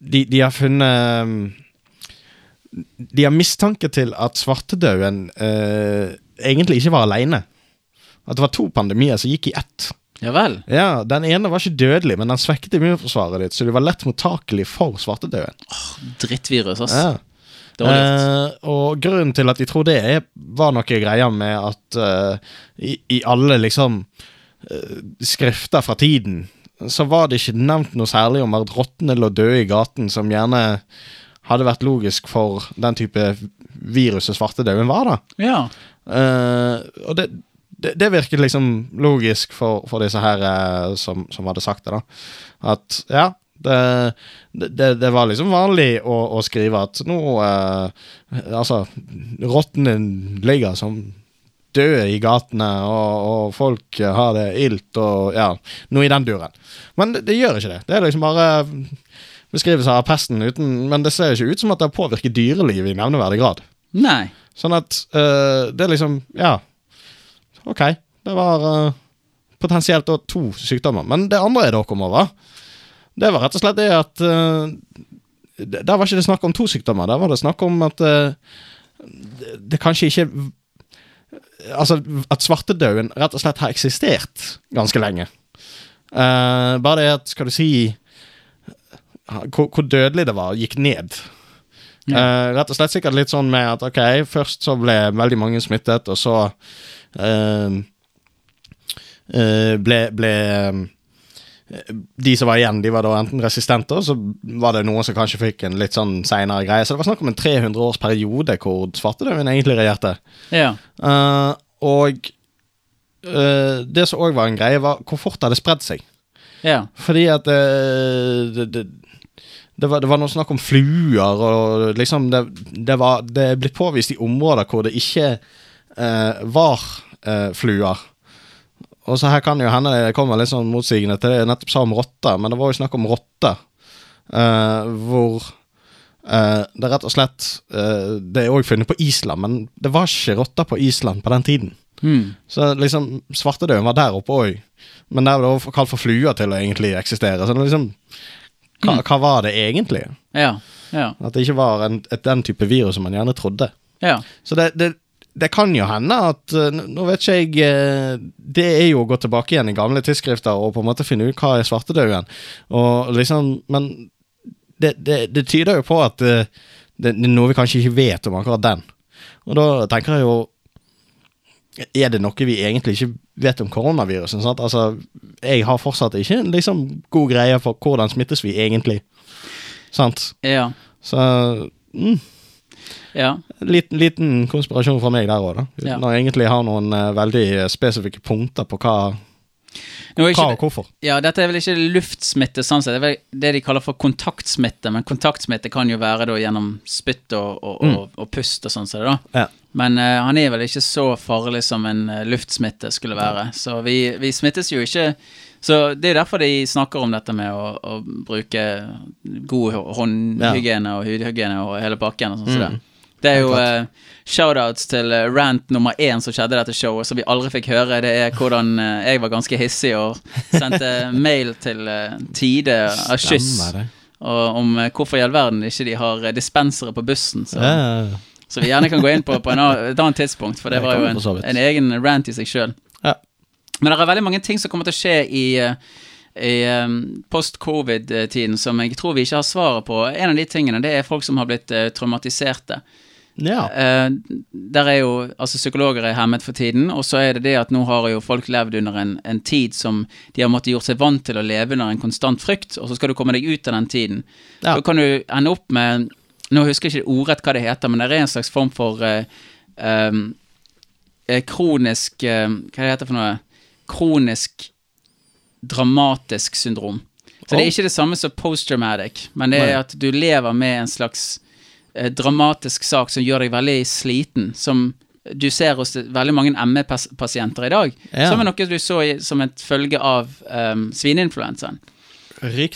A: de De har funnet De har mistanke til at svartedauden egentlig ikke var aleine. At det var to pandemier som gikk i ett.
B: ja vel.
A: Ja, Den ene var ikke dødelig, men den svekket immunforsvaret ditt, så du var lett mottakelig for svartedauden.
B: Drittvirus, ass.
A: Ja. Eh, og grunnen til at de tror det, er, var noe greier med at eh, i, i alle liksom eh, skrifter fra tiden, så var det ikke nevnt noe særlig om at rottene lå døde i gaten, som gjerne hadde vært logisk for den type viruset svartedauden var, da.
B: Ja.
A: Eh, og det, det, det virket liksom logisk for, for disse her eh, som, som hadde sagt det, da. At ja, det, det, det var liksom vanlig å, å skrive at nå eh, Altså, rottene ligger som døde i gatene, og, og folk har det ilt og ja, noe i den duren. Men det, det gjør ikke det. Det er liksom bare beskrivelser av pesten uten Men det ser ikke ut som at det har påvirket dyrelivet i nevneverdig grad.
B: Nei.
A: Sånn at eh, det er liksom Ja, ok. Det var uh, potensielt da to sykdommer. Men det andre jeg da kom over, det var rett og slett det at uh, Der var ikke det snakk om to sykdommer. Der var det snakk om at uh, det, det kanskje ikke Altså at svartedauden rett og slett har eksistert ganske lenge. Bare det at, skal du si hvor, hvor dødelig det var, gikk ned. Eh, rett og slett sikkert litt sånn med at ok, først så ble veldig mange smittet, og så ble, ble eh, de som var igjen, de var da enten resistente, og så var det noen som kanskje fikk en litt sånn seinere greie. Så det var snakk om en 300 års periode hvor svartedauden egentlig regjerte.
B: Ja.
A: Uh, og uh, det som òg var en greie, var hvor fort det hadde spredd seg.
B: Ja.
A: Fordi at uh, det, det, det, var, det var noe snakk om fluer, og liksom Det, det var Det er blitt påvist i områder hvor det ikke eh, var eh, fluer. Og så her kan jo hende det kommer litt sånn motsigende til det jeg nettopp sa om rotter, men det var jo snakk om rotter. eh, hvor eh, det rett og slett eh, Det er òg funnet på Island, men det var ikke rotter på Island på den tiden.
B: Mm.
A: Så liksom svartedauden var der oppe òg. Men der var det kalt for fluer til å egentlig eksistere. Så det liksom hva, hva var det egentlig?
B: Ja. Ja.
A: At det ikke var en, et, den type virus som man gjerne trodde.
B: Ja.
A: Så det, det, det kan jo hende at eh, Nå vet ikke jeg eh, Det er jo å gå tilbake igjen i gamle tidsskrifter og på en måte finne ut hva er svartedauden. Og liksom Men det, det, det tyder jo på at eh, det, det er noe vi kanskje ikke vet om akkurat den. Og da tenker jeg jo Er det noe vi egentlig ikke vet om koronavirusen? Sant? Altså, jeg har fortsatt ikke en liksom, god greie for hvordan smittes vi egentlig. Sant?
B: Ja.
A: Så mm,
B: Ja.
A: liten, liten konspirasjon fra meg der òg, da. Uten
B: Ja.
A: å egentlig ha noen eh, veldig spesifikke punkter på hva, hva
B: ikke,
A: og hvorfor.
B: ja, dette er vel ikke luftsmitte, sånn sett. Det er vel det de kaller for kontaktsmitte, men kontaktsmitte kan jo være da gjennom spytt og, og, og, og pust og sånn. det da.
A: Ja.
B: Men uh, han er vel ikke så farlig som en eh, luftsmitte skulle være. Så vi, vi smittes jo ikke Så det er derfor de snakker om dette med å, å bruke god hå- håndhygiene og hudhygiene og hele pakken og sånn Mm. det. Det er jo eh, shoutouts til eh, rant nummer én som skjedde dette showet, som vi aldri fikk høre. Det er hvordan uh, jeg var ganske hissig og sendte mail til uh, Tide av Skyss og om hvorfor i all verden ikke de har dispensere på bussen. Så.
A: Ja, ja, ja.
B: Så vi gjerne kan gå inn på, på en et annet tidspunkt, for det var jo en,
A: så
B: en egen rant i seg sjøl. Men det er veldig mange ting som kommer til å skje i, eh, i eh, post-covid-tiden som jeg tror vi ikke har svaret på. En av de tingene det er folk som har blitt eh, traumatiserte.
A: Ja.
B: Der er jo, altså Psykologer er hemmet for tiden, og så er det det at nå har jo folk levd under en, en tid som de har måttet gjort seg vant til å leve under en konstant frykt, og så skal du komme deg ut av den tiden.
A: Ja.
B: Så kan du ende opp med Nå husker jeg ikke ordrett hva det heter, men det er en slags form for uh, um, kronisk uh, Hva det heter for noe? Kronisk dramatisk syndrom. Så det er
A: Oh.
B: ikke det samme som post-dramatic, men det er at du lever med en slags eh, dramatisk sak som gjør deg veldig sliten, som du ser hos veldig mange ME-pasienter i dag,
A: Ja.
B: som er noe du så i, som et følge av um, svineinfluensaen.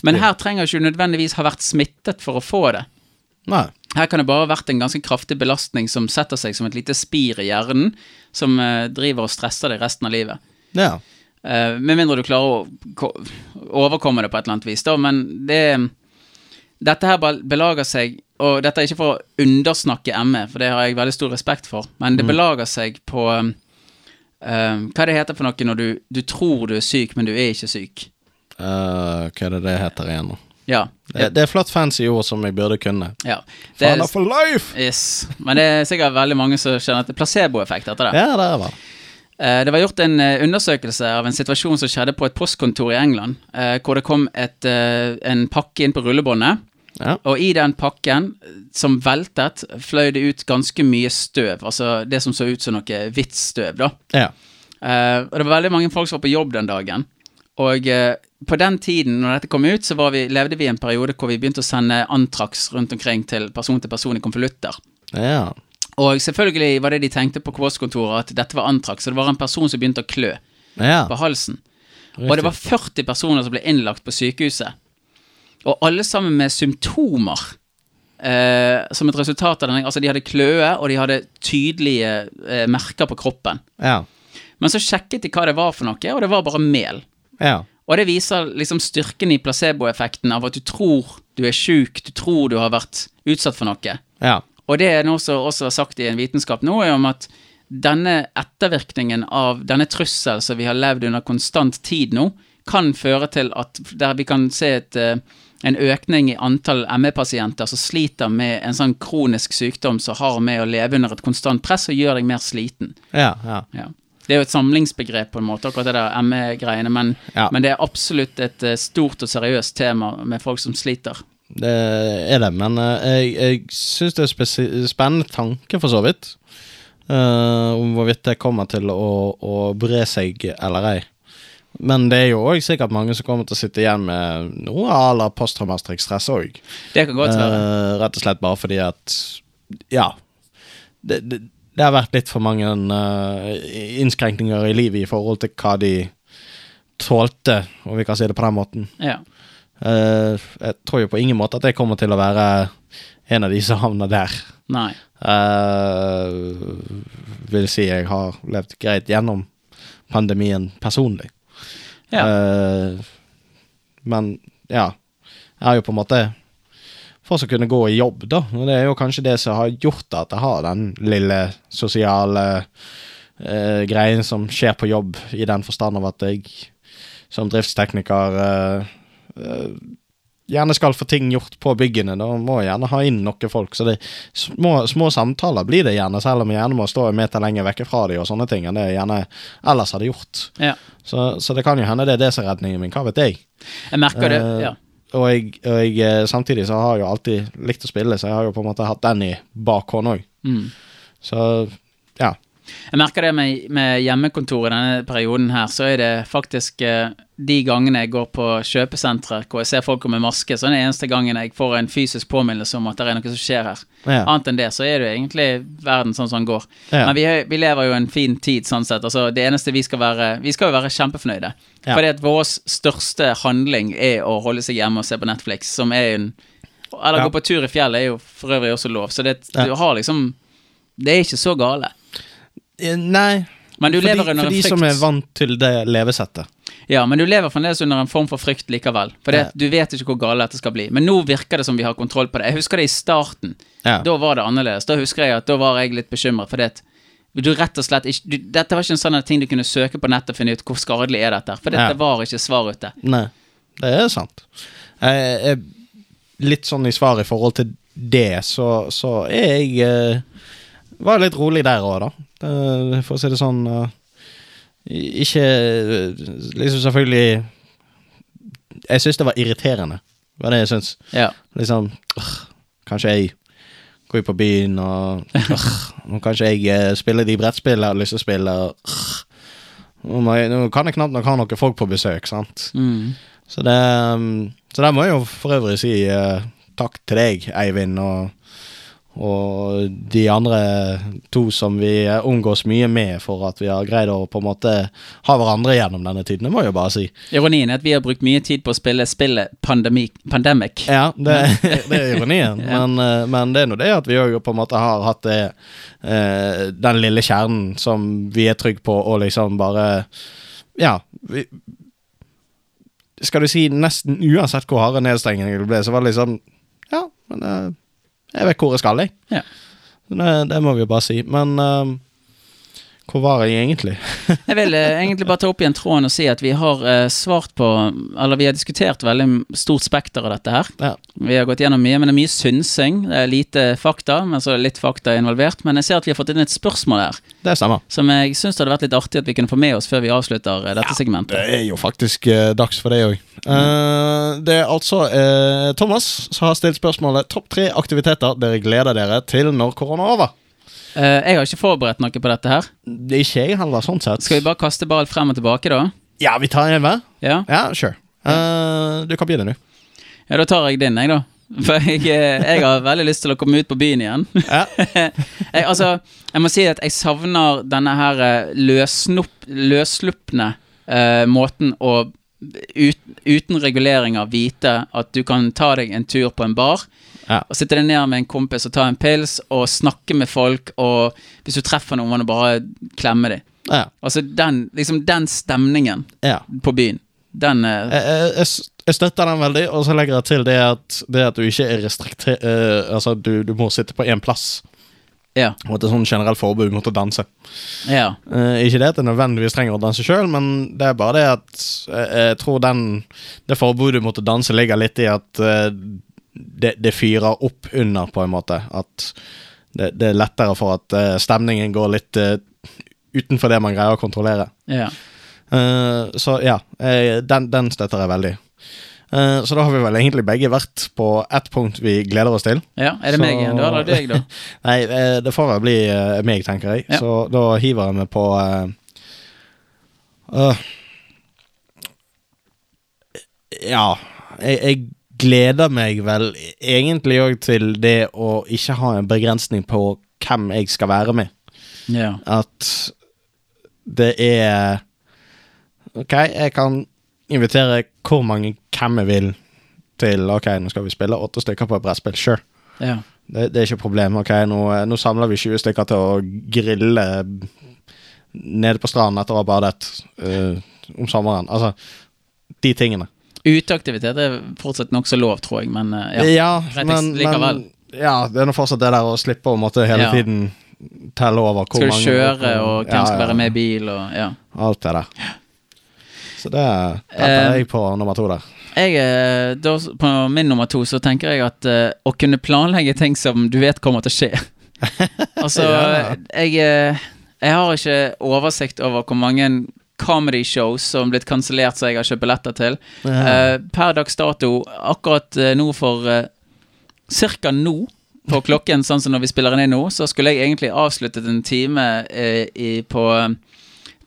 B: Men her trenger ikke du nødvendigvis ha vært smittet for å få det.
A: Nei.
B: Her kan det bare ha vært en ganske kraftig belastning som setter seg som et lite spir i hjernen, som eh, driver og stresser deg resten av livet.
A: Ja.
B: Uh, med mindre du klarer å overkomme det på et eller annet vis, da. Men det Dette her belager seg Og dette er ikke for å undersnakke ME, for det har jeg veldig stor respekt for, men det belager seg på um, Hva det heter for noe når du, du tror du er syk, men du er ikke syk?
A: Uh, hva er det det heter igjen nå?
B: Ja.
A: Det, det er flott fancy ord som jeg burde kunne.
B: ja.
A: Faen, for life!
B: yes. Men det er sikkert veldig mange som kjenner at det er placeboeffekt etter det.
A: Ja, det er det.
B: Eh, Det var gjort en eh, undersøkelse av en situasjon som skjedde på et postkontor i England, eh, hvor det kom et, en pakke inn på rullebåndet,
A: Ja.
B: og i den pakken, som veltet, fløy det ut ganske mye støv, altså det som så ut som noe hvitt støv, da.
A: ja.
B: Og det var veldig mange folk som var på jobb den dagen. Og på den tiden når dette kom ut, så var vi, levde vi i en periode hvor vi begynte å sende antrax rundt omkring til person til person i konvolutter.
A: Ja.
B: Og selvfølgelig var det de tenkte på postkontoret, at dette var antrax, så det var en person som begynte å klø
A: Ja.
B: på halsen. Og det var 40 personer som ble innlagt på sykehuset. Og alle sammen med symptomer. Eh, som et resultat av den Altså, de hadde kløe, og de hadde tydelige eh, merker på kroppen.
A: Ja.
B: Men så sjekket de hva det var for noe, og det var bare mel.
A: Ja.
B: Og det viser liksom styrken i placeboeffekten av at du tror du er sjuk, du tror du har vært utsatt for noe.
A: Ja.
B: Og det er noe som også er sagt i en vitenskap nå, er om at denne ettervirkningen av denne trussel som vi har levd under konstant tid nå, kan føre til at der vi kan se et, eh, en økning i antall ME-pasienter som sliter med en sånn kronisk sykdom som har med å leve under et konstant press og gjør deg mer sliten.
A: Ja. ja.
B: Ja. Det er jo et samlingsbegrep på en måte, akkurat det der ME-greiene, men,
A: Ja.
B: men det er absolutt et eh, stort og seriøst tema med folk som sliter.
A: Det er det, men eh, jeg, jeg syns det er en spennende tanke, for så vidt. Uh, om hvorvidt det kommer til å, å bre seg eller ei. Men det er jo òg sikkert mange som kommer til å sitte igjen med noe à la posttraumatisk stress òg.
B: Det kan godt være.
A: Eh, rett og slett bare fordi at Ja. Det, det, det har vært litt for mange uh, innskrenkninger i livet i forhold til hva de tålte, om vi kan si det på den måten.
B: Ja.
A: Eh, jeg tror jo på ingen måte at jeg kommer til å være en av de som havner der.
B: Nei.
A: Eh, vil si jeg har levd greit gjennom pandemien personlig.
B: Ja.
A: Eh, men ja, jeg har jo på en måte For å kunne gå i jobb, da. Og det er jo kanskje det som har gjort at jeg har den lille sosiale eh, greien som skjer på jobb, i den forstand av at jeg som driftstekniker eh, gjerne skal få ting gjort på byggene. Da må jeg gjerne ha inn noen folk. Så det små, små samtaler blir det gjerne, selv om jeg gjerne må stå en meter lenger vekke fra dem og sånne ting enn det jeg gjerne ellers hadde gjort.
B: ja.
A: Så, så det kan jo hende det er det som er redningen min, hva vet jeg.
B: Jeg merker det.
A: Eh,
B: Ja.
A: Og, jeg, og jeg, eh, samtidig så har jeg jo alltid likt å spille, så jeg har jo på en måte hatt den i bakhånd òg.
B: Mm.
A: Så ja.
B: Jeg merker det med, med hjemmekontor i denne perioden her, så er det faktisk eh, de gangene jeg går på kjøpesentre hvor jeg ser folk med maske, så er det eneste gangen jeg får en fysisk påminnelse om at det er noe som skjer her.
A: Ja.
B: Annet enn det, så er det jo egentlig verden sånn som den går.
A: Ja.
B: Men vi, vi lever jo en fin tid sånn sett. Altså, det eneste vi skal være Vi skal jo være kjempefornøyde.
A: Ja.
B: Fordi at vår største handling er å holde seg hjemme og se på Netflix, som er en Eller
A: Ja.
B: gå på tur i fjellet er jo for øvrig også lov. Så det, du har liksom Det er ikke så gale.
A: Eh, Nei,
B: Men du
A: lever
B: lever
A: en
B: frykt.
A: for de som er vant til det levesettet.
B: Ja, men du lever fremdeles under en form for frykt likevel. For
A: Ja.
B: du vet ikke hvor gale dette skal bli. Men nå virker det som vi har kontroll på det. Jeg husker det i starten.
A: Ja.
B: Da var det annerledes. Da husker jeg at da var jeg litt bekymret, For det Du rett og slett ikke, du, Dette var ikke en sånn ting du kunne søke på nettet og finne ut hvor skadelig er dette. For dette
A: Ja.
B: var ikke svar ute.
A: Nei, det er sant. Jeg jeg, litt sånn i svar i forhold til det, så, så jeg eh, Var litt rolig der òg, da. Det, for å si det sånn eh, Ikke eh, Liksom selvfølgelig Jeg syns det var irriterende. Var det jeg syns.
B: Ja.
A: Liksom øh, Kanskje jeg går på byen og øh, kanskje jeg eh, spiller de brettspillene jeg har lyst til å spille. nå, nå kan jeg knapt nok ha noen folk på besøk, sant.
B: Mm.
A: Så det um, Så der må jeg jo for øvrig si uh, takk til deg, Eivind, og, og de andre to som vi omgås mye med for at vi har greid å på en måte ha hverandre gjennom denne tiden. Det må jeg jo bare si.
B: Ironien er at vi har brukt mye tid på å spille spillet Pandemic, Pandemic.
A: Ja, det, det er ironien.
B: Ja.
A: men, eh, men det er nå det at vi jo på en måte har hatt det eh, Den lille kjernen som vi er trygge på, og liksom bare Ja. Vi, skal du si nesten uansett hvor harde nedstengninger det ble, så var det liksom Ja, men eh, jeg vet hvor jeg skal, jeg.
B: Ja.
A: Det, det må vi jo bare si. Men eh, hvor var jeg egentlig?
B: Jeg vil eh, egentlig bare ta opp igjen tråden og si at vi har eh, svart på Eller vi har diskutert veldig stort spekter av dette her.
A: Ja.
B: Vi har gått gjennom mye, men det er mye synsing. Det er lite fakta, men så er det litt fakta involvert. Men jeg ser at vi har fått inn et spørsmål her,
A: Det stemmer.
B: som jeg syns hadde vært litt artig at vi kunne få med oss før vi avslutter dette dette segmentet.
A: Det er jo faktisk eh, dags for det òg. det er altså eh, Thomas som har stilt spørsmålet Topp tre aktiviteter dere gleder dere til når korona er over.
B: Eh, jeg har ikke forberedt noe på dette her.
A: Det er ikke jeg heller, sånn sett.
B: Skal vi bare kaste ball frem og tilbake, da?
A: Ja, vi tar en hver.
B: Ja?
A: Ja, sure. Uh, du kan begynne, du.
B: ja, da tar jeg din, jeg, da. For jeg, eh, jeg har veldig lyst til å komme ut på byen igjen.
A: Ja.
B: jeg, altså, jeg må si at jeg savner denne her løsslupne uh, måten å ut, uten reguleringer vite at du kan ta deg en tur på en bar.
A: Ja.
B: Og sitte deg ned med en kompis og ta en pils og snakke med folk. Og hvis du treffer noen, du bare klemme dem.
A: Ja.
B: Altså den, liksom den stemningen
A: ja.
B: på byen. Den eh,
A: Jeg, jeg, jeg støtter den veldig, og så legger jeg til det at, det at du ikke er restriktert Altså, du, du må sitte på én plass.
B: Ja.
A: Og at det er sånn generelt forbud mot å danse.
B: ja.
A: Uh, ikke det at jeg nødvendigvis trenger å danse sjøl, men det er bare det at jeg, jeg tror den Det forbudet mot å danse ligger litt i at det, det fyrer opp under, på en måte. At det, det er lettere for at uh, stemningen går litt uh, utenfor det man greier å kontrollere.
B: ja.
A: Uh, så ja, den, den støtter jeg veldig. Så da har vi vel egentlig begge vært på ett punkt vi gleder oss til.
B: ja. Er det
A: Så-
B: meg igjen, Du Eller deg, da?
A: Nei, det får vel bli meg, tenker jeg.
B: Ja.
A: Så da hiver jeg meg på Ja, jeg, jeg gleder meg vel egentlig òg til det å ikke ha en begrensning på hvem jeg skal være med.
B: Ja.
A: At det er Ok, jeg kan invitere hvor mange hvem jeg vil til Ok, nå skal vi spille åtte stykker på et brettspill. Sure.
B: ja.
A: Det, det er ikke et problem. Ok, nå, nå samler vi 20 stykker til å grille nede på stranden etter å ha badet uh, om sommeren. Altså, de tingene.
B: Uteaktivitet er fortsatt nokså lov, tror jeg, men eh, ja. Rett
A: men,
B: likevel.
A: men ja, det er nå fortsatt det der å slippe å måtte hele
B: Ja.
A: tiden telle over hvor
B: Skal du
A: mange
B: kjøre, og hvem
A: Ja,
B: skal være med i bil, og ja.
A: Alt det der. Så det dette er
B: Eh,
A: jeg på nummer to der.
B: Jeg, eh, da, på min nummer to så tenker jeg at uh, å kunne planlegge ting som du vet kommer til å skje Altså,
A: Ja.
B: jeg, jeg har ikke oversikt over hvor mange comedy shows som blitt kansellert så jeg har kjøpt billetter til. Eh, per dags dato, akkurat eh, nå for uh, Cirka nå, på klokken sånn som når vi spiller den inn nå, så skulle jeg egentlig avsluttet en time i, på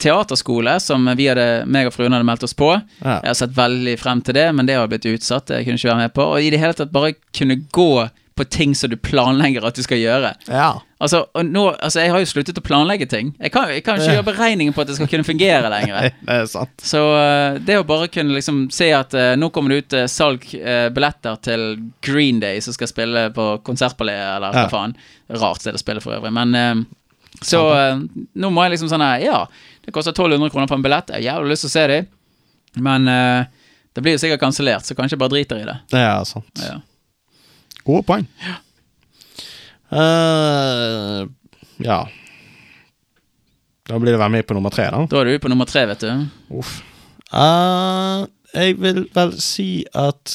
B: teaterskole som vi hadde, meg og fruen hadde meldt oss på.
A: Ja.
B: Jeg har sett veldig frem til det, men det har blitt utsatt. Det kunne ikke være med på. Og i det hele tatt bare kunne gå på ting som du planlegger at du skal gjøre.
A: ja.
B: Altså, nå, altså Jeg har jo sluttet å planlegge ting. Jeg kan, jeg kan ikke gjøre beregninger på at det skal kunne fungere lenger.
A: Det er sant.
B: Så eh, det å bare kunne liksom se at uh, nå kommer det ut uh, salg uh, billetter til Green Day, som skal spille på Konsertpaléet, eller hva
A: Ja.
B: faen. Rart sted å spille for øvrig. Men så nå må jeg liksom sånn her Ja, det koster 1200 kroner for en billett. Jeg har jævlig lyst til å se dem. Men det blir jo sikkert kansellert, så kanskje jeg bare driter i det.
A: Det er sant.
B: Ja.
A: Gode poeng. Eh, ja. Da blir det vel med på nummer tre, da.
B: Da er du på nummer tre, vet du.
A: Uff. Uh, jeg vil vel si at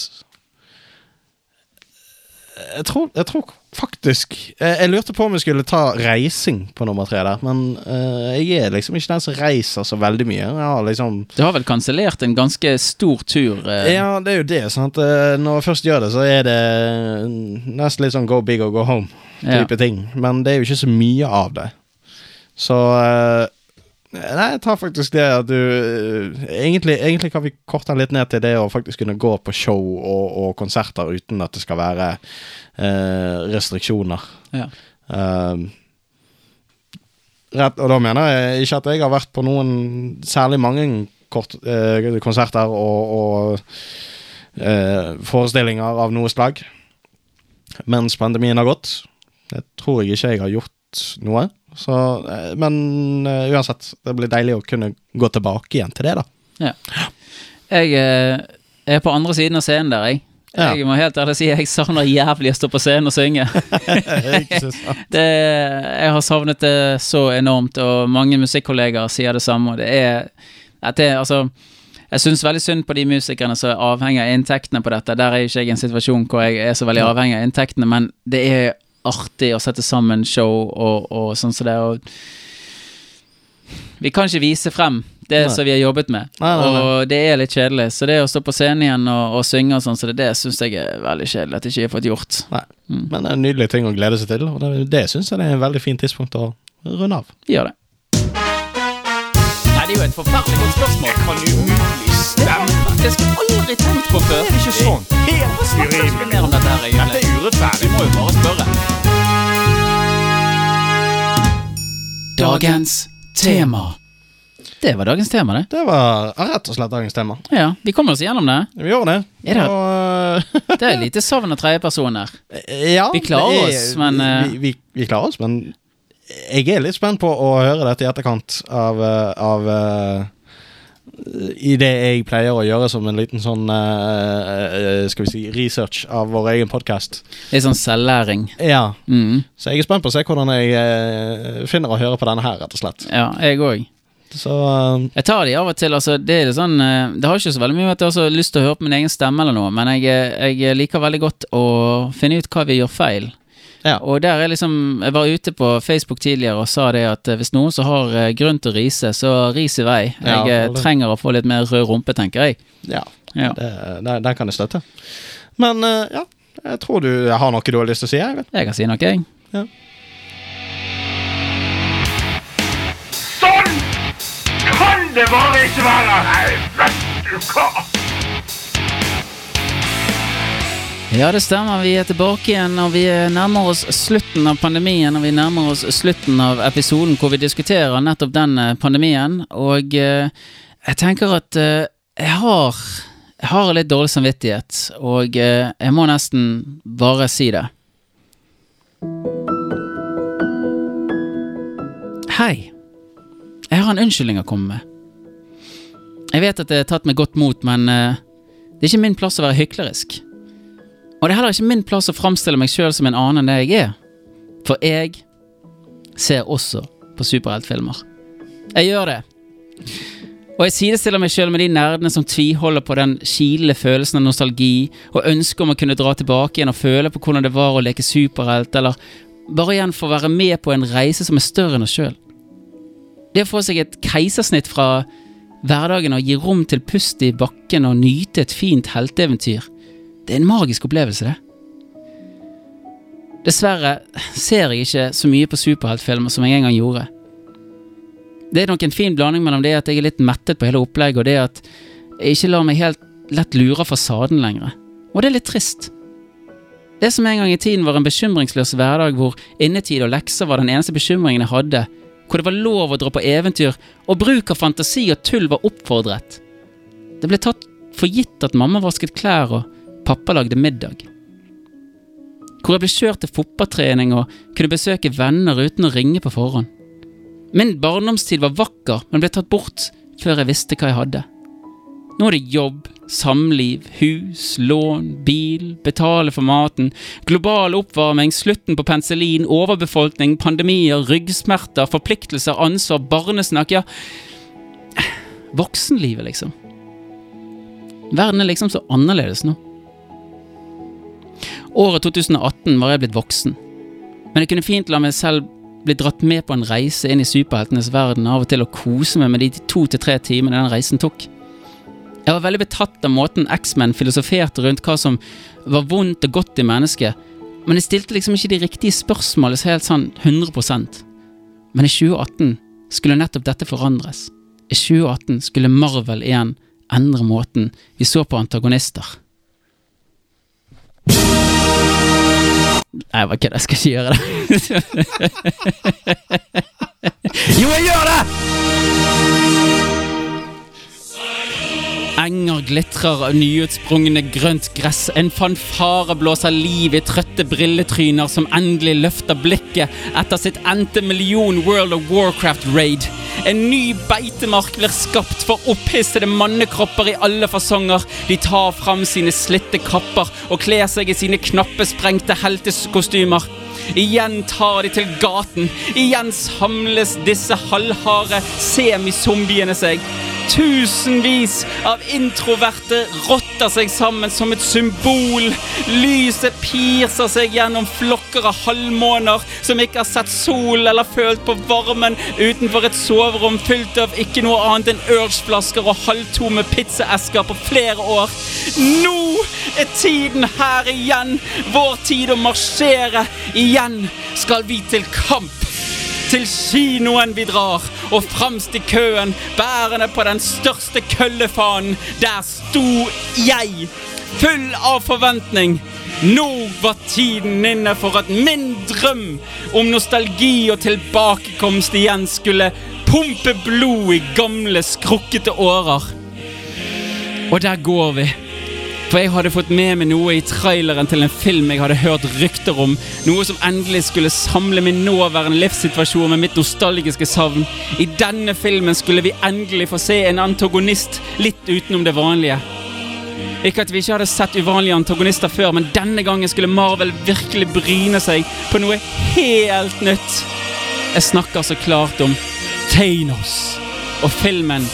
A: jeg tror, jeg tror faktisk jeg, jeg lurte på om jeg skulle ta reising på nummer tre der, men uh, jeg er liksom ikke den som reiser så veldig mye. Har liksom
B: Du har vel kansellert en ganske stor tur? Uh...
A: Ja, det er jo det. Sant? Eh, Når jeg først gjør det, så er det nesten litt sånn go big or go home-type
B: ja.
A: ting. Men det er jo ikke så mye av det. Så eh, Nei, jeg tar faktisk det at du eh, egentlig, egentlig kan vi korte litt ned til det å faktisk kunne gå på show og, og konserter uten at det skal være eh, restriksjoner.
B: Ja.
A: Um, rett, og da mener jeg ikke at jeg har vært på noen særlig mange kort, eh, konserter og, og eh, forestillinger av noe slag mens pandemien har gått. Det tror jeg ikke jeg har gjort noe. Så, eh, men eh, uansett, det blir deilig å kunne gå tilbake igjen til det, da.
B: Jeg eh, er på andre siden av scenen der, jeg.
A: Ja.
B: Jeg må helt ærlig si jeg savner jævlig å stå på scenen og synge. Det, jeg har savnet det så enormt, og mange musikkollegaer sier det samme. Og det er, at det, altså, jeg syns veldig synd på de musikerne som er avhengig av inntektene på dette. Der er ikke jeg i en situasjon hvor jeg er så veldig avhengig av inntektene, men det er artig å sette sammen show og, og sånn som det. Og vi kan ikke vise frem det
A: Nei.
B: som vi har jobbet med,
A: Nei, nei, nei.
B: og det er litt kjedelig. Så det å stå på scenen igjen og, og synge og sånn, så det, det syns jeg er veldig kjedelig at jeg ikke har fått gjort.
A: Nei.
B: Mm.
A: Men det er en nydelig ting å glede seg til, og det, det syns jeg det er en veldig fint tidspunkt å runde av.
B: Gjør det. Nei, det er jo et forferdelig godt spørsmål.
C: Kan umulig stemme.
B: Jeg skulle aldri tenkt på før.
C: Det er ikke sånn. Helt
B: vi
C: urimelig.
B: dette
C: er urettferdig.
B: Vi må jo bare spørre. Dagens tema. Det var dagens tema, det.
A: Det var rett og slett dagens tema.
B: Ja, vi kommer oss gjennom det.
A: Vi gjør det.
B: Er det-
A: Og,
B: Det er lite savn av tredjeperson her.
A: eh, ja,
B: Vi klarer
A: er-
B: oss, men, eh,
A: vi, vi, vi klarer oss, men jeg er litt spent på å høre dette i etterkant av, eh, av I det jeg pleier å gjøre som en liten sånn eh, Skal vi si research av vår egen podkast.
B: Litt sånn selvlæring.
A: Ja.
B: Mm.
A: Så jeg er spent på å se hvordan jeg finner å høre på denne her, rett og slett.
B: Ja, jeg òg.
A: Så uh,
B: Jeg tar de av og til. altså Det er sånn Det har ikke så veldig mye med at jeg har lyst til å høre på min egen stemme, eller noe men jeg, jeg liker veldig godt å finne ut hva vi gjør feil.
A: Ja.
B: Og der er liksom Jeg var ute på Facebook tidligere og sa det at eh, hvis noen som har eh, grunn til å rise, så ris i vei. Jeg
A: ja,
B: trenger å få litt mer rød rumpe, tenker jeg.
A: ja.
B: Ja.
A: den kan jeg støtte. Men eh, ja, jeg tror du har noe du har lyst til å si. Jeg vet.
B: Jeg kan si noe, jeg.
C: Sånn kan det bare ikke være! Nei, vet du hva?
B: Ja, det stemmer. Vi er tilbake igjen, og vi nærmer oss slutten av pandemien. Og vi nærmer oss slutten av episoden hvor vi diskuterer nettopp den eh, pandemien. Og eh, jeg tenker at eh, jeg har Jeg har litt dårlig samvittighet, og eh, jeg må nesten bare si det. Hei. Jeg har en unnskyldning å komme med. Jeg vet at det er tatt med godt mot, men eh, det er ikke min plass å være hyklerisk. Og det er heller ikke min plass å framstille meg sjøl som en annen enn det jeg er. For jeg ser også på superheltfilmer. Jeg gjør det. Og jeg sidestiller meg sjøl med de nerdene som tviholder på den kilende følelsen av nostalgi, og ønsket om å kunne dra tilbake igjen og føle på hvordan det var å leke superhelt, eller bare igjen få være med på en reise som er større enn oss sjøl. Det å få seg et keisersnitt fra hverdagen og gi rom til pust i bakken og nyte et fint helteeventyr, det er en magisk opplevelse, det. Dessverre ser jeg ikke så mye på superheltfilmer som jeg en gang gjorde. Det er nok en fin blanding mellom det at jeg er litt mettet på hele opplegget, og det at jeg ikke lar meg helt lett lure fasaden lenger. Og det er litt trist. Det som en gang i tiden var en bekymringsløs hverdag hvor innetid og lekser var den eneste bekymringen jeg hadde, hvor det var lov å dra på eventyr, og bruk av fantasi og tull var oppfordret. Det ble tatt for gitt at mamma vasket klær og pappa lagde middag. Hvor jeg ble kjørt til fotballtrening og kunne besøke venner uten å ringe på forhånd. Min barndomstid var vakker, men ble tatt bort før jeg visste hva jeg hadde. Nå er det jobb, samliv, hus, lån, bil, betale for maten, global oppvarming, slutten på penicillin, overbefolkning, pandemier, ryggsmerter, forpliktelser, ansvar, barnesnakk, ja Voksenlivet, liksom. Verden er liksom så annerledes nå. Året 2018 var jeg blitt voksen, men jeg kunne fint la meg selv bli dratt med på en reise inn i superheltenes verden, av og til å kose meg med de to til tre timene den reisen tok. Jeg var veldig betatt av måten X-Men filosoferte rundt hva som var vondt og godt i mennesket, men jeg stilte liksom ikke de riktige spørsmålene så helt sånn 100% Men i 2018 skulle nettopp dette forandres. I 2018 skulle Marvel igjen endre måten vi så på antagonister. Nei, hva kødder, jeg skal ikke gjøre det. jo, jeg gjør det! Enger glitrer av nyutsprungne grønt gress. En fanfare blåser liv i trøtte brilletryner som endelig løfter blikket etter sitt endte million World of Warcraft-raid. En ny beitemark blir skapt for opphissede mannekropper i alle fasonger. De tar fram sine slitte kapper og kler seg i sine knappesprengte heltekostymer. Igjen tar de til gaten. Igjen samles disse halvharde semizombiene seg. Tusenvis av introverte rotter seg sammen som et symbol. Lyset pirser seg gjennom flokker av halvmåner som ikke har sett sol eller følt på varmen utenfor et soverom fylt av ikke noe annet enn Urge-flasker og halvtomme pizzaesker på flere år. Nå er tiden her igjen. Vår tid å marsjere. Igjen skal vi til kamp. Til kinoen vi drar, og fremst i køen, bærende på den største køllefanen. Der sto jeg, full av forventning. Nå var tiden inne for at min drøm om nostalgi og tilbakekomst igjen skulle pumpe blod i gamle, skrukkete årer. Og der går vi. For jeg hadde fått med meg noe i traileren til en film jeg hadde hørt rykter om. Noe som endelig skulle samle min nåværende livssituasjon med mitt nostalgiske savn. I denne filmen skulle vi endelig få se en antagonist litt utenom det vanlige. Ikke at vi ikke hadde sett uvanlige antagonister før, men denne gangen skulle Marvel virkelig bryne seg på noe helt nytt. Jeg snakker så klart om Thanos og filmen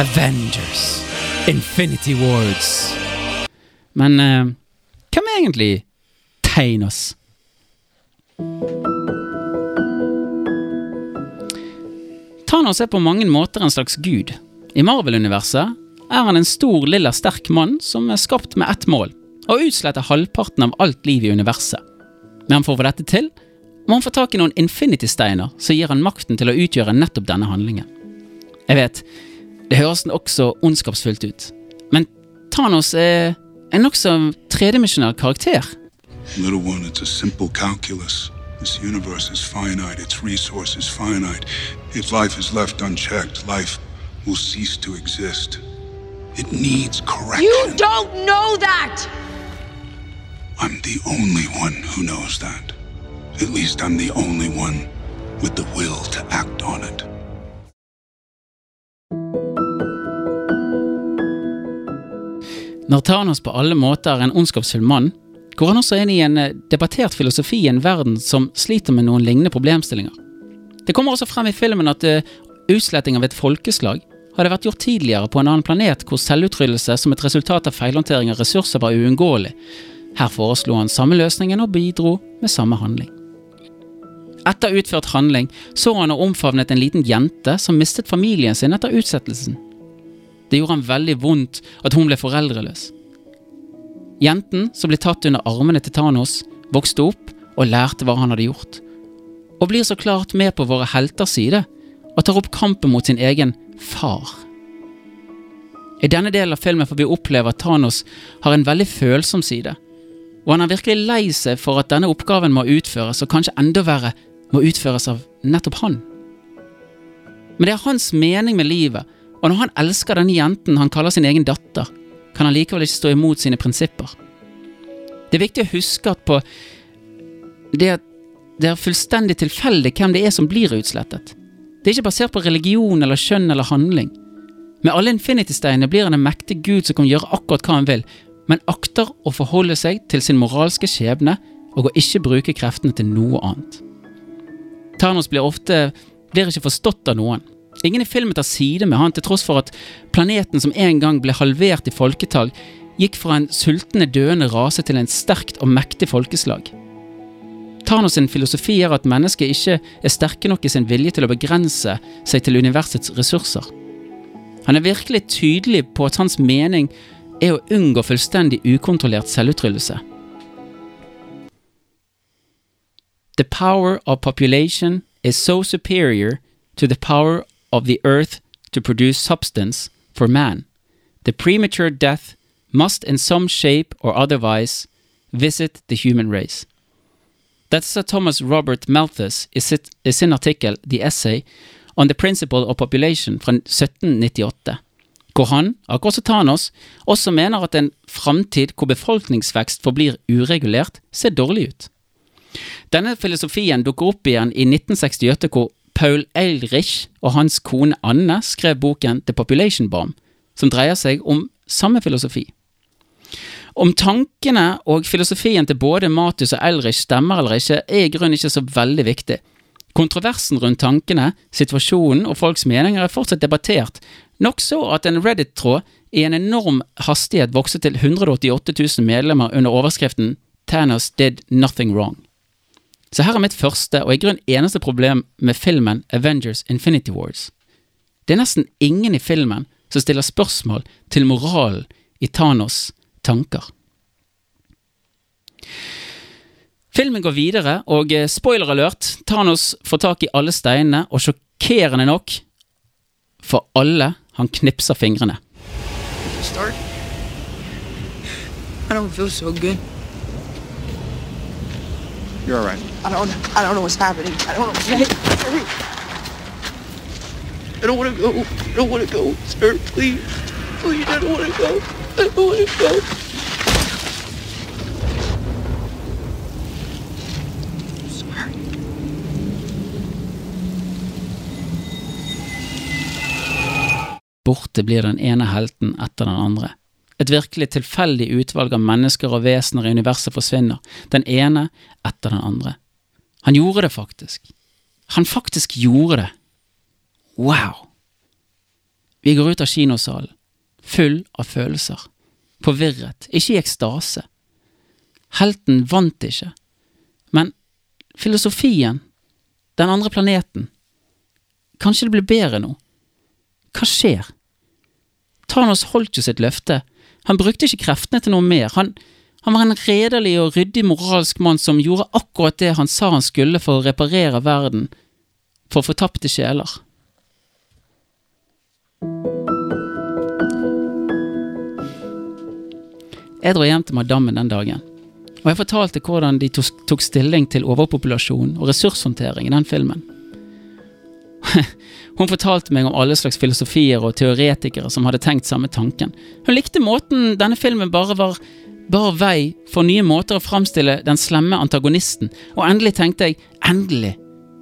B: Avengers. Infinity Wars. Men eh, hvem er egentlig Thanos? Thanos er på mange måter en slags gud. I Marvel-universet er han en stor, lilla, sterk mann som er skapt med ett mål å utslette halvparten av alt liv i universet. Men for å få dette til, må han få tak i noen infinity-steiner som gir han makten til å utgjøre nettopp denne handlingen. Jeg vet, det høres også ondskapsfullt ut, men Thanos er en nokså tredimensjonal karakter.
D: Little one, it's a simple calculus. This universe is finite, its resources finite. If life is left unchecked, life will cease to exist. It needs correction.
E: You don't know that!
D: I'm the only one who knows that. At least I'm the only one with the will to act on it.
B: Når Thanos på alle måter er en ondskapsfull mann, går han også inn i en eh, debattert filosofi i en verden som sliter med noen lignende problemstillinger. Det kommer også frem i filmen at uh, utsletting av et folkeslag hadde vært gjort tidligere på en annen planet hvor selvutryddelse som et resultat av feilhåndtering av ressurser var uunngåelig. Her foreslo han samme løsningen og bidro med samme handling. Etter utført handling så han og omfavnet en liten jente som mistet familien sin etter utsettelsen. Det gjorde han veldig vondt at hun ble foreldreløs. Jenten, som ble tatt under armene til Thanos, vokste opp og lærte hva han hadde gjort. Og blir så klart med på våre helters side og tar opp kampen mot sin egen far. I denne delen av filmen får vi oppleve at Thanos har en veldig følsom side, og han er virkelig lei seg for at denne oppgaven må utføres, og kanskje enda verre, må utføres av nettopp han. Men det er hans mening med livet, og når han elsker denne jenten han kaller sin egen datter, kan han likevel ikke stå imot sine prinsipper. Det er viktig å huske at på det, det er fullstendig tilfeldig hvem det er som blir utslettet. Det er ikke basert på religion eller kjønn eller handling. Med alle Infinity-steinene blir han en mektig gud som kan gjøre akkurat hva han vil, men akter å forholde seg til sin moralske skjebne og å ikke bruke kreftene til noe annet. Thanos blir ofte blir ikke forstått av noen. Ingen i filmen tar side med han til tross for at planeten som en gang ble halvert i folketall, gikk fra en sultne, døende rase til en sterkt og mektig folkeslag. Thanos sin filosofi er at mennesket ikke er sterke nok i sin vilje til å begrense seg til universets ressurser. Han er virkelig tydelig på at hans mening er å unngå fullstendig ukontrollert selvutryddelse. The power of population is so superior to the power of the earth to produce substance for man. The premature death must in some shape or otherwise visit the human race. That's Sir Thomas Robert Malthus i, sin artikkel The Essay on the Principle of Population fra 1798, hvor han, akkurat som Thanos, også mener at en framtid hvor befolkningsvekst forblir uregulert, ser dårlig ut. Denne filosofien dukker opp igjen i 1968, hvor Paul Eilrich og hans kone Anne skrev boken The Population Bomb, som dreier seg om samme filosofi. Om tankene og filosofien til både Matus og Eilrich stemmer eller ikke, er i grunnen ikke så veldig viktig. Kontroversen rundt tankene, situasjonen og folks meninger er fortsatt debattert, nok så at en Reddit-tråd i en enorm hastighet vokste til 188 000 medlemmer under overskriften Thanos did nothing wrong. Så her er mitt første og i grunnen eneste problem med filmen Avengers Infinity Wars. Det er nesten ingen i filmen som stiller spørsmål til moralen i Thanos' tanker. Filmen går videre, og eh, spoiler alert, Thanos får tak i alle steinene, og sjokkerende nok, for alle, han knipser fingrene.
F: Start. I don't feel so good.
G: You're all right.
F: I don't. I don't know what's happening. I don't know. Hey, hurry. I don't want to go. I don't want to go, sir. Please, please. I don't want to go. I don't want to go. Sorry.
B: Borte blir den ene helten etter den andre. Et virkelig tilfeldig utvalg av mennesker og vesener i universet forsvinner, den ene etter den andre. Han gjorde det faktisk. Han faktisk gjorde det. Wow! Vi går ut av kinosalen, full av følelser, forvirret, ikke i ekstase. Helten vant ikke, men filosofien, den andre planeten, kanskje det blir bedre nå? Hva skjer? Thanos holdt jo sitt løfte. Han brukte ikke kreftene til noe mer. Han, han var en redelig og ryddig moralsk mann som gjorde akkurat det han sa han skulle for å reparere verden, for fortapte sjeler. Jeg dro hjem til madammen den dagen, og jeg fortalte hvordan de tok, stilling til overpopulasjon og ressurshåndtering i den filmen. Hun fortalte meg om alle slags filosofier og teoretikere som hadde tenkt samme tanken. Hun likte måten denne filmen bare var bar vei for nye måter å framstille den slemme antagonisten, og endelig tenkte jeg, endelig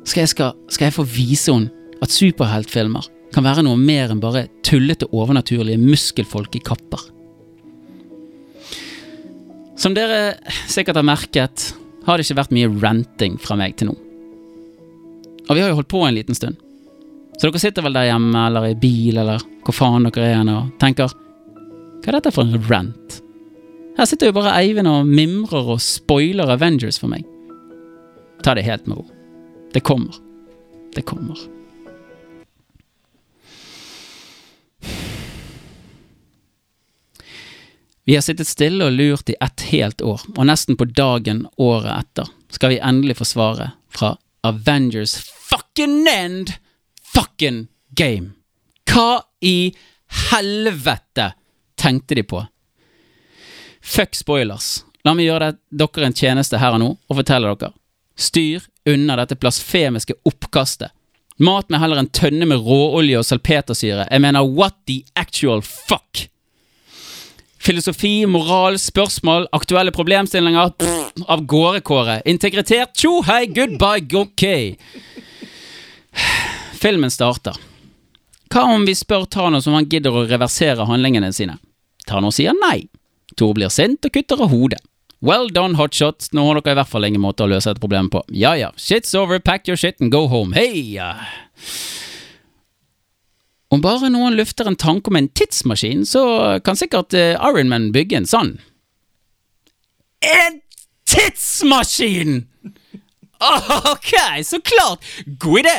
B: skal jeg, skal, skal jeg få vise henne at superheltfilmer kan være noe mer enn bare tullete overnaturlige muskelfolk i kapper. Som dere sikkert har merket, har det ikke vært mye ranting fra meg til nå. Og vi har jo holdt på en liten stund. Så dere sitter vel der hjemme eller i bil eller hvor faen dere er og tenker Hva er dette for en rant? Her sitter jo bare Eivind og mimrer og spoiler Avengers for meg. Ta det helt med ro. Det kommer. Det kommer. Vi har sittet stille og lurt i ett helt år, og nesten på dagen året etter skal vi endelig få svaret fra Avengers fucking end fucking game. Hva i helvete tenkte de på? Fuck spoilers. La meg gjøre det, dere en tjeneste her og nå og fortelle dere. Styr unna dette blasfemiske oppkastet. Mat med heller en tønne med råolje og salpetersyre. Jeg mener, what the actual fuck? Filosofi, moral, spørsmål, aktuelle problemstillinger pff, Av gårde, Kåre. Integritert, tjo hei, goodbye, ok. Filmen starter. Hva om vi spør Thanos om han gidder å reversere handlingene sine? Thanos sier nei. Thor blir sint og kutter av hodet. Well done, hotshot. Nå har dere i hvert fall ingen måte å løse dette problemet på. Ja ja, shit's over, pack your shit and go home. Hei! Om bare noen løfter en tanke om en tidsmaskin, så kan sikkert uh, Ironman bygge en sånn. En tidsmaskin! Ok, så klart! God idé!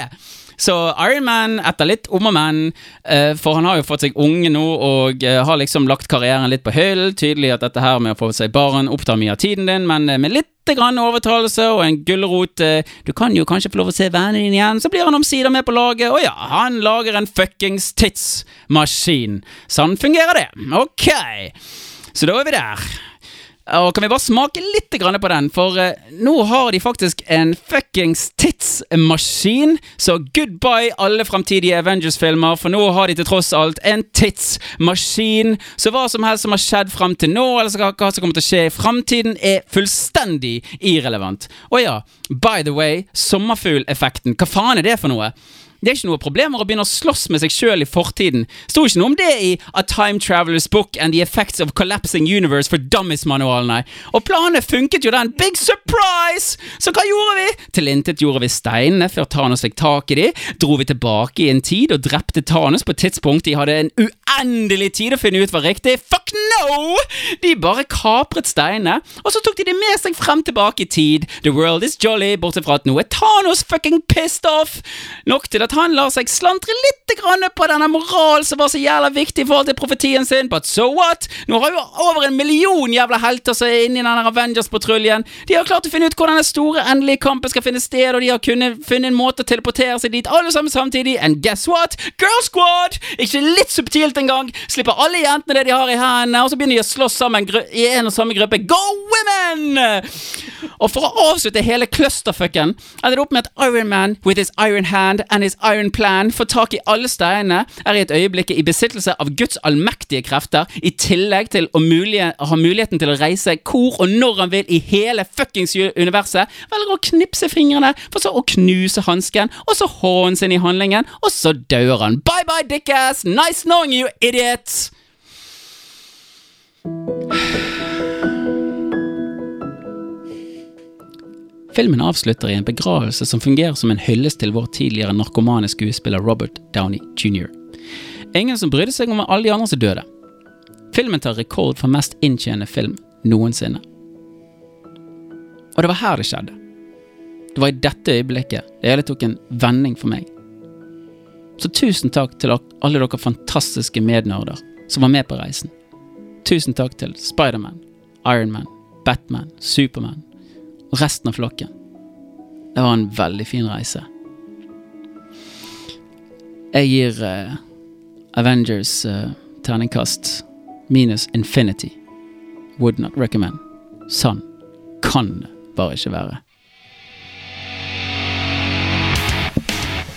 B: Så Iron Man etter litt om og men, eh, for han har jo fått seg unge nå og eh, har liksom lagt karrieren litt på hyllen. Tydelig at dette her med å få seg barn opptar mye av tiden din, men eh, med litt grann overtalelse og en gulrot Du kan jo kanskje få lov å se vennen din igjen, så blir han omsider med på laget. Og ja, han lager en fuckings tidsmaskin. Sånn fungerer det. Ok. Så da er vi der. Og kan vi bare smake litt på den, for uh, nå har de faktisk en fuckings tidsmaskin. Så goodbye alle framtidige Avengers-filmer, for nå har de til tross alt en tidsmaskin. Så hva som helst som har skjedd fram til nå, eller hva som kommer til å skje i framtiden, er fullstendig irrelevant. Og ja, by the way, sommerfugleffekten, hva faen er det for noe? Det er ikke noe problemer å begynne å slåss med seg sjøl i fortiden. Sto ikke noe om det i A Time Travelers Book and the Effects of Collapsing Universe for Dummies-manualen, nei. Og planene funket jo, den. Big surprise! Så hva gjorde vi? Tilintetgjorde vi steinene før Thanos fikk tak i de, dro vi tilbake i en tid og drepte Thanos på et tidspunkt de hadde en uendelig tid å finne ut var riktig. Fuck no! De bare kapret steinene, og så tok de det med seg frem tilbake i tid. The world is jolly, bortsett fra at nå er Thanos fucking pissed off! Nok til at han lar seg slantre litt på denne moralen som var så jævla viktig i forhold til profetien sin, but so what? Nå har jo over en million jævla helter som er inne i denne Avengers-patruljen. De har klart å finne ut hvordan den store endelige kampen skal finne sted, og de har kunnet finne en måte å teleportere seg dit, alle sammen samtidig, and guess what? Girl Squad! Ikke litt subtilt engang! Slipper alle jentene det de har i hendene, og så begynner de å slåss sammen i en og samme gruppe. Go women! Og for å avslutte hele clusterfucken, ender det opp med at Iron Man with his iron hand and his Iron Plan få tak i alle steinene, er i et øyeblikk i besittelse av Guds allmektige krefter, i tillegg til å mulige, ha muligheten til å reise hvor og når han vil i hele fuckings universet, velger å knipse fingrene, for så å knuse hansken, og så hånden sin i handlingen, og så dør han. Bye bye, dickass! Nice knowing you, idiot! Filmen avslutter i en begravelse som fungerer som en hyllest til vår tidligere narkomane skuespiller Robert Downey jr. Ingen som brydde seg om alle de andre som døde. Filmen tar rekord for mest inntjenende film noensinne. Og det var her det skjedde. Det var i dette øyeblikket det hele tok en vending for meg. Så tusen takk til alle dere fantastiske mednerder som var med på reisen. Tusen takk til Spiderman, Ironman, Batman, Superman, og resten av flokken. Det var en veldig fin reise. Jeg gir uh, Avengers uh, terningkast minus infinity. Would not recommend. Sånn kan det bare ikke være.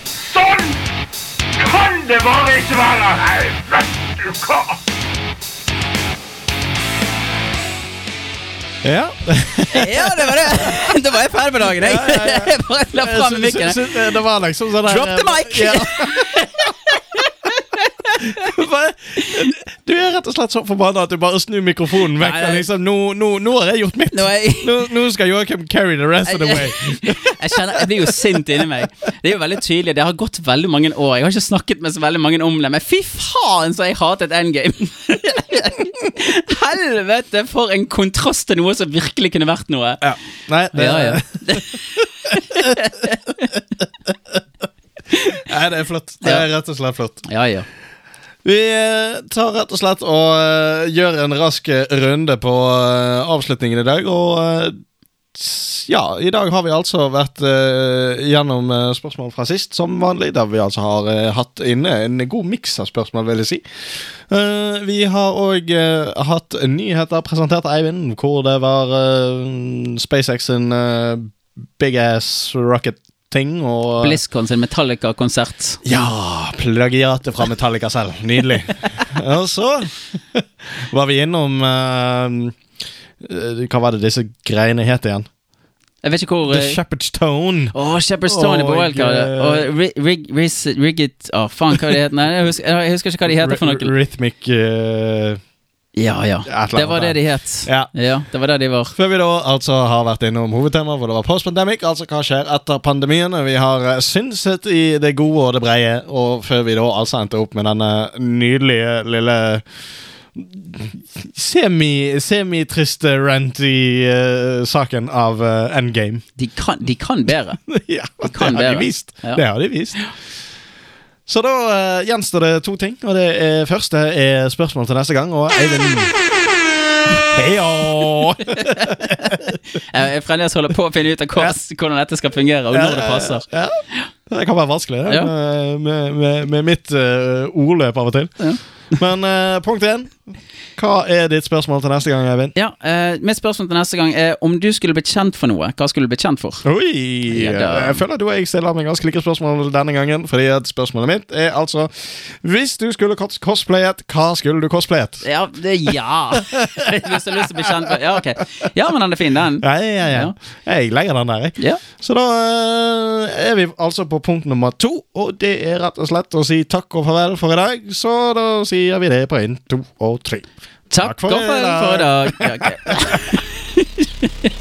C: Sånn kan det bare ikke være! Nei, vet du hva?
A: Ja.
B: ja, det var det! Da var jeg ferdig med dagen, jeg. Jeg bare la fram mikken.
A: Det var liksom sånn der
B: Drop the mic!
A: Ja. Du er rett og slett så forbanna at du bare snur mikrofonen vekk.
B: Nei.
A: Liksom, nå, nå, nå har jeg gjort mitt!
B: Nå jeg-
A: Nå, nå skal Joakim carry the rest of the way.
B: Jeg kjenner, jeg blir jo sint inni meg. Det er jo veldig tydelig. Det har gått veldig mange år. Jeg har ikke snakket med så veldig mange om det, men fy faen så jeg hatet endgame! Helvete, for en kontrast til noe som virkelig kunne vært noe.
A: Ja. Nei, det,
B: Ja, ja.
A: nei, det er flott. Det er rett og slett flott.
B: Ja, ja.
A: Vi eh, tar rett og slett og eh, gjør en rask runde på eh, avslutningen i dag. Og eh, ja, i dag har vi altså vært eh, gjennom eh, spørsmål fra sist, som vanlig. Der vi altså har eh, hatt inne en god miks av spørsmål, vil jeg si. Eh, vi har òg hatt nyheter presentert av Eivind, hvor det var SpaceX sin eh, big ass rocket ting. Og,
B: BlizzCon sin Metallica-konsert.
A: ja, plagiatet fra Metallica selv. Nydelig. Og så var vi innom eh, eh, Hva var det disse greiene het igjen?
B: Jeg vet ikke hvor
A: The
B: eh,
A: Shepherd's Tone.
B: Å, Shepherd's Tone oh,
A: er
B: på
A: OL,
B: Og Rig, rig, Å, faen, hva det heter Nei, jeg husker, jeg husker ikke hva de heter for noe.
A: Rhythmic eh,
B: Ja, ja. Det var det de het.
A: Ja.
B: Ja, det var det de var.
A: Før vi da altså har vært innom hovedtemaet, hvor det var post-pandemic, altså hva skjer etter pandemien. Vi har eh, synset i det gode og det breie, og før vi da altså endte opp med denne nydelige lille semi- semi-triste i uh, saken av uh, Endgame.
B: De kan, de kan bedre.
A: ja, det
B: kan
A: har de vist.
B: Ja.
A: Det har de vist. Så da uh, gjenstår det to ting, og det er, første er spørsmål til neste gang. Og Eivind Heio!
B: Jeg er fremdeles holder på å finne ut av hva, hvordan dette skal fungere, og når det passer.
A: Ja, det kan være vanskelig
B: Ja.
A: med, med, med, mitt uh, ordløp av og til.
B: Ja.
A: Men uh, punkt én. Hva er ditt spørsmål til neste gang, Eivind?
B: Ja, eh, Mitt spørsmål til neste gang er om du skulle blitt kjent for noe, hva skulle du blitt kjent for?
A: Oi!
B: Ja,
A: jeg føler at du og jeg stiller meg ganske like spørsmål denne gangen. Fordi at spørsmålet mitt er altså Hvis du skulle cos- cosplayet, hva skulle du cosplayet?
B: Ja, det, ja. Hvis du har lyst til å bli kjent for Ja, ok. Ja, men den er fin, den.
A: Ja, ja, ja. Jeg legger den der, jeg.
B: Ja.
A: Så da eh, er vi altså på punkt nummer to, og det er rett og slett å si takk og farvel for i dag. Så da sier vi det på én, to og tre.
B: Takk,
A: Takk for
B: for,
A: i
B: for i dag. Ja, ok.